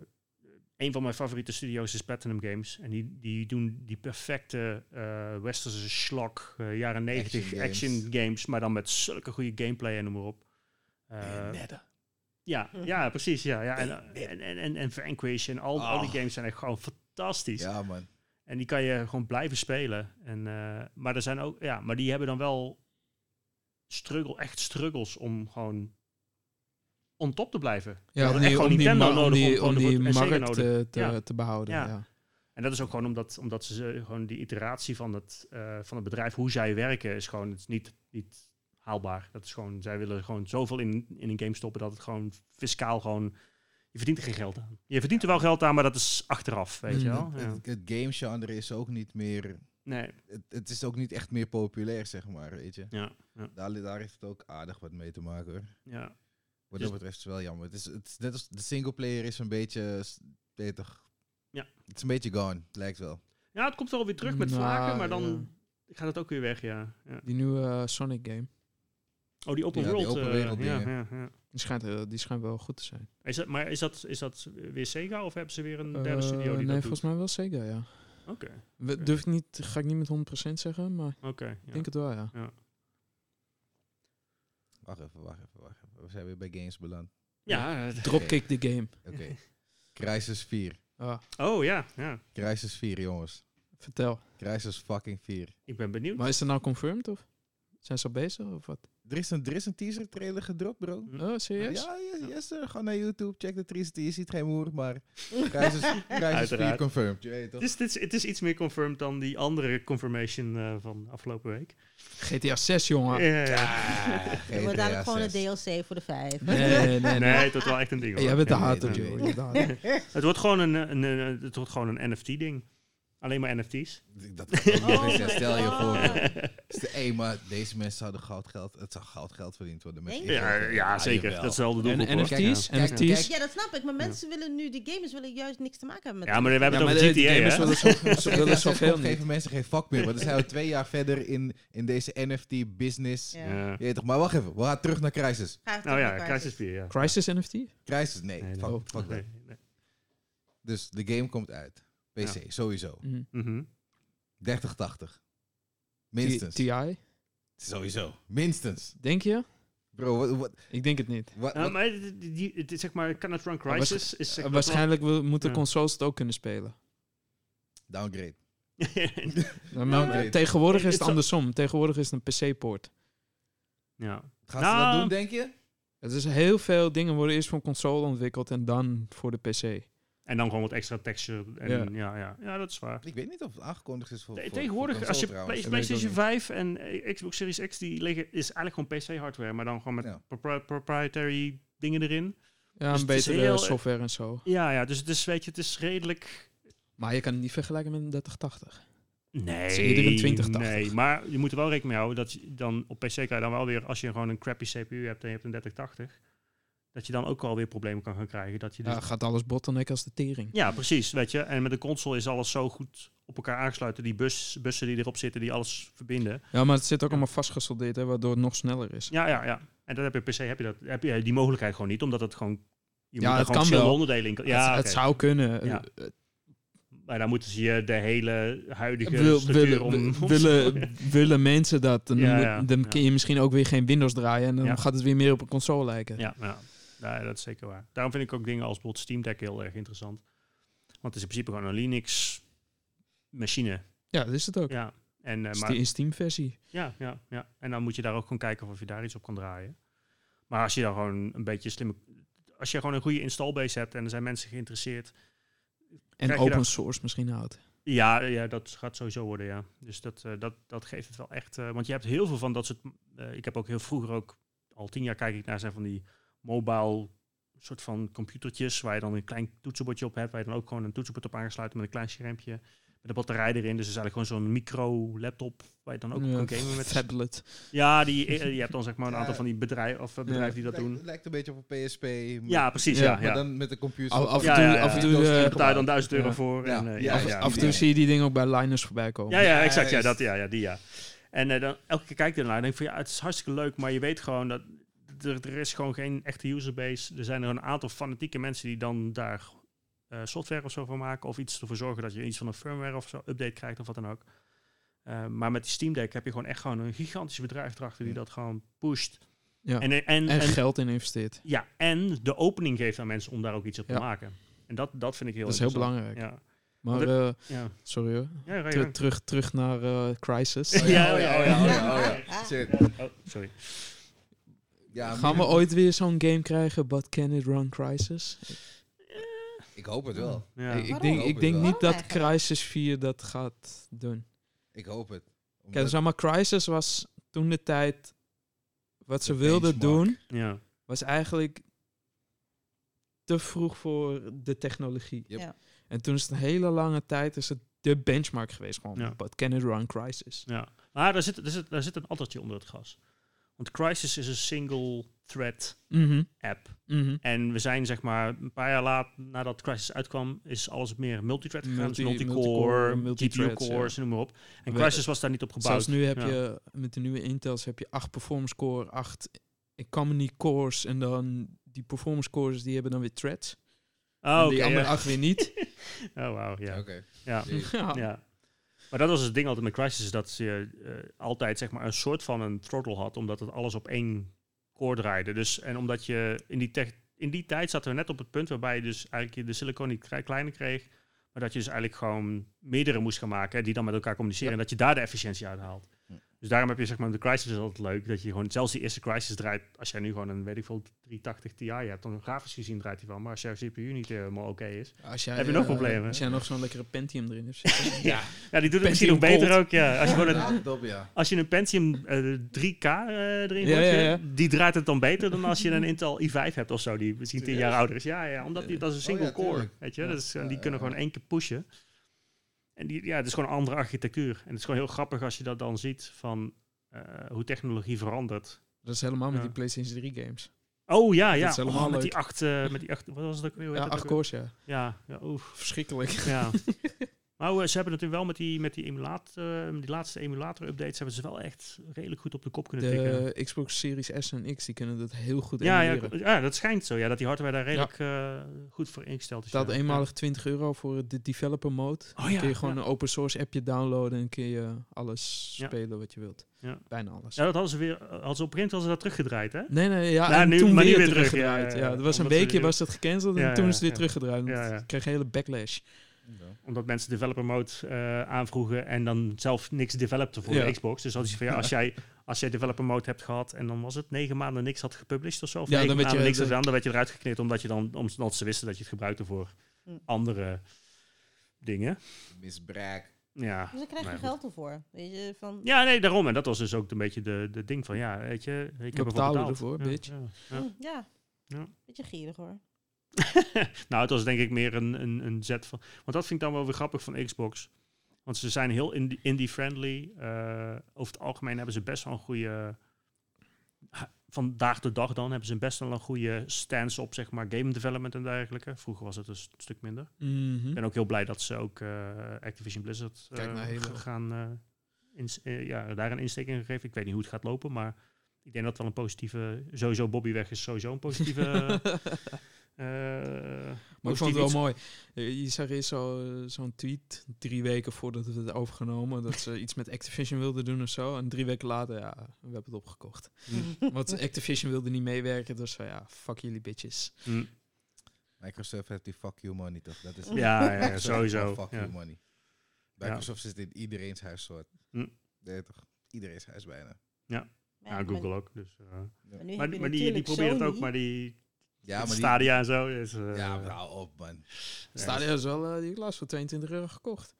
een van mijn favoriete studio's is Platinum Games. En die, die doen die perfecte eh westerse slok, eh, jaren 90 Action action, games. Maar dan met zulke goede gameplay en noem maar op. Ja, [laughs] ja, precies. Ja, ja. En, en, en, en, en Vanquish en al, al die Oh. games zijn echt gewoon fantastisch. Ja, man. En die kan je gewoon blijven spelen. En, eh, maar er zijn ook, ja, maar die hebben dan wel struggle, echt struggles om gewoon on top te blijven. Ja, echt die, gewoon om die, Nintendo om nodig om die, om die markt nodig. te, Ja. te behouden. Ja. Ja. En dat is ook gewoon omdat, omdat ze gewoon die iteratie van het, eh, van het bedrijf, hoe zij werken, is gewoon het is niet, niet haalbaar. Dat is gewoon, zij willen gewoon zoveel in, in een game stoppen dat het gewoon fiscaal gewoon, je verdient er geen geld aan. Je verdient er wel geld aan, maar dat is achteraf, weet je Mm. wel. Ja. Het, het game-genre is ook niet meer... Nee, Het, het is ook niet echt meer populair, zeg maar, weet je. ja, ja, Daar, daar heeft het ook aardig wat mee te maken, hoor. ja. Wat Dus- dat betreft is het wel jammer. Het is, het is net als de singleplayer is een beetje... s- weet je toch? Ja. Het is een beetje gone, lijkt wel. Ja, het komt wel weer terug met Nou, vlaken, maar dan ja. gaat het ook weer weg, ja. ja. Die nieuwe eh, Sonic game. Oh, die open Ja, die world. open eh, wereld ja, dingen. ja, ja. Die schijnt, die schijnt wel goed te zijn. Is dat, maar is dat, is dat weer Sega of hebben ze weer een derde Eh, studio die nee, dat volgens mij wel Sega, ja. Oké, durf ik niet, ga ik niet met 100% zeggen, maar oké. ik ja. denk het wel, ja. Wacht even, wacht even, wacht even. We zijn weer bij games beland. Ja, Dropkick the game. Oké. Crisis 4. Ah, oh ja, ja. Crisis 4, jongens. vertel. Crisis fucking 4. Ik ben benieuwd. Maar is het nou confirmed of zijn ze al bezig of wat? Er is een, er is een teaser trailer gedropt, bro. Hm. Oh, serieus? Ja, yes, yes sir. Ga naar YouTube, check de teaser. Je ziet geen moer, maar Crisis, Crisis 4 Uiteraard. confirmed. Je weet Het toch? is, het, is, het is iets meer confirmed dan die andere confirmation eh, van afgelopen week. GTA 6, jongen. Ja, ja. Ah, Er wordt dadelijk gewoon een 6. DLC voor de vijf. Nee, nee, nee. Nee, het wordt wel echt een ding. Hoor. jij bent de hater, nee, [laughs] Joe. Het wordt gewoon een, een, een- het wordt gewoon een NFT-ding. Alleen maar NFT's. Dat kan Oh ja, Stel je God. voor. Hé, maar deze mensen hadden goud geld. Het zou goud geld verdiend worden. Met Denk die je? Ja, ja Ah, zeker. Dat is wel de En hoor. NFT's? Kijk, NFT's? kijk. Ja, dat snap ik. Maar mensen willen nu, die gamers willen juist niks te maken hebben met Ja, maar we hebben Ja, het over GTA, gamers hè? willen, zo, [laughs] GTA willen 6 zoveel komt, niet. geven mensen geen fuck meer. Want dan zijn we twee jaar verder in, in deze NFT-business. Ja. Ja. Je weet toch, maar wacht even. We gaan terug naar Crisis. Nou terug ja, Crisis 4, ja. Crisis NFT? Crisis, nee. Fuck, Oh. nee. Dus de game komt uit. PC, sowieso. Mhm. Mhm. 3080. T- Minstens. TI? Sowieso. Minstens. Denk je? Bro, wat... wat, Ik denk het niet. wat, Nou, maar die, is zeg maar, Can It Run waarsch- Crisis is zeg Uh, maar waarschijnlijk moeten Ja. consoles het ook kunnen spelen. Downgrade. [laughs] Nou, maar tegenwoordig is Het andersom. Tegenwoordig is het een PC-poort. ja. Gaan Nou, ze dat doen, denk je? Het is heel veel dingen worden eerst voor een console ontwikkeld en dan voor de PC. En dan gewoon wat extra texture. En, Ja. ja. Ja, dat is waar. Ik weet niet of het aangekondigd is voor. Nee, voor- tegenwoordig, voor als je Play- PlayStation ook 5 en eh, Xbox Series X, die liggen, is eigenlijk gewoon PC-hardware, maar dan gewoon met Ja. propri- proprietary dingen erin. Ja, Dus een betere heel- software en zo. Ja, ja, dus het is, weet je, het is redelijk... Maar je kan het niet vergelijken met een 3080. Nee, is eerder een 2080. nee, maar je moet er wel rekening mee houden dat je dan op PC kan je dan wel weer, als je gewoon een crappy CPU hebt en je hebt een 3080, dat je dan ook wel weer problemen kan gaan krijgen. Dat je dus Ja, gaat alles bottleneck als de tering. Ja, precies, weet je. En met de console is alles zo goed op elkaar aangesloten. Die bus, bussen die erop zitten, die alles verbinden. Ja, maar het zit ook Ja. allemaal vastgesoldeerd, hè, waardoor het nog sneller is. Ja, ja, ja. En dan heb je op PC heb je, dat, heb je die mogelijkheid gewoon niet, omdat het gewoon... Je Ja, moet het gewoon kan wel. onderdelen in... Ja, het, het zou kunnen. Ja. Eh, Maar dan moeten ze je de hele huidige Wil- structuur willen, om... om- willen, [laughs] willen mensen dat, dan, Ja, ja, dan ja. kun je misschien ook weer geen Windows draaien en dan Ja. gaat het weer meer op een console lijken. Ja, ja. Ja, dat is zeker waar. Daarom vind ik ook dingen als bijvoorbeeld Steam Deck heel erg interessant. Want het is in principe gewoon een Linux-machine. Ja, dat is het ook. Ja. En, Ste- maar, Een Steam-versie. Ja, ja, ja. En dan moet je daar ook gewoon kijken of je daar iets op kan draaien. Maar als je dan gewoon een beetje slimme... Als je gewoon een goede installbase hebt en er zijn mensen geïnteresseerd... En open daar- source misschien houdt. Ja, ja, dat gaat sowieso worden, ja. Dus dat, eh, dat, dat geeft het wel echt... eh, want je hebt heel veel van dat soort... ik heb ook heel vroeger ook... Al tien jaar kijk ik naar zijn van die mobile soort van computertjes... waar je dan een klein toetsenbordje op hebt... waar je dan ook gewoon een toetsenbord op aangesluiten met een klein schermpje... met een batterij erin. Dus het is eigenlijk gewoon zo'n micro-laptop... waar je dan ook Ja, kan gamen met... Tablet. Ja, die, eh, je hebt dan zeg maar een [laughs] Ja. aantal van die bedrijven, of eh, bedrijven die dat lijkt, doen. lijkt een beetje op een PSP. Ja, precies, Ja, ja. Maar ja. dan met de computer. Af- af en Ja, toe- ja, ja, af en toe, eh, Je dan 1000 euro Ja. voor. Ja, En, eh, ja, ja, af- ja, Af en toe ja. zie je die dingen ook bij Linus voorbij komen. Ja, ja, exact. Ja, dat, ja, ja, die ja. En eh, dan elke keer kijk je ernaar en denk van ja, het is hartstikke leuk, maar je weet gewoon dat er, er is gewoon geen echte userbase. Er zijn er een aantal fanatieke mensen die dan daar eh, software of zo van maken of iets ervoor zorgen dat je iets van een firmware of zo update krijgt of wat dan ook. Eh, maar met die Steam Deck heb je gewoon echt gewoon een gigantisch bedrijf erachter die Ja. dat gewoon pusht. Ja. En, en, en, En geld in investeert. ja, en de opening geeft aan mensen om daar ook iets op te maken. En dat, dat vind ik heel Dat is heel belangrijk. Ja, Maar, eh, ja. sorry hoor. Ja, ja, Ter- ja. terug, terug naar eh, Crisis. [laughs] Oh ja, oh ja, oh ja, oh ja, oh. Oh, sorry. Ja, Gaan we ooit weer zo'n game krijgen, But Can It Run Crisis? Ik hoop het wel. Ja. ik, denk, ik het denk wel. niet dat? Crisis 4 dat gaat doen. Ik hoop het. Kijk, Omdat- zeg maar, Crisis was toen de tijd... Wat ze De wilden doen, ja. was eigenlijk te vroeg voor de technologie. Yep. Ja. En toen is het een hele lange tijd is het de benchmark geweest. Gewoon, Ja. But Can It Run Crisis? Ja, maar daar zit, daar, zit, daar zit een addertje onder het gas. Want Crisis is een single thread Mhm, app. mhm. En we zijn zeg maar een paar jaar laat nadat Crisis uitkwam, is alles meer multithread gegaan. Dus Multi- multicore, multicore, GPU noem maar op. En We- Crisis was daar niet op gebouwd. Zelfs nu heb Ja. je met de nieuwe Intels heb je acht performance core, acht economy cores en dan die performance cores die hebben dan weer threads. Oh, en die andere ja. acht weer niet. [laughs] Oh, wauw, ja. Oké. ja. [laughs] Ja. Maar dat was het ding altijd met Crisis, is dat je eh, altijd zeg maar een soort van een throttle had, omdat het alles op één core draaide. Dus, en omdat je in die, tech, in die tijd zaten we net op het punt waarbij je dus eigenlijk je de silicon niet kle- kleiner kreeg, maar dat je dus eigenlijk gewoon meerdere moest gaan maken hè, die dan met elkaar communiceren Ja. en dat je daar de efficiëntie uit haalt. Dus daarom heb je zeg maar de Crisis is altijd leuk, dat je gewoon zelfs die eerste Crisis draait, als jij nu gewoon een weet ik veel 380 Ti hebt, dan grafisch gezien draait hij van, maar als jouw CPU niet helemaal oké is, Als jij, Heb je nog eh, problemen? Als jij nog zo'n lekkere Pentium erin hebt [laughs] ja, ja die doet het misschien nog beter Gold. ook, ja. Als je gewoon [laughs] een, Ja. Als je een Pentium eh, 3K eh, erin Ja, ja, hè, ja. die draait het dan beter dan als je een Intel i5 hebt of zo, die misschien 10 jaar ouder is. Ja, ja omdat die, dat is een Oh, single ja, core, weet je. Ja. Dat is, en die Ja, kunnen ja, gewoon ja. één keer pushen. En die, ja, het is gewoon een andere architectuur. En het is gewoon heel grappig als je dat dan ziet van eh, hoe technologie verandert. Dat is helemaal met die PlayStation 3 games. Oh ja, ja. is helemaal Oh, met die acht, eh, met die acht, wat was het ook weer? Ja, acht cores, ja. Ja, ja, oef. Verschrikkelijk. Ja. [laughs] maar eh, ze hebben natuurlijk wel met die, met die, emulator, die laatste emulator-updates hebben ze wel echt redelijk goed op de kop kunnen tikken. De Xbox Series S en X die kunnen dat heel goed Ja, ja, emuleren. ja, dat schijnt zo. Ja, dat die hardware daar redelijk eh, goed voor ingesteld is. staat ja. eenmalig 20 euro voor de developer mode. Oh ja, kun je gewoon ja. een open source appje downloaden en kun je alles Ja. spelen wat je wilt. Ja. Bijna alles. Ja, dat hadden ze weer, als op print hadden ze dat teruggedraaid, hè? Nee, nee, ja, Nou, en nu- toen maar weer, weer terug, teruggedraaid. ja, Ja, ja, er was een omdat weekje was dat gecanceld en Ja, toen ja, is het weer ja. teruggedraaid. Ja, ja. Ik kreeg een hele backlash. Omdat mensen developer mode eh, aanvroegen en dan zelf niks developten voor Ja. de Xbox. Dus als, je van, ja, als, [laughs] jij, als jij developer mode hebt gehad en dan was het negen maanden niks had gepublished of zo. Of Ja, negen dan werd maanden je- niks had de- gedaan, dan werd je eruit geknipt omdat, je dan, omdat ze wisten dat je het gebruikte voor Hm. andere dingen. Misbruik. Ja, Dus dan krijg je geld ervoor. Weet je, van... Ja, nee, daarom. En dat was dus ook een beetje de, de ding van, ja, weet je, ik heb ervoor betaald. ervoor, ja, bitch. Ja, ja. Hm, ja. Ja. Beetje gierig hoor. [laughs] nou, het was denk ik meer een, een, een zet van... Want dat vind ik dan wel weer grappig van Xbox. Want ze zijn heel indie- indie-friendly. Eh, over het algemeen hebben ze best wel een goede... Vandaag de dag dan hebben ze best wel een goede stance op, zeg maar, game development en dergelijke. Vroeger was het dus een stuk minder. Mhm. Ik ben ook heel blij dat ze ook eh, Activision Blizzard Kijk eh, gaan eh, eh, ja, daar een insteek in gegeven. Ik weet niet hoe het gaat lopen, maar ik denk dat wel een positieve... Sowieso Bobby weg is sowieso een positieve... [laughs] eh, Maar ik vond het wel iets. mooi. Eh, Je zag eerst zo, eh, zo'n tweet, drie weken voordat we het overgenomen, dat ze [laughs] iets met Activision wilden doen of zo. En drie weken later, ja, we hebben het opgekocht. Want Activision wilde niet meewerken, dus van ja, fuck jullie bitches. Hm. Microsoft heeft die fuck you money toch? Dat is Ja, ja, ja, sowieso. Fuck Ja. you money. Microsoft zit in iedereen's huis soort. Hm. Nee, toch? Iedereen's huis bijna. Ja, maar- Google ook. Dus, eh. Maar, nu maar maar die, die probeert het ook, maar die Ja, maar die... Stadia en zo. Is, eh, Ja, maar hou op, man. Stadia is wel, eh, die glas voor 22 euro gekocht.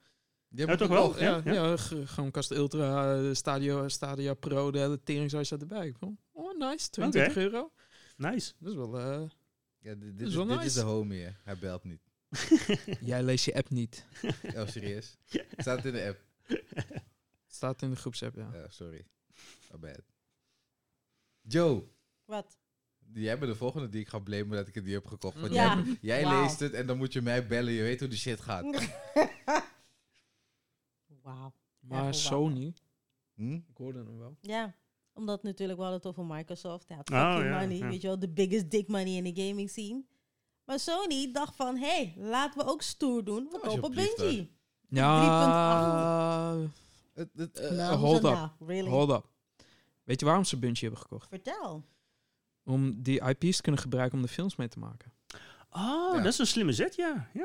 Die hebben Ja, toch wel? Ja, Ja, gewoon Cast Ultra, eh, Stadia, Stadia Pro, de hele teringhuis staat erbij. Ik Oh, nice, 22 euro. Nice. Dat is wel... eh, Ja, dit, dit, is wel dit nice. is de homie, hè. Hij belt niet. [laughs] jij leest je app niet. [laughs] Oh, serieus? [laughs] Staat in de app. Staat in de groepsapp, ja. Ja, sorry. My bad. Joe, Wat? Jij bent de volgende die ik ga blamen dat ik het niet heb gekocht. Want Ja. jij, leest het en dan moet je mij bellen. Je weet hoe de shit gaat. [laughs] Wauw. Maar Ja, Sony, Hm? ik hoorde hem wel. Ja, omdat natuurlijk we hadden het over Microsoft. Ja, Oh, ja, money, ja. weet je wel, de biggest dick money in de gaming scene. Maar Sony dacht van, hé, hey, laten we ook stoer doen. We kopen Bungie. Ja, Het, het, Eh, Nou, hold up. nou? Really? hold up. Weet je waarom ze Bungie hebben gekocht? Vertel. Om die IP's te kunnen gebruiken om de films mee te maken. Oh, Ja. dat is een slimme zet, ja. Ja,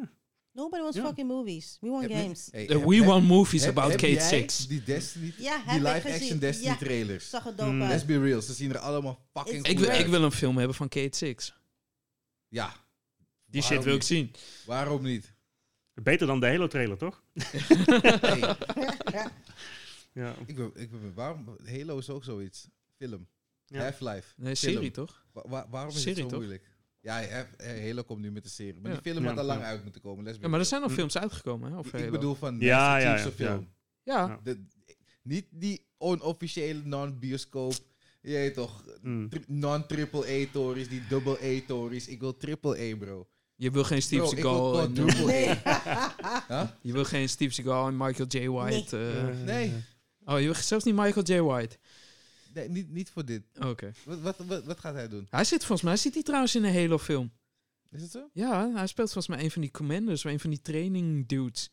ja. Nobody wants Ja. fucking movies. We want heb je- games. hey, The heb- We heb- Want Movies heb- about heb Kate jij 6. Die Destiny, Ja, die live action. Destiny Ja. trailers. Zag er dope Mm. uit. Let's be real, ze zien er allemaal fucking Ik wil, ik wil een film hebben van Kate 6. Ja. Die Waarom shit wil ik zien. Waarom niet? Beter dan de Halo-trailer, toch? [laughs] Hey, [laughs] Ja. ik ben, ik ben, waarom, Halo is ook zoiets. Film. Ja. Half-Life. Nee, Film. serie toch? Wa- wa- waarom is Serie, het zo toch? moeilijk? Ja, eh, Halo komt nu met de serie. Maar Ja. die film Ja, had al lang uit moeten komen. let's Ja, maar er zijn al Hm. films uitgekomen, hè? Of Ik, Halo. ik bedoel van Ja, ja, ja, ja. film. Ja, Ja. De, niet die onofficiële non-bioscoop. Je toch, Mm. tri- non-triple-A-tories, die double-A-tories. Ik wil triple-A, bro. je wil geen Steve Seagal en, quadruple Nee. [laughs] Huh? je wil geen Steve Seagal en Michael J. White. eh. Nee. Oh, je wil zelfs niet Michael J. White. Nee, niet, niet voor dit. Oké. Wat, wat, wat, wat gaat hij doen? Hij zit volgens mij zit hij trouwens in een Halo film. Is het zo? Ja, hij speelt volgens mij een van die commanders, een van die training dudes.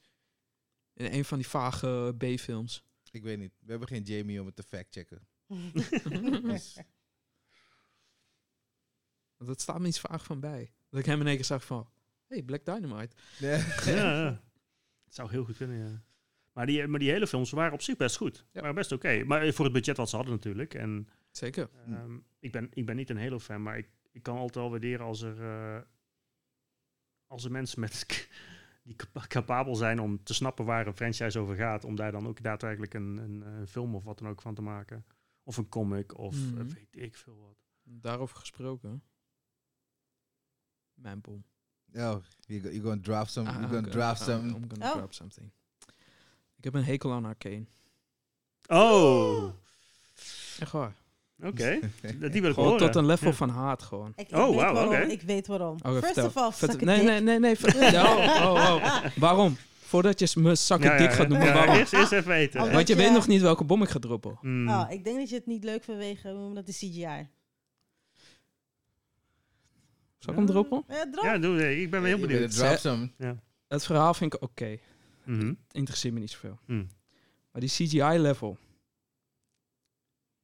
In een van die vage B-films. Ik weet niet. We hebben geen Jamie om het te fact-checken. [laughs] Dus, dat staat me iets vaag van bij. Dat ik hem in één keer zag van... Hey, Black Dynamite. nee. Ja, ja. [laughs] Het zou heel goed kunnen, ja. Maar die, maar die hele films waren op zich best goed. Ja. waren best oké. Maar eh, voor het budget wat ze hadden natuurlijk. En Zeker. ehm, ik, ben, ik ben niet een Halo-fan, maar ik, ik kan altijd wel waarderen als er, eh, als er mensen met [laughs] die capa- capabel zijn om te snappen waar een franchise over gaat, om daar dan ook daadwerkelijk een, een, een film of wat dan ook van te maken. Of een comic, of eh, Mhm. weet ik veel wat. Daarover gesproken. Mijn bom. Oh, you, go- you gonna drop some, Ah, you gonna oké. drop Ah, some. I'm gonna Oh. drop something. Ik heb een hekel aan Arcane. Oh, Echt waar. oké. [laughs] Die wil ik Gewoon horen. tot een level Ja. van haat gewoon. Ik, ik Oh, weet wauw, waarom. oké. Ik weet waarom. Oké, First vertel. of all, Vertel- suck a nee, dick. nee, nee, nee. ver- Ja, [laughs] oh, oh, oh. Waarom? Voordat je me zakken Ja, ja, dik ja. gaat noemen, Ja, waarom? Eerst, eerst even weten. Omdat Want je je- weet nog niet welke bom ik ga droppen. Mm. Oh, ik denk dat je het niet leuk vanwege omdat de CGI. Zal ik hem droppen? Ja, drop. Ja, doe, nee, ik ben wel heel benieuwd. drop some. Het verhaal vind ik oké. Mhm. Interesseert me niet zoveel. Mm. Maar die CGI-level.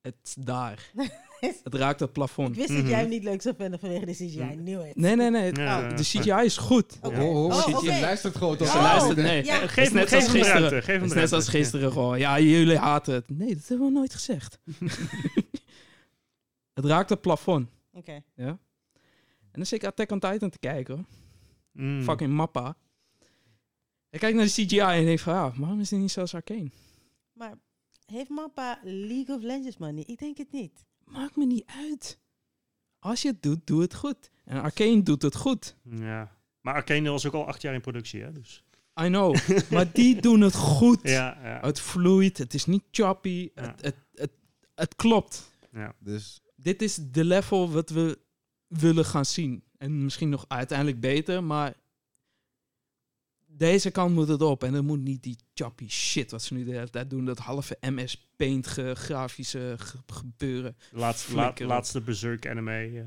Het is daar. [laughs] Het raakt het Ik plafond. wist dat Mhm. jij hem niet leuk zou vinden vanwege de CGI. Nee, nee, nee. Ja, de CGI is goed. Oké. Oh, oh, luistert gewoon? Ze Oh. luistert, nee. Ja. Het Geef is hem net geef als gisteren. ruimte. Geef hem Het is de net als gisteren gewoon. Ja, jullie haten het. Nee, dat hebben we nooit gezegd. [laughs] het raakt het plafond. Oké. Ja. En dan zit ik Attack on Titan te kijken. Mm. Fucking mappa. Ik kijk naar de CGI en denk van, ja, waarom is die niet zoals Arcane? Maar heeft Mappa League of Legends money? Ik denk het niet. Maakt me niet uit. Als je het doet, doe het goed. En Arcane doet het goed. Ja. Maar Arcane was ook al acht jaar in productie, hè? Dus. I know. [laughs] maar die doen het goed. Ja, ja. Het vloeit, het is niet choppy. Ja. Het, het, het, het klopt. ja. Dus Dit is de level wat we willen gaan zien. En misschien nog uiteindelijk beter, maar deze kant moet het op. En dan moet niet die choppy shit wat ze nu de hele tijd doen. Dat halve MS Paint ge- grafische ge- gebeuren. Laatste, la, laatste Berserk anime, eh, ja,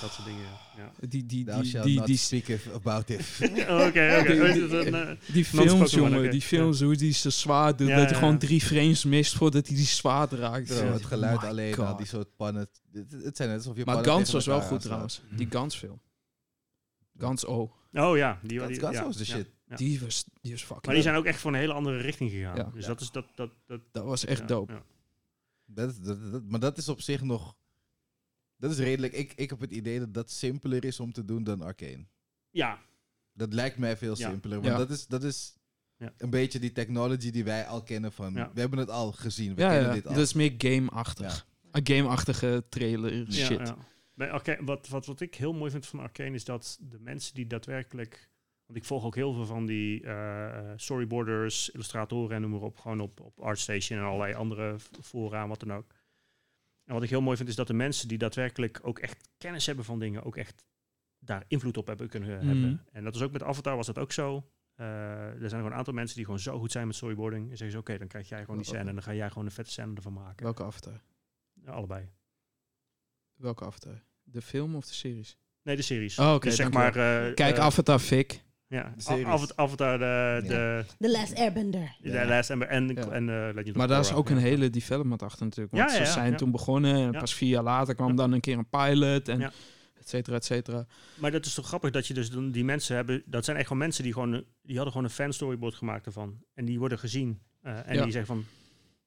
dat soort dingen. Ja. Die, die, die, die, die, speak about it. [laughs] Oké, oké. [laughs] Die- die- dan, die films, jongen. Die films, hoe die ze zwaar doet. Ja, dat hij ja, gewoon drie frames mist voordat hij die zwaard raakt. Bro, het geluid My alleen al, die soort pannen. Het, het zijn net alsof je Maar Gans was wel goed trouwens. Die Gans film. Gans O. Oh ja, die, Gans- die, Gans ja, was de ja, shit. Ja. Die was, die was fucking Maar die zijn ook echt voor een hele andere richting gegaan. Ja. Dus Ja. dat is dat. dat, dat Dat was echt ja, dope. ja. Dat, dat, dat- maar dat is op zich nog... Dat is redelijk... Ik, ik heb het idee dat dat simpeler is om te doen dan Arcane. Ja, Dat lijkt mij veel Ja. simpeler. Want Ja. dat is, dat is Ja. een beetje die technology die wij al kennen van... Ja. We hebben het al gezien. We Ja, kennen ja. dit al. dat is meer game-achtig. Een game-achtige trailer Ja, shit. Bij Arca- wat, wat, wat ik heel mooi vind van Arcane is dat de mensen die daadwerkelijk. Want ik volg ook heel veel van die eh, storyboarders, illustratoren en noem maar op. Gewoon op, op ArtStation en allerlei andere fora en wat dan ook. En wat ik heel mooi vind is dat de mensen die daadwerkelijk ook echt kennis hebben van dingen, ook echt daar invloed op hebben kunnen Mhm. hebben. En dat is ook met Avatar was dat ook zo. Eh, er zijn gewoon een aantal mensen die gewoon zo goed zijn met storyboarding. En zeggen ze, oké, dan krijg jij gewoon die scène en dan ga jij gewoon een vette scène ervan maken. Welke avatar? Ja, allebei. Welke avatar? De film of de series? Nee, de series. Oh, oké, dus zeg maar... Kijk, Avatar Fik. Ja, De series. Avatar, de, Ja. de, The Last Airbender. de Ja. Last Ember en, Ja. en eh, Legend of Maar daar is ook een Ja. hele development achter natuurlijk. Want Ja, ja, ze zijn ja. toen begonnen en Ja. pas vier jaar later kwam Ja. dan een keer een pilot en Ja. et cetera, et cetera. Maar dat is toch grappig dat je dus die mensen hebben... Dat zijn echt gewoon mensen die gewoon... een- Die hadden gewoon een fan storyboard gemaakt ervan. En die worden gezien. eh, en Ja. die zeggen van...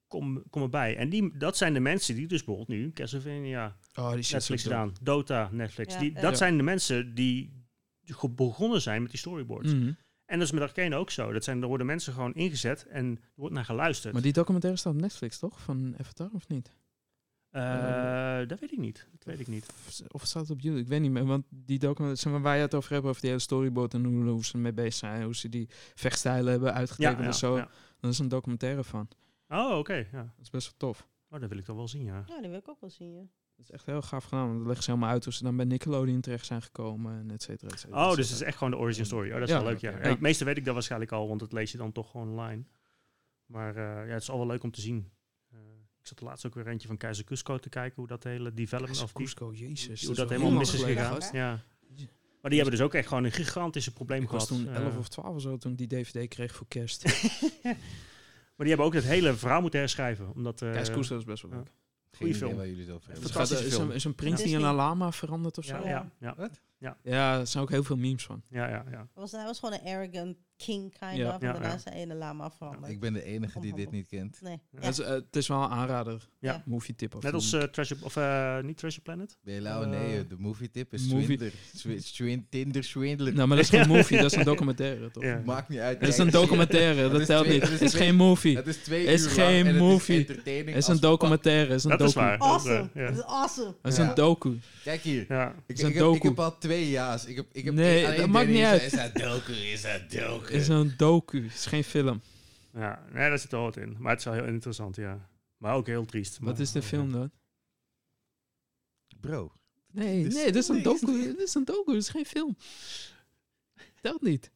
Kom, kom erbij. En die, dat zijn de mensen die dus bijvoorbeeld nu Castlevania, Oh, die shit Netflix gedaan. Dota, Netflix. Ja, die, dat Ja. zijn de mensen die begonnen zijn met die storyboards. Mhm. En dat is met Arcane ook zo. Dat zijn, er worden mensen gewoon ingezet en er wordt naar geluisterd. Maar die documentaire staat op Netflix, toch? Van Avatar, of niet? Eh, dat weet ik niet. Dat weet ik niet. Of, of staat het op YouTube? Ik weet niet meer. Want die documentaire, zeg maar, waar je het over hebt, over die hele storyboard en hoe, hoe ze ermee bezig zijn, hoe ze die vechtstijlen hebben uitgetekend en zo. ja. Dat is een documentaire van. Oh, oké. ja. Dat is best wel tof. Oh, dat wil ik toch wel zien, ja. Ja, die wil ik ook wel zien, ja. Dat is echt heel gaaf gedaan. Want dan leggen ze helemaal uit hoe ze dan bij Nickelodeon terecht zijn gekomen en et cetera, et cetera. Oh, dus het is echt gewoon de origin story. Oh, dat is Ja. wel leuk, ja. Het meeste weet ik dat waarschijnlijk al, want dat lees je dan toch gewoon online. Maar eh, ja, het is al wel leuk om te zien. Eh, ik zat laatst ook weer eentje van Keizer Cusco te kijken, hoe dat hele development... Keizer Of die, Cusco, jezus. hoe dat helemaal mis is gegaan. Ja. Maar die hebben dus ook echt gewoon een gigantische probleem Ik was gehad. toen eh, 11 of 12 of zo toen ik die DVD kreeg voor kerst. [laughs] maar die hebben ook het hele verhaal moeten herschrijven. Omdat, eh, Keizer Cusco is best wel leuk. Geen idee film. waar jullie het over hebben. Het Fantastische gaat, is, film. een, is een prins die in een lama verandert of zo? ja, Ja, ja, ja, Wat? er zijn ook heel veel memes van. ja, ja, ja. Was, hij was gewoon een arrogant king, kind Ja. of. En Ja, daarna ja. zijn ene lama veranderd. Ik ben de enige die dit niet kent. Nee. Het, eh, het is wel een aanrader. Ja. Movie tip. Of Net als een- eh, Treasure... Of eh, niet Treasure Planet? Eh, nee, de movie tip is movie- Swindler. Swi- Swin- Tinder Swindler. nou, maar dat is geen [laughs] movie, dat is een documentaire, toch? [laughs] Ja. Maakt niet uit. Het is een documentaire, Het dat telt niet. het Het is geen movie. Het is twee Het is uur geen en movie. Het is Het een documentaire, het is een Dat is docu. waar. Dat is, Awesome. Dat is awesome. Het is een docu. Kijk hier. Ja. Ik, is een ik, heb, ik docu. heb al twee ja's. Ik heb, ik heb Nee, dat maakt niet uit. Is dat docu? Is dat docu? Het is een docu, het is geen film. Ja, nee, daar zit wel wat in. Maar het is wel heel interessant, ja. Maar ook heel triest. Wat maar- is de film dan? Bro. Nee, Dit is- nee, dit is een nee, docu. Dit is een docu, dit is geen film. Telt niet. Net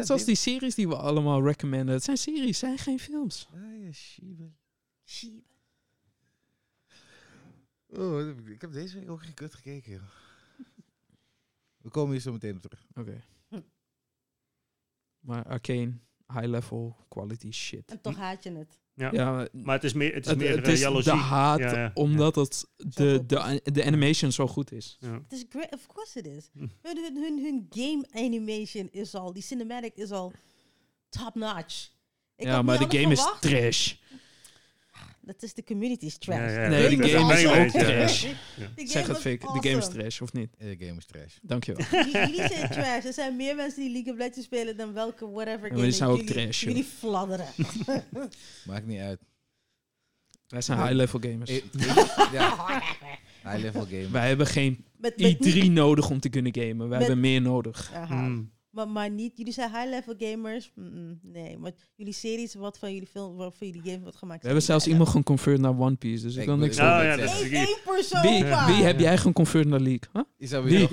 Ja, zoals die series die we allemaal recommenden. Het zijn series, zijn geen films. Ah, ja, Shiba. Oh, ik heb deze week ook geen kut gekeken. joh. We komen hier zo meteen op terug. Oké. Maar Arcane, high level, quality shit. En toch haat je het. Ja. Ja, Maar het is meer, het is het, meer het is de haat Ja, ja. omdat het de, de, de animation zo goed is. Ja. Het is great, of course it is. Hm. Hun, hun, hun, hun game animation is al, die cinematic is al top notch. Ik ja, maar de game is trash. Dat is de community's trash. Ja, ja, Nee, de game is ook trash. De Zeg het, Fik. De game is trash, of niet? De game is trash. Dankjewel. Jullie [laughs] jullie zijn trash. Er zijn meer mensen die League of Legends spelen dan welke whatever game. die zijn ook jullie, trash. Jullie fladderen. [laughs] Maakt niet uit. Wij zijn high-level gamers. Eh, eh, ja. [laughs] High level game. Wij hebben geen Met, met i3 nodig om te kunnen gamen. Wij Met- hebben meer nodig. Maar, maar niet, jullie zijn high-level gamers. Nee, maar jullie series, wat van jullie film, wat van jullie game wordt gemaakt. We hebben zelfs iemand geconfirmed naar One Piece, dus ik wil- niks Oh, zeggen. ja, dat is één persoon Wie, wie heb jij geconfirmed naar League? Huh? Is dat Wie?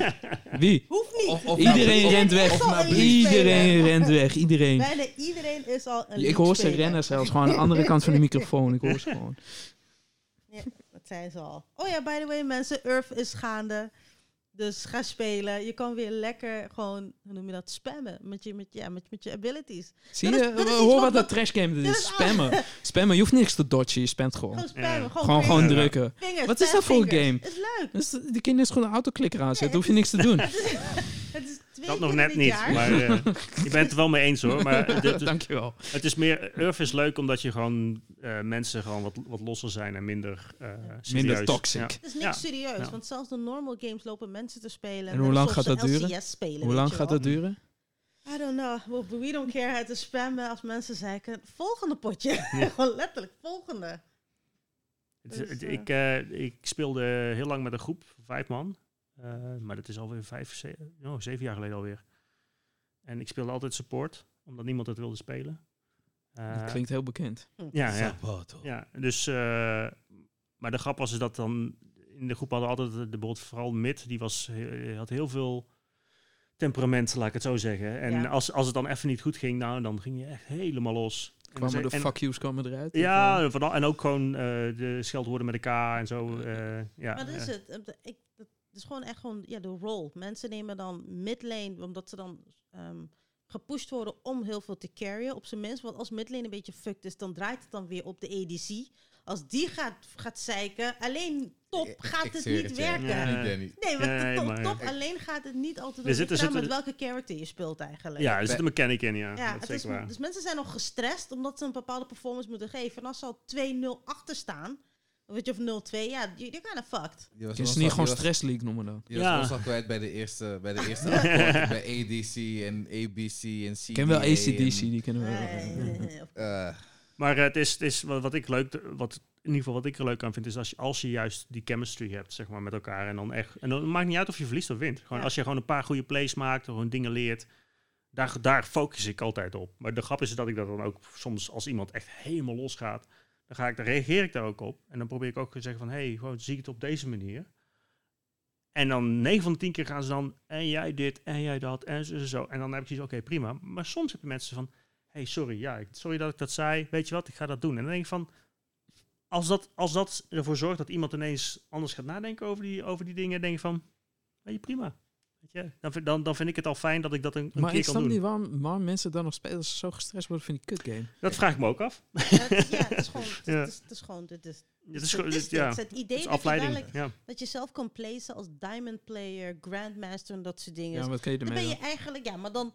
Wie? Hoeft niet. Of- of Iedereen rent weg. Iedereen rent weg. Iedereen. Bijna iedereen is al een Ik hoor ze rennen zelfs. Gewoon aan de andere kant van de microfoon. Ik hoor ze gewoon. Dat zijn ze al. Oh ja, by the way, mensen, Earth is gaande. Dus ga spelen. Je kan weer lekker gewoon, hoe noem je dat, spammen met je, met, ja, met, met je abilities. Zie Dat je? is- dat Hoor wat wat we- dat trash game is. [laughs] is Spammen. [laughs] Spammen. Je hoeft niks te dodgen. Je spamt gewoon. Gewoon spammen. Ja. Gewoon, Gewoon, drukken. Fingers, Wat is dat voor fingers. game? Het is leuk. Dus die kinderen is gewoon een autoklikker aanzetten. Hoef je niks te doen. [laughs] Het is twee Dat nog net niet, jaar. maar eh, [laughs] je bent het er wel mee eens hoor. Maar Dankjewel. het is meer, Urf is leuk omdat je gewoon eh, mensen gewoon wat, wat losser zijn en minder uh, Minder toxic. Het is niks Ja. serieus, Ja. want zelfs de normal games lopen mensen te spelen. En hoe lang gaat dat duren? Spelen, Hoe lang gaat dat duren? I don't know. Well, we don't care. Het is spammen als mensen zeiken. Volgende potje. [laughs] Gewoon letterlijk, volgende. Dus, eh, ik, eh, ik speelde heel lang met een groep vijf man. Eh, maar dat is alweer vijf, ze- oh, zeven jaar geleden alweer. En ik speelde altijd support, omdat niemand het wilde spelen. Eh, Dat klinkt heel bekend. ja, ja. Sabato. Ja, dus, eh, maar de grap was is dat dan in de groep hadden altijd de, bijvoorbeeld vooral mid, die was, had heel veel temperament, laat ik het zo zeggen. En Ja. als, als het dan even niet goed ging, nou, dan ging je echt helemaal los. Kwamen de en- fuck yous kwamen eruit? Ja, van, en ook gewoon eh, de scheldwoorden met elkaar en zo. eh, ja, maar dat is het. Ik, dat is gewoon echt gewoon ja, de role. Mensen nemen dan midlane, omdat ze dan ehm, gepusht worden om heel veel te carryen. Op zijn minst, want als midlane een beetje fucked is, dan draait het dan weer op de ADC. Als die gaat, gaat zeiken, alleen top gaat ik het niet werken. Ja. Nee, want Nee, top, maar- top alleen gaat het niet altijd Er zitten- de met welke character je speelt eigenlijk. ja, er zit een mechanic in, ja. Ja, dat is het waar. dus mensen zijn nog gestrest omdat ze een bepaalde performance moeten geven. En als ze al 2-0 achter staan, weet je, of 0-2, ja, you're kind of fucked. Je was ze niet gewoon stress league noemen dan? Je was Ja. al kwijt bij de eerste, bij de eerste [laughs] akkoord, bij ADC en ABC en CDA. Ik ken wel ACDC, en, die kennen we wel. Eh, Maar eh, het is, het is wat, wat ik leuk, wat, in ieder geval wat ik er leuk aan vind, is als je, als je juist die chemistry hebt, zeg maar, met elkaar. En dan echt, en dan maakt niet uit of je verliest of wint. Gewoon Ja. als je gewoon een paar goede plays maakt, gewoon dingen leert. Daar, daar focus ik altijd op. Maar de grap is dat ik dat dan ook soms als iemand echt helemaal losgaat, dan, ga ik, dan reageer ik daar ook op. En dan probeer ik ook te zeggen van, hé, hey, gewoon zie ik het op deze manier. En dan 9 van de 10 keer gaan ze dan, en jij dit, en jij dat, en zo, zo. En dan heb ik zoiets, oké, prima. Maar soms heb je mensen van, hey, sorry, ja, sorry dat ik dat zei. Weet je wat, ik ga dat doen. En dan denk ik van, als dat, als dat ervoor zorgt dat iemand ineens anders gaat nadenken over die, over die dingen, denk ik van, weet je, prima. Weet je, dan, vind- dan, dan vind ik het al fijn dat ik dat een, een Maar keer ik kan snap doen. niet waarom, waarom mensen dan nog spelen als ze zo gestrest worden van die kutgame. Dat vraag ik me ook af. Ja, het is, ja, het is gewoon, het is, Ja. het is, het is gewoon, is, Het is, is ja, idee dat je, Ja. dat je zelf kan placen als diamond player, grandmaster en dat soort dingen. Ja, wat kun je dan ben je eigenlijk, ja, maar dan,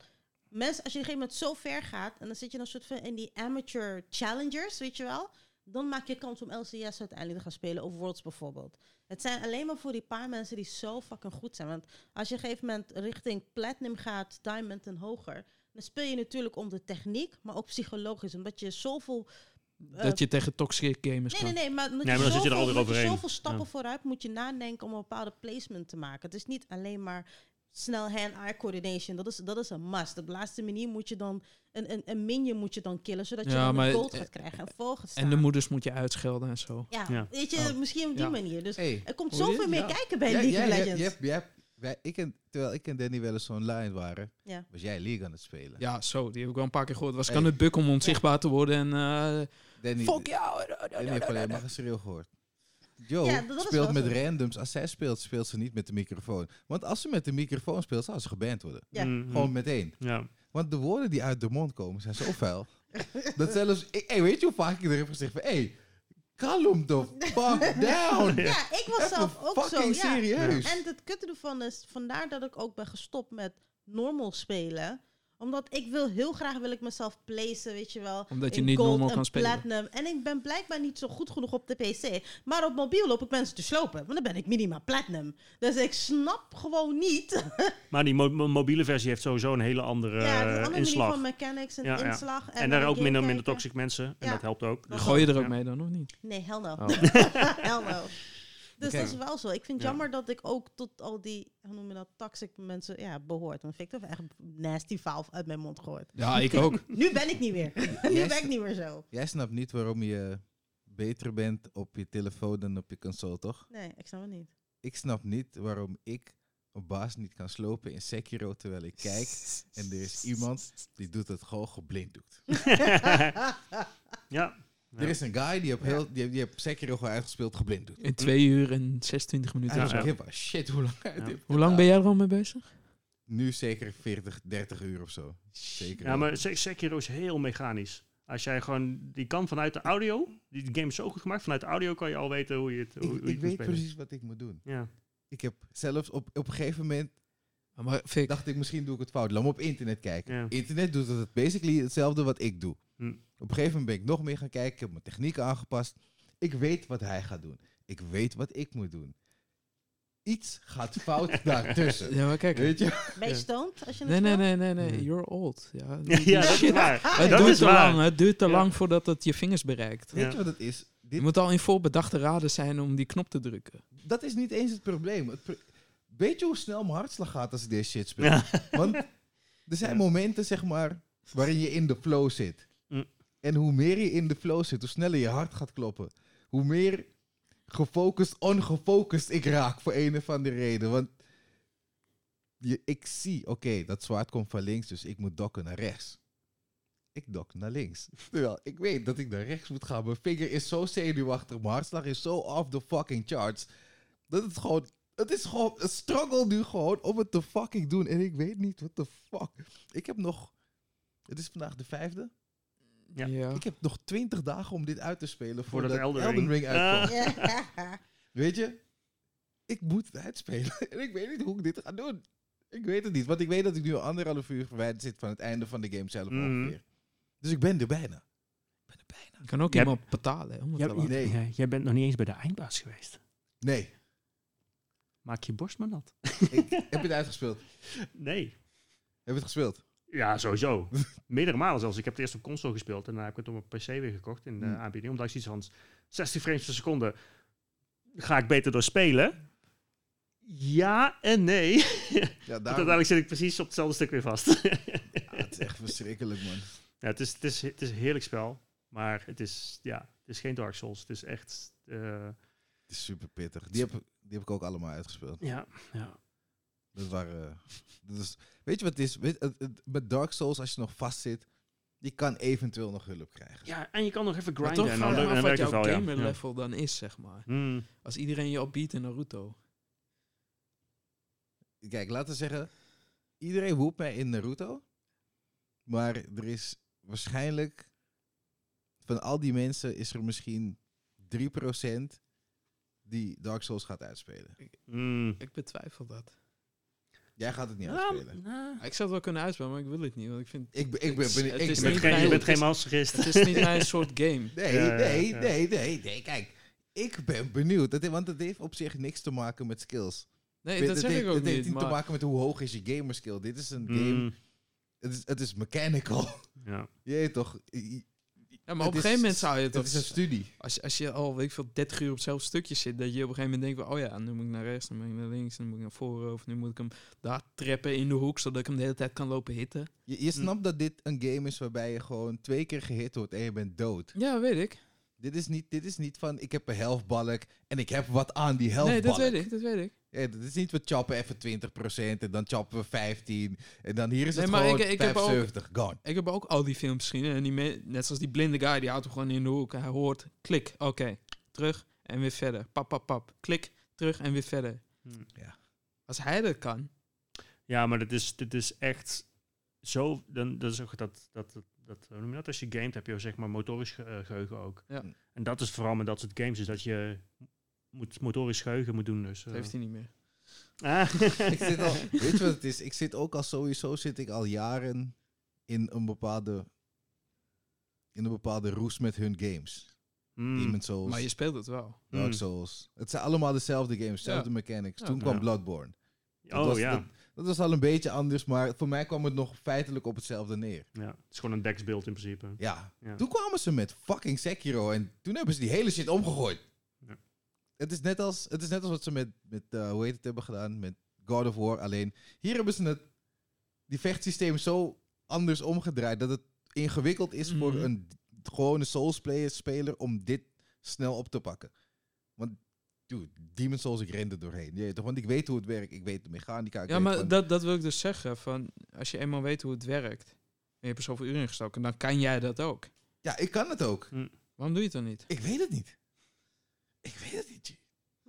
mensen, als je op een gegeven moment zo ver gaat, en dan zit je dan soort van in die amateur challengers, weet je wel, dan maak je kans om LCS uiteindelijk te gaan spelen, of Worlds bijvoorbeeld. Het zijn alleen maar voor die paar mensen die zo fucking goed zijn. Want als je op een gegeven moment richting platinum gaat, diamond en hoger, dan speel je natuurlijk om de techniek, maar ook psychologisch, omdat je zoveel eh, Dat je tegen toxic gamers Nee, kan. nee, nee, maar, Nee, je maar dan zit je er zoveel- alweer overheen. zoveel stappen Ja. vooruit moet je nadenken om een bepaalde placement te maken. Het is niet alleen maar snel hand-eye coordination. Dat is, dat is een must. Op de laatste manier moet je dan een, een, een minion moet je dan killen, zodat je Ja, een gold gaat krijgen en vol gaat staan. En de moeders moet je uitschelden en zo. Ja, Ja. weet je, Oh. misschien op die Ja. manier. Dus hey, er komt zoveel meer Ja. kijken bij League of Legends. jij hebt- jij ik en, terwijl ik en Danny wel eens online waren, Ja. was jij League aan het spelen. Ja, zo, die heb ik wel een paar keer gehoord. Was ik Hey. aan het bukken om onzichtbaar te worden en... eh Danny, fuck jou! Danny heeft alleen maar geschreeuw gehoord. Joe Ja, speelt met zo. randoms. Als zij speelt, speelt ze niet met de microfoon. Want als ze met de microfoon speelt, zou ze geband worden. Ja. Mhm. Gewoon meteen. ja. Want de woorden die uit de mond komen zijn zo vuil. [laughs] Dat zelfs... Ik, hey, weet je hoe vaak ik er heb gezegd van... Hey, calm the fuck [laughs] down. Ja, ik was Even zelf ook zo. fucking Ja. serieus. En het kutte ervan is, vandaar dat ik ook ben gestopt met normal spelen. Omdat ik wil heel graag wil ik mezelf placen, weet je wel. Omdat je in niet en kan spelen. platinum. En ik ben blijkbaar niet zo goed genoeg op de PC. Maar op mobiel loop ik mensen te slopen. Want dan ben ik minimaal platinum. Dus ik snap gewoon niet. [laughs] Maar die mo- mo- mobiele versie heeft sowieso een hele andere ja, eh, een andere manier inslag. van mechanics en Ja, ja. inslag. En, daar ook de minder, minder toxic mensen. En Ja. dat helpt ook. Dus Gooi je er ook ja. mee dan, of niet? Nee, hell no. Oh. [laughs] hell no. Dus dat is wel zo. Ik vind het Ja. jammer dat ik ook tot al die, hoe noem je dat, toxic mensen ja, behoort. Dan vind ik toch echt nasty vaal uit mijn mond gehoord. Ja, ik ook. [laughs] Nu ben ik niet meer. [laughs] nu ben ik niet meer zo. Jij snapt niet waarom je beter bent op je telefoon dan op je console, toch? Nee, ik snap het niet. Ik snap niet waarom ik een baas niet kan slopen in Sekiro terwijl ik kijk. En er is iemand die doet het gewoon geblinddoekt. [laughs] Ja. Er is een guy die op, heel, die, die op Sekiro gewoon uitgespeeld geblinddoekt. In 2 uur en 26 minuten. I of don't zo. give a shit hoe lang Ja. dit Hoe lang ben jij er al mee bezig? Nu zeker 40, 30 uur of zo. Zeker. Ja, maar Se- Sekiro is heel mechanisch. Als jij gewoon, die kan vanuit de audio, die game is zo goed gemaakt, vanuit de audio kan je al weten hoe je het, hoe, ik, hoe je ik het moet weet spelen. precies wat ik moet doen. Ja. Ik heb zelfs op, op een gegeven moment Maar Fik, dacht ik misschien doe ik het fout. Laat me op internet kijken. Ja. Internet doet het basically hetzelfde wat ik doe. Hm. Op een gegeven moment ben ik nog meer gaan kijken. Ik heb mijn techniek aangepast. Ik weet wat hij gaat doen. Ik weet wat ik moet doen. Iets gaat fout [laughs] daartussen. ja, maar kijk. Weet je? Ben je stoned als je het Nee, nee, nee, nee, nee. You're old. Ja, [laughs] Ja, dat is shit. waar. Het dat duurt is te waar. lang. Het duurt te Ja. lang voordat het je vingers bereikt. Weet je wat het is? Je Dit, moet al in voorbedachte raden zijn om die knop te drukken. dat is niet eens het probleem. Het pro- weet je hoe snel mijn hartslag gaat als ik deze shit speel? Ja. Want er zijn Ja. momenten, zeg maar, waarin je in de flow zit. Mm. En hoe meer je in de flow zit, hoe sneller je hart gaat kloppen. Hoe meer gefocust, ongefocust ik raak voor een of andere reden. Want je, ik zie, oké, dat zwaard komt van links, dus ik moet dokken naar rechts. Ik dok naar links. [laughs] Terwijl ik weet dat ik naar rechts moet gaan. Mijn vinger is zo zenuwachtig, mijn hartslag is zo off the fucking charts. Dat het gewoon, het is gewoon een struggle nu gewoon om het te fucking doen. En ik weet niet wat de fuck. Ik heb nog, het is vandaag de vijfde. Ja. Ik heb nog twintig dagen om dit uit te spelen Voordat voordat, Elden Elden, Ring- uitkomt. Ja. [laughs] Weet je? Ik moet het uitspelen. [laughs] En ik weet niet hoe ik dit ga doen. Ik weet het niet. Want ik weet dat ik nu anderhalf uur verwijderd zit van het einde van de game zelf Mhm. ongeveer. Dus ik ben er bijna. Ik ben er bijna. Je kan ook Je hebt- iemand betalen. Hè, om het Ja. Nee. ja, jij bent nog niet eens bij de eindbaas geweest. Nee. Maak je borst maar nat. Ik, heb je het uitgespeeld? Nee. Heb je het gespeeld? Ja, sowieso. [laughs] Meerdere malen zelfs. Ik heb het eerst op console gespeeld en daarna heb ik het op mijn PC weer gekocht in de aanbieding. Omdat ik zoiets van 60 frames per seconde ga ik beter door spelen. Ja en nee. [laughs] Ja, daarom, uiteindelijk zit ik precies op hetzelfde stuk weer vast. Ja, [laughs] het is echt verschrikkelijk, man. ja, het, is, het, is, het is een heerlijk spel. Maar het is, ja, het is geen Dark Souls. Het is echt... eh, Het is super pittig. Die heb, die heb ik ook allemaal uitgespeeld. ja, ja. Dat waren... dat is, weet je wat het is? Weet, het, het- met Dark Souls, als je nog vast zit, je kan eventueel nog hulp krijgen. ja, en je kan nog even Maar grinden. toch me dan af wat jouw wel, ja. gamer Ja. level dan is, zeg maar. Hmm. Als iedereen je opbiedt in Naruto. Kijk, laten we zeggen, iedereen woept mij in Naruto. Maar er is waarschijnlijk, van al die mensen, is er misschien 3% die Dark Souls gaat uitspelen. Hmm. Ik betwijfel dat. Jij gaat het niet Ja, uitspelen. nou, Ik zou het wel kunnen uitspelen, maar ik wil het niet. Want ik vind... Ik, ben- ik ben, ben, Het ik is ben- bent niet geen, je mijn- bent het geen masterist. Het is niet mijn soort game. Nee, Ja, nee, ja. nee, nee, nee. Kijk, ik ben benieuwd. Dat, want het heeft op zich niks te maken met skills. Nee, Het dat zeg heeft, ik ook het heeft niet. niet te maken met hoe hoog is je gamerskill. Dit is een game, Hmm. het, is, het is mechanical. Ja. [laughs] Je toch, Ja, maar op Het een gegeven moment zou je het toch... is een studie. Als, als je al, weet ik veel, 30 uur op hetzelfde stukje zit, dat je op een gegeven moment denkt van, oh ja, nu moet ik naar rechts, dan moet ik naar links, dan moet ik naar voren, of nu moet ik hem daar treppen in de hoek, zodat ik hem de hele tijd kan lopen hitten. Je, Hm. je snapt dat dit een game is waarbij je gewoon twee keer gehit wordt en je bent dood. Ja, weet ik. Dit is niet, dit is niet van, ik heb een helftbalk en ik heb wat aan die helftbalk. Nee, dat weet ik, dat weet ik. Ja, dat is niet, we choppen even 20% en dan choppen we 15 en dan hier is Nee, het maar gewoon ik- ik heb ook- 75, gone. Ik heb ook al die films gezien en die me- net zoals die blinde guy, die houdt hem gewoon in de hoek. Hij hoort, klik, oké, terug en weer verder. Pap, pap, pap, klik, terug en weer verder. Hmm. Als hij dat kan, Ja, maar dit is, dit is echt zo. Dan, dat is ook dat, dat, dat dat, hoe noem je dat? Als je gamet heb je zeg maar motorisch ge- eh, geheugen ook. Ja. En dat is vooral met dat soort games, is dat je moet motorisch geheugen moet doen. Dus, Dat eh. heeft hij niet meer. Ah. [laughs] ik zit al, weet je wat het is? Ik zit ook al sowieso zit ik al jaren in een bepaalde in een bepaalde roes met hun games. Mm. Demon's Souls, Maar je speelt het wel. Dark Mm. Souls. Het zijn allemaal dezelfde games, dezelfde Ja. mechanics. Ja. Toen kwam Ja. Bloodborne. Dat Oh was- ja. dat- Dat was al een beetje anders, maar voor mij kwam het nog feitelijk op hetzelfde neer. ja. Het is gewoon een deksbeeld in principe. Ja. Ja. Toen kwamen ze met fucking Sekiro en toen hebben ze die hele shit omgegooid. Ja. Het, is net als, het is net als wat ze met, met uh, hoe heet het hebben gedaan, met God of War. Alleen hier hebben ze het, die vechtsysteem zo anders omgedraaid dat het ingewikkeld is voor Mhm. een gewone Souls player, speler om dit snel op te pakken. Dude, Demon Souls, ik rende doorheen. Je weet toch? Want ik weet hoe het werkt, ik weet de mechanica. Ik Ja, maar van- dat, dat wil ik dus zeggen. Van, als je eenmaal weet hoe het werkt, en je hebt er zoveel uren in gestoken, dan kan jij dat ook. Ja, ik kan het ook. Waarom doe je het dan niet? Ik weet het niet. Ik weet het niet.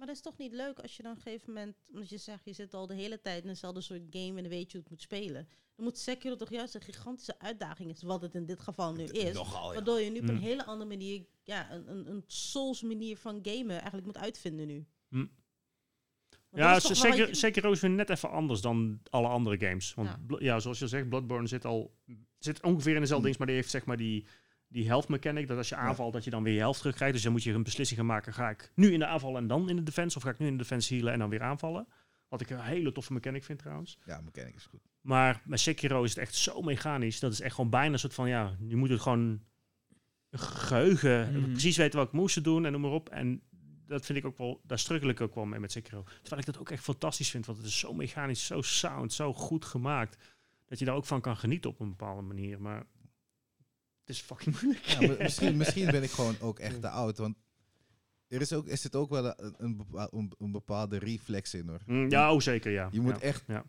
Maar dat is toch niet leuk als je dan op een gegeven moment, omdat je zegt, je zit al de hele tijd in eenzelfde soort game en dan weet je hoe het moet spelen. Dan moet Sekiro toch juist een gigantische uitdaging is, wat het in dit geval nu is. Nogal, ja. Waardoor je nu op een Mm. hele andere manier, ja, een, een, een Souls manier van gamen eigenlijk moet uitvinden nu. Mm. Want Ja, zeker, zeker is weer net even anders dan alle andere games. Want Ja. zoals je zegt, Bloodborne zit al zit ongeveer in dezelfde Hmm. ding, maar die heeft zeg maar die, die health mechanic, dat als je aanvalt, dat je dan weer je health terugkrijgt. Dus dan moet je een beslissing gaan maken, ga ik nu in de aanval en dan in de defense, of ga ik nu in de defense healen en dan weer aanvallen. Wat ik een hele toffe mechanic vind trouwens. Ja, mechanic is goed. Maar met Sekiro is het echt zo mechanisch. Dat is echt gewoon bijna een soort van, ja, je moet het gewoon geheugen, Mhm. precies weten welke moves te doen en noem maar op. En dat vind ik ook wel, daar struggle ik ook wel mee met Sekiro. Terwijl ik dat ook echt fantastisch vind, want het is zo mechanisch, zo sound, zo goed gemaakt. Dat je daar ook van kan genieten op een bepaalde manier. Maar het is fucking moeilijk. Ja, misschien, [laughs] misschien ben ik gewoon ook echt te oud. Want er, is ook, er zit ook wel een, een, bepa- een, een bepaalde reflex in hoor. Mm, ja, oh zeker, ja. Je moet ja. echt. ja.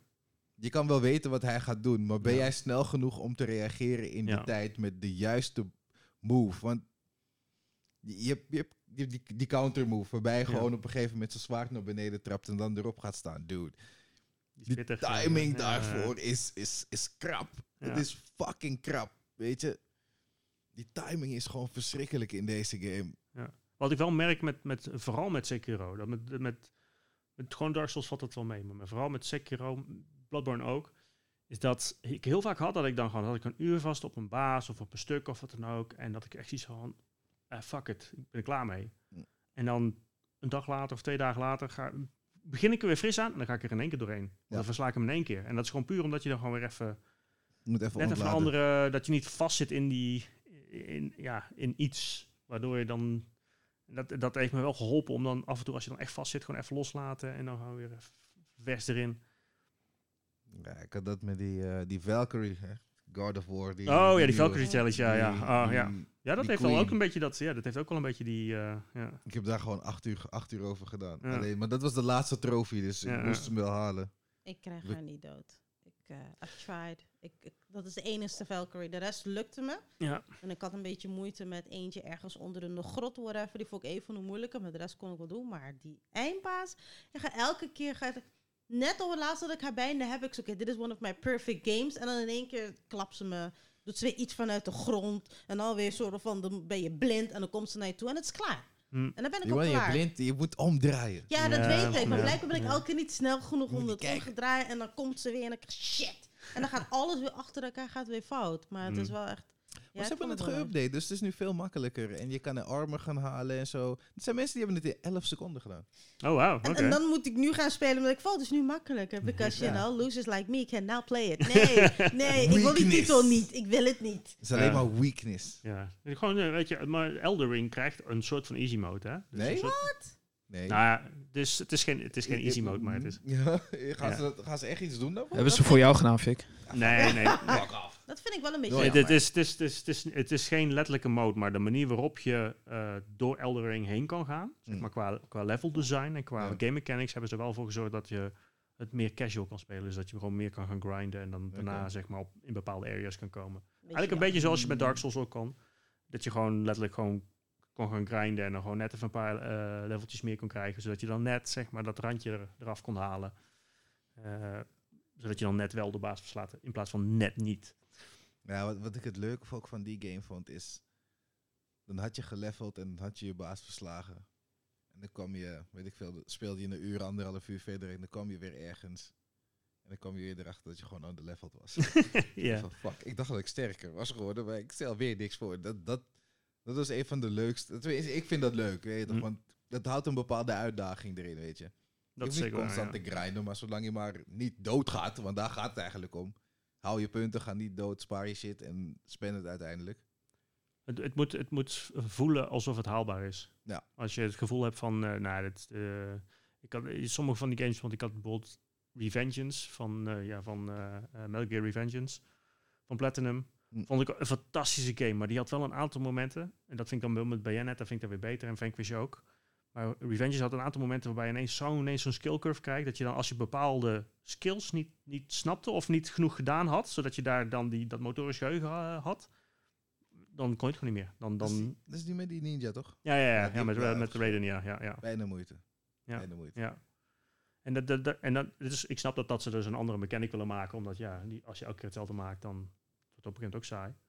Je kan wel weten wat hij gaat doen, maar ben Ja. jij snel genoeg om te reageren in die Ja. tijd met de juiste move? Want je je hebt, je hebt die, die, die counter move, waarbij je Ja. gewoon op een gegeven moment zijn zwaard naar beneden trapt en dan erop gaat staan. Dude, Die timing ja, daarvoor is, is, is krap. Ja. Het is fucking krap. Weet je, die timing is gewoon verschrikkelijk in deze game. Wat ik wel merk met, met vooral met Sekiro, dat met, met, met gewoon Dark Souls valt het wel mee, maar vooral met Sekiro, Bloodborne ook, is dat ik heel vaak had dat ik dan gewoon, had ik een uur vast op een baas of op een stuk of wat dan ook, en dat ik echt zoiets van, eh, fuck it, ik ben er klaar mee. En dan een dag later of twee dagen later ga, begin ik er weer fris aan en dan ga ik er in één keer doorheen. Ja. Dan versla ik hem in één keer. En dat is gewoon puur omdat je dan gewoon weer even Je moet even net even een ontladen. andere, dat je niet vast zit in die, in, ja, in iets, waardoor je dan, dat, dat heeft me wel geholpen om dan af en toe, als je dan echt vast zit, gewoon even loslaten en dan gewoon weer even vers erin. Ja, ik had dat met die, eh, die Valkyrie, hè? God of War. Die, oh ja, die Valkyrie Challenge, ja, ja. die- Oh, ja. ja, dat heeft wel ook een beetje dat, ja, dat heeft ook wel een beetje die, eh, ja. Ik heb daar gewoon acht uur, acht uur over gedaan. Ja. Alleen, maar dat was de laatste trofee, dus Ja, ik ja. moest hem wel halen. Ik krijg We- haar niet dood. Ik, eh I've tried. Ik, ik, dat is de enige Valkyrie. De rest lukte me. Ja, En ik had een beetje moeite met eentje ergens onder in de grot, whatever. Die vond ik even hoe moeilijker, maar de rest kon ik wel doen. Maar die eindbaas, je gaat elke keer, gaat, net op het laatste dat ik haar bijna heb, ik zo, oké, dit is one of my perfect games. En dan in één keer klapt ze me, doet ze weer iets vanuit de grond. En dan weer soort van, dan ben je blind en dan komt ze naar je toe en het is klaar. Hm. En dan ben ik Je, ook bent- je, klaar. blind, je moet omdraaien. Ja, dat Ja, weet ik. Maar ja, blijkbaar ben ik ja. elke keer niet snel genoeg om het kijken. omgedraaid. En dan komt ze weer en dan shit. En dan gaat alles weer achter elkaar, gaat weer fout. Maar het is Mm. wel echt... Maar ze hebben het geüpdate. dus het is nu veel makkelijker. En je kan een armor gaan halen en zo. Er zijn mensen die hebben het in 11 seconden gedaan. oh oké. En, en dan moet ik nu gaan spelen, omdat ik val dus nu makkelijker. Because, you Ja. know, losers like me can now play it. Nee, [laughs] nee, ik wil die titel niet. Ik wil het niet. Het is alleen Ja. maar weakness. Ja, gewoon, eh, weet je, maar Elder Ring krijgt een soort van easy mode, hè? Dus Nee? soort- Nee. Nou ja, dus het is geen, het is geen easy mode, maar het is... Ja, gaan, Ja. Ze, dat- gaan ze echt iets doen daarvoor? Hebben ze voor jou gedaan, Fik? Nee, [laughs] nee. Fuck off. Dat vind ik wel een beetje... Nee, het, is, het, is, het, is, het, is, het is geen letterlijke mode, maar de manier waarop je eh, door Elder Ring heen kan gaan, zeg Mm. maar qua, qua level design en qua Ja. game mechanics, hebben ze er wel voor gezorgd dat je het meer casual kan spelen. Dus dat je gewoon meer kan gaan grinden en dan daarna zeg maar op, in bepaalde areas kan komen. beetje Eigenlijk een ja. beetje zoals je met Dark Souls ook kan. Dat je gewoon letterlijk gewoon kon gaan grinden en dan gewoon net even een paar eh, leveltjes meer kon krijgen. Zodat je dan net zeg maar dat randje er, eraf kon halen. Eh, zodat je dan net wel de baas verslaat in plaats van net niet. Ja, wat, wat ik het leuke ook van die game vond is... Dan had je geleveld en dan had je je baas verslagen. En dan kwam je, weet ik veel, speelde je een uur, anderhalf uur verder en dan kwam je weer ergens. En dan kwam je weer erachter dat je gewoon underleveled was. [laughs] ja. Van, fuck, ik dacht dat ik sterker was geworden, maar ik stel weer niks voor. Dat, dat, dat was een van de leukste. tenminste, Ik vind dat leuk, weet je toch? Hm. Want dat houdt een bepaalde uitdaging erin, weet je. Dat je is niet zeker waar, constant ja. te grinden, maar zolang je maar niet doodgaat, want daar gaat het eigenlijk om. Hou je punten, ga niet dood, spaar je shit en spend het uiteindelijk. Het, het, moet, het moet voelen alsof het haalbaar is. Ja. Als je het gevoel hebt van, eh, nou, dit, eh, ik had eh, sommige van die games, want ik had bijvoorbeeld Revengeance van, eh, ja, van Metal Gear Revengeance van Platinum. Vond ik een fantastische game, maar die had wel een aantal momenten. En dat vind ik dan wel met Bayonetta vind ik dat weer beter en Vanquish ook. Maar Revengeance had een aantal momenten waarbij je ineens zo'n ineens zo'n skill curve krijgt. Dat je dan als je bepaalde skills niet, niet snapte of niet genoeg gedaan had, zodat je daar dan die, dat motorisch geheugen eh, had, dan kon je het gewoon niet meer. Dan, Dat, is, dan, dat is die met die ninja, toch? ja, ja, ja, Ja, met, wel met de Raiden, ja, ja, ja. Bijna moeite. Ja. Bijna moeite. ja. En, dat, dat, dat- en dat, is, ik snap dat, dat ze dus een andere mechanic willen maken, omdat ja, die, als je elke keer hetzelfde maakt, dan wordt op een gegeven moment ook saai.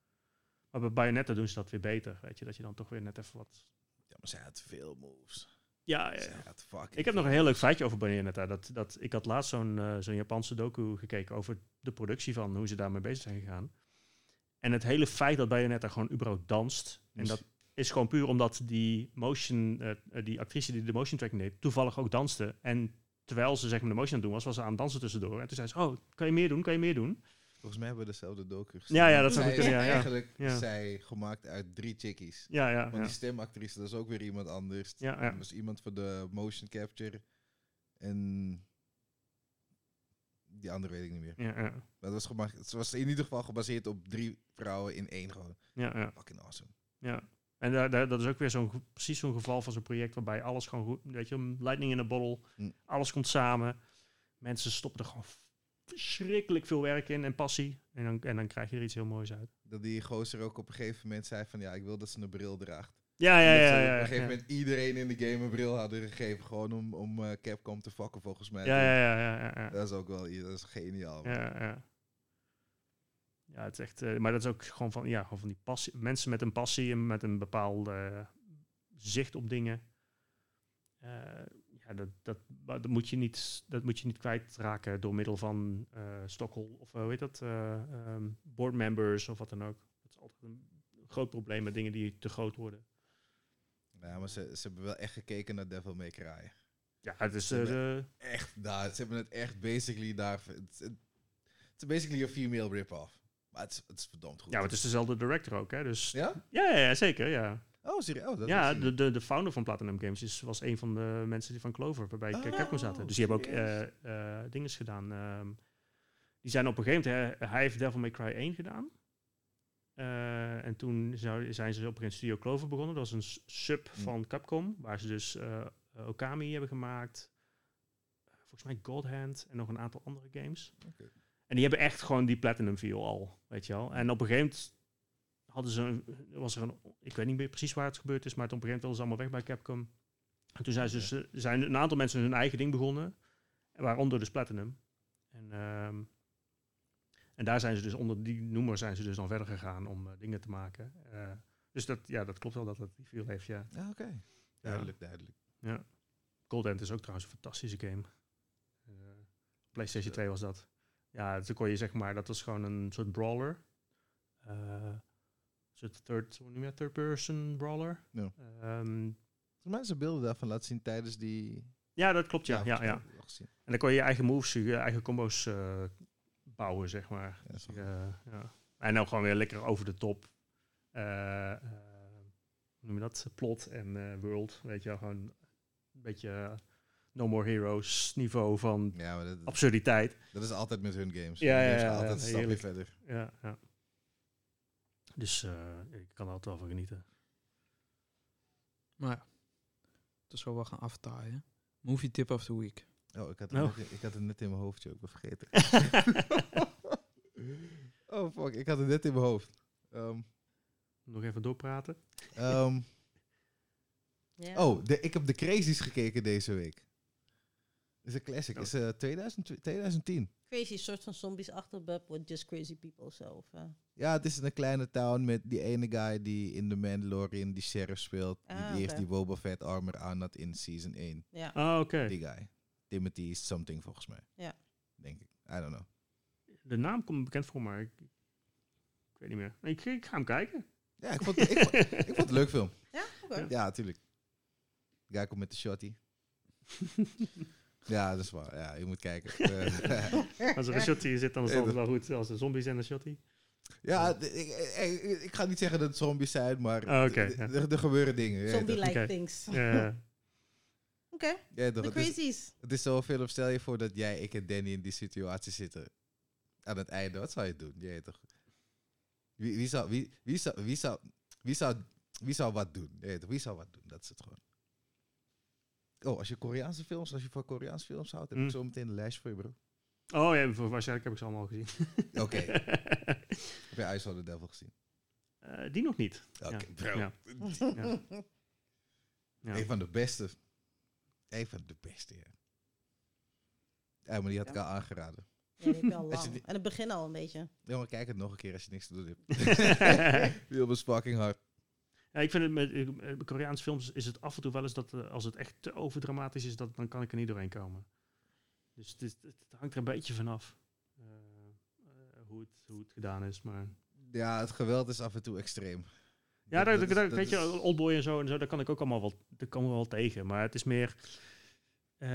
Maar bij Bayonetta doen ze dat weer beter, weet je, dat je dan toch weer net even wat... Ja, maar zij had veel moves. Ja, ja, Ik heb nog een heel leuk feitje over Bayonetta. Dat, dat, ik had laatst zo'n eh, zo'n Japanse docu gekeken over de productie van hoe ze daarmee bezig zijn gegaan. En het hele feit dat Bayonetta gewoon überhaupt danst. En dat is gewoon puur omdat die motion, eh, eh, die actrice die de motion tracking deed, toevallig ook danste. En terwijl ze zeg maar de motion aan het doen was, was ze aan het dansen tussendoor. En toen zei ze, oh, kan je meer doen, kan je meer doen? Volgens mij hebben we dezelfde docu gezien. Ja, ja, dat zou Zij kunnen, is ja, ja. Eigenlijk Ja. zij gemaakt uit drie chickies. Ja, ja, Want ja. die stemactrice, dat is ook weer iemand anders. Ja, ja. Er was iemand voor de motion capture. En die andere weet ik niet meer. Ja, ja, Maar het was, gemaakt, het was in ieder geval gebaseerd op drie vrouwen in één gewoon. ja, ja, Fucking awesome. ja. En daar, daar, dat is ook weer zo'n, precies zo'n geval van zo'n project waarbij alles gewoon goed, weet je, lightning in a bottle, Hm. alles komt samen. Mensen stoppen er gewoon verschrikkelijk veel werk in en passie. En dan, en dan krijg je er iets heel moois uit. Dat die gozer ook op een gegeven moment zei van ja, ik wil dat ze een bril draagt. Ja, ja, ja. ja, op een gegeven ja. moment iedereen in de game een bril hadden gegeven. Gewoon om, om eh, Capcom te fucken volgens mij. Ja, ja, ja, ja. Dat is ook wel dat is geniaal. man. Ja, ja. Ja, het is echt... eh, maar dat is ook gewoon van, ja, gewoon van die passie. Mensen met een passie en met een bepaalde eh, zicht op dingen. Ja, dat, dat, moet je niet, dat moet je niet kwijtraken door middel van eh Stockholm of eh, hoe heet dat? ehm, board members of wat dan ook. Dat is altijd een groot probleem met dingen die te groot worden. Ja, maar ze, ze hebben wel echt gekeken naar Devil May Cry. Ja, het is Echt daar. Ze hebben het echt basically daar... Het is- het is basically een female rip-off. Maar het is, het is verdomd goed. ja, maar het is dezelfde director ook, hè? Dus Ja? ja, ja, ja, zeker, ja. Oh, serieus? Oh, ja, is- de, de, de founder van Platinum Games is, was een van de mensen die van Clover bij Oh, Capcom zaten. Dus die hebben ook serieus? eh eh dingen gedaan. ehm, die zijn op een gegeven moment, hij, hij heeft Devil May Cry 1 gedaan. Eh, en toen zou, zijn ze op een gegeven moment Studio Clover begonnen. Dat was een sub Mm. van Capcom, waar ze dus eh, eh, Okami hebben gemaakt. Eh, volgens mij God Hand en nog een aantal andere games. En die hebben echt gewoon die Platinum feel al, weet je wel. En op een gegeven moment hadden ze een, was er een, ik weet niet meer precies waar het gebeurd is, maar toen op een gegeven moment wilden ze allemaal weg bij Capcom. En toen zijn, ze dus, zijn een aantal mensen hun eigen ding begonnen, waaronder dus Platinum. En, ehm, en daar zijn ze dus onder die noemer zijn ze dus dan verder gegaan om eh, dingen te maken. Eh, dus dat, ja, dat klopt wel dat het die feel heeft, ja. Ja, oké. Duidelijk, duidelijk. Cold End is ook trouwens een fantastische game. Eh, PlayStation 2 was dat. Ja, toen kon je zeg maar, dat was gewoon een soort brawler. Eh, een soort third, hoe noem je? Third person brawler. Ja. Ehm, Volgens mij er beelden daarvan laten zien tijdens die... ja, dat klopt, ja. ja, ja. En dan kon je je eigen moves, je eigen combo's eh, bouwen, zeg maar. Ja, Eh, ja. En dan gewoon weer lekker over de top. eh, eh, hoe noem je dat? Plot en eh, world, weet je wel. Gewoon een beetje eh, No More Heroes niveau van Ja, maar dat, absurditeit. dat is altijd met hun games. Ja, ja, ja, altijd ja, een stapje verder. Ja, ja. Dus eh, ik kan er altijd wel van genieten. Maar ja, het is wel wel gaan aftaaien. Movie tip of the week. Oh, ik had, het Oh. net, ik had het net in mijn hoofdje ook vergeten. [laughs] oh, fuck. Ik had het net in mijn hoofd. Ehm, Nog even doorpraten. ehm, [laughs] Ja. oh, de, ik heb de Crazies gekeken deze week. is een classic. Oh. is eh 2000, 2010. Crazy, soort van zombies achter Bub with just crazy people zo. Eh, Ja, het is in een kleine town met die ene guy die in The Mandalorian die sheriff speelt. Die, Ah, die heeft die Boba Fett armor aan had in season 1. ja. Oh, oké. Die guy. Timothy something volgens mij. Ja. Denk ik. I don't know. De naam komt me bekend voor, maar ik, ik weet niet meer. Ik, ik ga hem kijken. Ja, ik vond, ik, vond, ik vond het een leuk film. Ja, oké. Ja, natuurlijk. Die guy komt met de shotty. [laughs] ja, dat is waar. Ja, je moet kijken. Eh, [laughs] [laughs] Als er een shotty zit, dan is het wel goed. Als er zombies en een shotty. ja, ik, ik, ik- ga niet zeggen dat het zombies zijn, maar Oh, ja. er, gebeuren dingen. Zombie-like things. [laughs] Oké, ja, toch, de het, is, crazies. het is zo'n film. Stel je voor dat jij, ik en Danny in die situatie zitten. Aan het einde, wat zou je doen? Jij toch? Wie, wie, zou, wie, wie, zou, wie, zou, wie, zou, wie zou wat doen? Toch, Wie zou wat doen? Dat is het gewoon. Oh, als je Koreaanse films, als je van Koreaanse films houdt, heb Mm. ik zo meteen een lijst voor je, bro. oh ja, wa- waarschijnlijk heb ik ze allemaal gezien. [laughs] Oké. [laughs] Heb je Ice of the Devil gezien? Eh, die nog niet. Oké, Ja. bro. Ja. Ja. Ja. Een van de beste. Een van de beste, ja. Ja, maar die had ik Ja. al aangeraden. Ja, die al [laughs] lang. En het begin al een beetje. Jongen, kijk het nog een keer als je niks te doen hebt. Fucking hard. Ja, ik vind het met, eh, met Koreaanse films is het af en toe wel eens dat eh, als het echt te overdramatisch is, dat, dan kan ik er niet doorheen komen. Dus het, is- het hangt er een beetje vanaf eh eh, hoe, het, hoe het gedaan is. Maar Ja, het geweld is af en toe extreem. ja, daar- dat weet je, Oldboy en zo, en zo, daar kan ik ook allemaal wel, daar komen we wel tegen. Maar het is meer eh,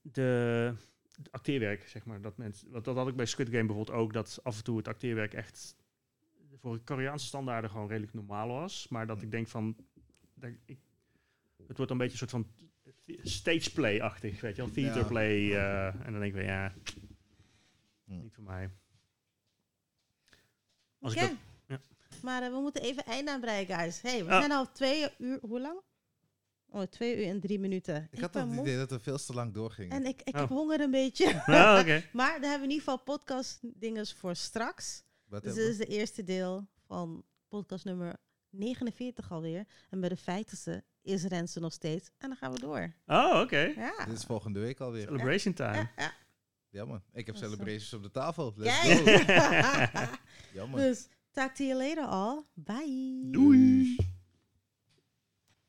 de, de acteerwerk, zeg maar. Dat mensen, wat dat had ik bij Squid Game bijvoorbeeld ook, dat af en toe het acteerwerk echt voor Koreaanse standaarden gewoon redelijk normaal was. Maar dat ik denk van, dat ik, het wordt een beetje een soort van stageplay-achtig, weet je wel, theaterplay. eh en dan denk ik van, ja, niet voor mij. Als Oké. ik dat, ja. Maar eh, we moeten even einde aanbreien, guys. hey, we Oh. zijn al twee uur... Hoe lang? Oh, twee uur en drie minuten. Ik had toch het idee dat we veel te lang doorgingen. En ik, ik Oh. heb honger een beetje. Ah, [laughs] maar dan hebben we in ieder geval podcast dinges voor straks. Wat Dus dit is de eerste deel van podcast nummer 49 alweer. En bij de vijftigste is Renze nog steeds. En dan gaan we door. Oh, oké. Ja. Dit is volgende week alweer. Celebration time. Ja, ja. Ja man, ik heb celebrations op de tafel. Let's go. [laughs] Ja man. dus talk to you later all. Bye. Doei.